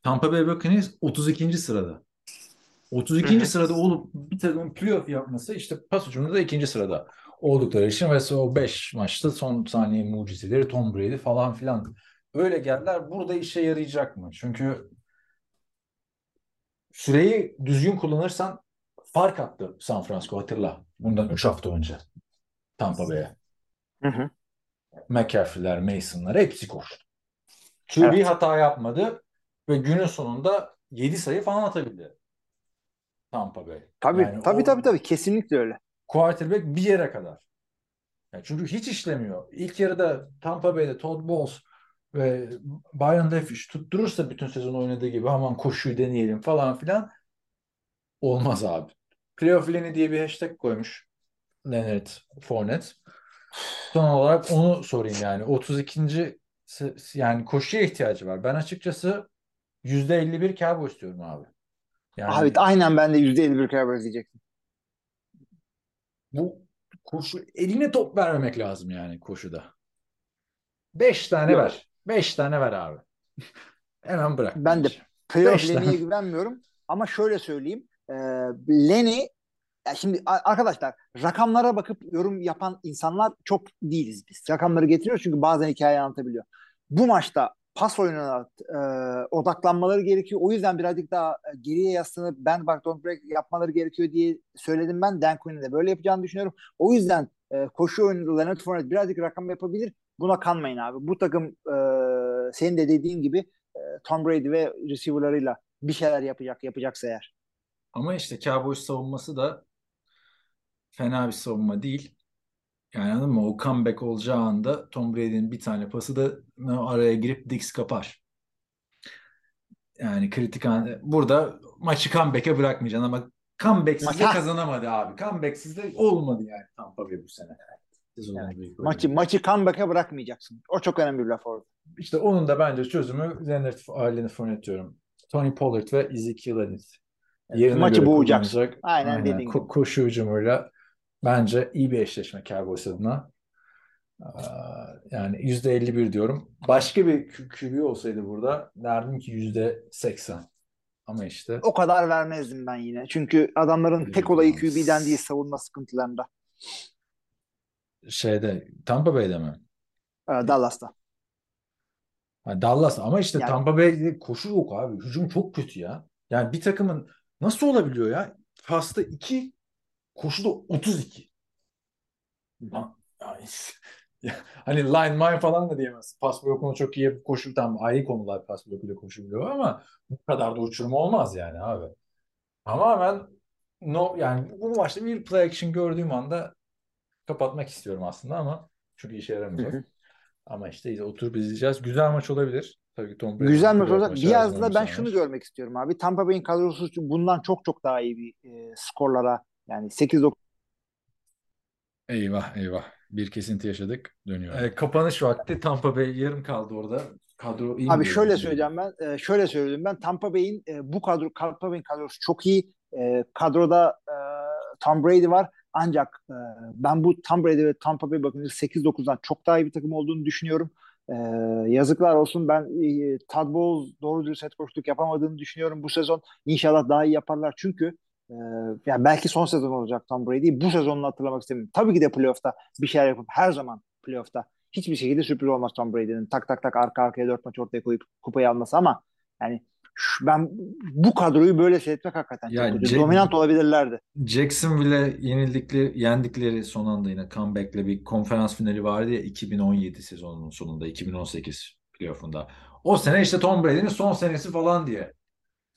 Tampa Bay Buccaneers 32. sırada. 32. Hı-hı. sırada olup bir takımın playoff yapması işte pas hücumunda da ikinci sırada oldukları için ve o 5 maçta son saniye mucizeleri Tom Brady falan filan öyle geldiler. Burada işe yarayacak mı? Çünkü süreyi düzgün kullanırsan fark attı San Francisco hatırla. Bundan 3 hafta önce Tampa Bay'e. McCaffrey'ler, Mason'lar hepsi koştu. QB evet. hata yapmadı ve günün sonunda 7 sayı falan atabildi. Tampa Bay. Tabii yani tabii, o, tabii tabii kesinlikle öyle. Quarterback bir yere kadar. Yani çünkü hiç işlemiyor. İlk yarıda Tampa Bay'de Todd Bowles ve Byron Leftwich tutturursa bütün sezon oynadığı gibi aman koşuyu deneyelim falan filan olmaz abi. Playoff Lenny diye bir hashtag koymuş Leonard Fournette. Son olarak onu sorayım yani. 32. yani koşuya ihtiyacı var. Ben açıkçası %51 Cowboys diyorum abi. Yani, Abi aynen ben de %51 Cowboys diyecektim. Bu koşu eline top vermemek lazım yani koşuda. Beş tane Yok. ver. Beş tane ver abi. Hemen bırak. Ben de playoff Lenny'ye güvenmiyorum. Ama şöyle söyleyeyim. E, Lenny ya şimdi arkadaşlar rakamlara bakıp yorum yapan insanlar çok değiliz biz. Rakamları getiriyoruz çünkü bazen hikaye anlatabiliyor. Bu maçta pas oyununa e, odaklanmaları gerekiyor. O yüzden birazcık daha e, geriye yaslanıp ben bak don't break yapmaları gerekiyor diye söyledim ben. Dan Quinn'in de böyle yapacağını düşünüyorum. O yüzden e, koşu oyunu Leonard Fournette birazcık rakam yapabilir. Buna kanmayın abi. Bu takım e, senin de dediğin gibi e, Tom Brady ve receiver'larıyla bir şeyler yapacak yapacaksa eğer. Ama işte Cowboys savunması da fena bir savunma değil. Yani anladın mı? O comeback olacağı anda Tom Brady'nin bir tane pası da araya girip Dix kapar. Yani kritik an burada maçı comeback'e bırakmayacaksın ama comeback'siz de kazanamadı abi. Comeback'siz de olmadı yani Tampa Bay bu sene. Evet. büyük Maçı maçı comeback'e bırakmayacaksın. O çok önemli bir laf orada. İşte onun da bence çözümü Leonard Leonard Fournette diyorum. Tony Pollard ve Ezekiel Elliott. Yerine maçı boğacaksın. kullanacak. Aynen dediğin Ko- gibi. koşu hücumuyla bence iyi bir eşleşme Cowboys adına. Aa, Yani %51 diyorum. Başka bir QB olsaydı burada derdim ki %80. Ama işte O kadar vermezdim ben yine. Çünkü adamların tek olayı QB'den değil savunma sıkıntılarında. şeyde Tampa Bay'de mi? Ee, Dallas'ta. Dallas ama işte Yani- Tampa Bay'de koşu yok abi. Hücum çok kötü ya. Yani bir takımın nasıl olabiliyor ya? Pasta 2, koşuda 32. Lan, yani, ya, hani line mine falan da diyemez. Pas blokunu çok iyi yapıp koşu tam ayrı konular pas blokuyla koşu bloğu ama bu kadar da uçurum olmaz yani abi. Tamamen no yani bu maçta bir play action gördüğüm anda kapatmak istiyorum aslında ama çünkü işe yaramayacak. Hı hı. Ama işte oturup izleyeceğiz. Güzel maç olabilir. Tabii Tom Brady Güzel maç olacak. Biraz da ben şunu görmek istiyorum abi. Tampa Bay'in kadrosu bundan çok çok daha iyi bir e, skorlara yani 8-9 Eyvah eyvah. Bir kesinti yaşadık. Dönüyor. E, kapanış vakti Tampa Bay yarım kaldı orada. Kadro iyi Abi şöyle söyleyeceğim ben. e, şöyle söyleyeyim ben. Tampa Bay'in e, bu kadro Tampa Bay'in kadrosu çok iyi. E, kadroda e, Tom Brady var. Ancak e, ben bu Tom Brady ve Tampa Bay bakınca 8-9'dan çok daha iyi bir takım olduğunu düşünüyorum. E, yazıklar olsun ben e, Todd Bowles doğru dürüst head coachluk yapamadığını düşünüyorum bu sezon. İnşallah daha iyi yaparlar çünkü e, yani belki son sezon olacak Tom Brady. Bu sezonunu hatırlamak istemiyorum. Tabii ki de playoff'ta bir şeyler yapıp her zaman playoff'ta hiçbir şekilde sürpriz olmaz Tom Brady'nin. Tak tak tak arka arkaya dört maç ortaya koyup kupayı alması ama yani şu- ben bu kadroyu böyle seyretmek hakikaten Ya çok. Jack- Dominant olabilirlerdi. Jacksonville'e yenildikleri, yendikleri son anda yine comeback'le bir konferans finali vardı ya 2017 sezonunun sonunda 2018 playoff'unda. O sene işte Tom Brady'nin son senesi falan diye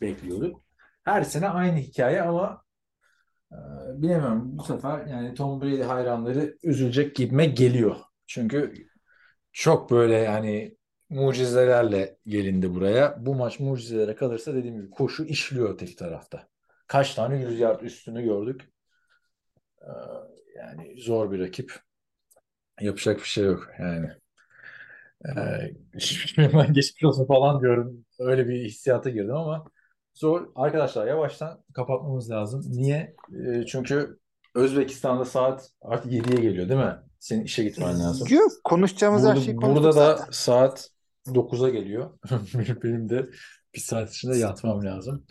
bekliyorduk. Her sene aynı hikaye ama e, bilemiyorum bu sefer yani Tom Brady hayranları üzülecek gibime geliyor. Çünkü çok böyle yani mucizelerle gelindi buraya. Bu maç mucizelere kalırsa dediğim gibi koşu işliyor öteki tarafta. Kaç tane 100 yard üstünü gördük. Ee, Yani zor bir rakip. Yapacak bir şey yok yani. Ee, geçmiş olsun falan diyorum. Öyle bir hissiyata girdim ama zor. Arkadaşlar yavaştan kapatmamız lazım. Niye? Ee, çünkü Özbekistan'da saat artık 7'ye geliyor değil mi? Senin işe gitmen lazım. Yok konuşacağımız her Burada, şeyi konuştuk burada da zaten. saat 9'a geliyor. Benim de bir saat içinde yatmam lazım.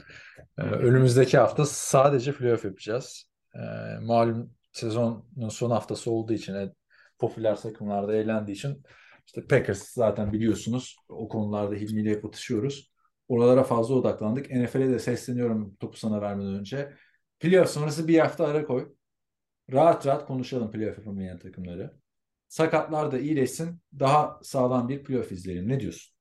Ee, önümüzdeki hafta sadece playoff yapacağız. Ee, malum sezonun son haftası olduğu için e, popüler takımlarda eğlendiği için işte Packers zaten biliyorsunuz o konularda Hilmi ile hep atışıyoruz. Oralara fazla odaklandık. NFL'e de sesleniyorum topu sana vermeden önce. Playoff sonrası bir hafta ara koy. Rahat rahat konuşalım playoff yapamayan takımları. Sakatlar da iyileşsin. Daha sağlam bir playoff izleyelim. Ne diyorsun?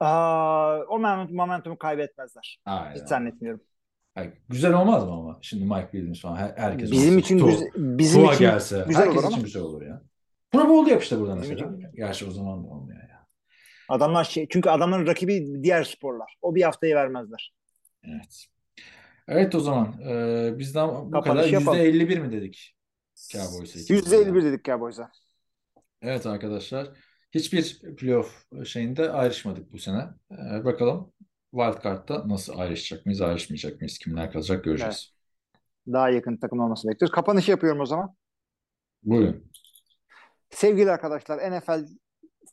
Aa, o momentum, momentumu kaybetmezler. Aynen. Hiç zannetmiyorum. Ay, güzel olmaz mı ama? Şimdi Mike Williams falan her- herkes Bizim olsun. için Tua- güzel, bizim Tua için gelse güzel herkes olur için ama güzel olur ya. Pro Bowl'da yap işte burada Bizim mesela. için- Gerçi o zaman da olmuyor. Adamlar şey çünkü adamların rakibi diğer sporlar. O bir haftayı vermezler. Evet. Evet o zaman e, bizden bu Kapanış kadar. yapalım. %51 mi dedik? Cowboys'a ikimiz de. %51 dedik Cowboys'a. Evet arkadaşlar. Hiçbir playoff şeyinde ayrışmadık bu sene. Ee, bakalım Wildcard'da nasıl ayrışacak mıyız, ayrışmayacak mıyız? Kimler kalacak göreceğiz. Daha yakın takım olması bekliyoruz. Kapanış yapıyorum o zaman. Buyurun. Sevgili arkadaşlar NFL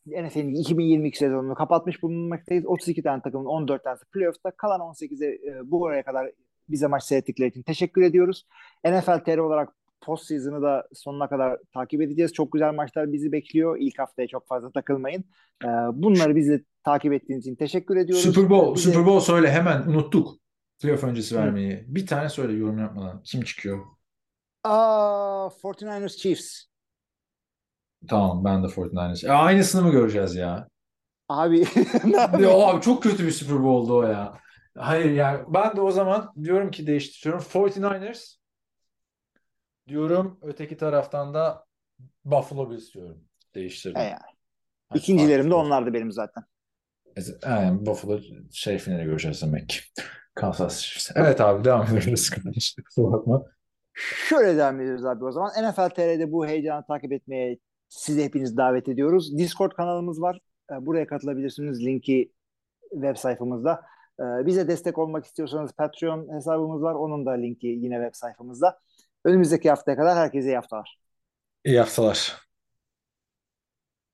NFL'in 2022 sezonunu kapatmış bulunmaktayız. 32 tane takımın 14 tanesi playoff'ta. Kalan 18'e e, bu araya kadar bize maç seyrettikleri için teşekkür ediyoruz. NFL TR olarak postseason'ı da sonuna kadar takip edeceğiz. Çok güzel maçlar bizi bekliyor. İlk haftaya çok fazla takılmayın. E, bunları bizi takip ettiğiniz için teşekkür ediyoruz. Super Bowl, Bize- Super Bowl söyle hemen unuttuk. Playoff öncesi vermeyi. Bir tane söyle yorum yapmadan. Kim çıkıyor? Aa, 49ers Chiefs. Tamam ben de 49ers. E, aynısını mı göreceğiz ya? Abi ne yapayım? Ya abi çok kötü bir Super Bowl'du o ya. Hayır yani ben de o zaman diyorum ki değiştiriyorum. 49ers diyorum öteki taraftan da Buffalo Bills diyorum. Değiştirdim. E yani. Hani İkincilerim de farklı- onlardı benim zaten. Yani Buffalo şey finali göreceğiz demek ki. Kansas Chiefs. Evet abi devam ediyoruz. Kusura bakma. Şöyle devam ediyoruz abi o zaman. NFL TR'de bu heyecanı takip etmeye sizi hepiniz davet ediyoruz. Discord kanalımız var. Ee, Buraya katılabilirsiniz. Linki web sayfamızda. Ee, Bize destek olmak istiyorsanız Patreon hesabımız var. Onun da linki yine web sayfamızda. Önümüzdeki haftaya kadar herkese iyi haftalar. İyi haftalar.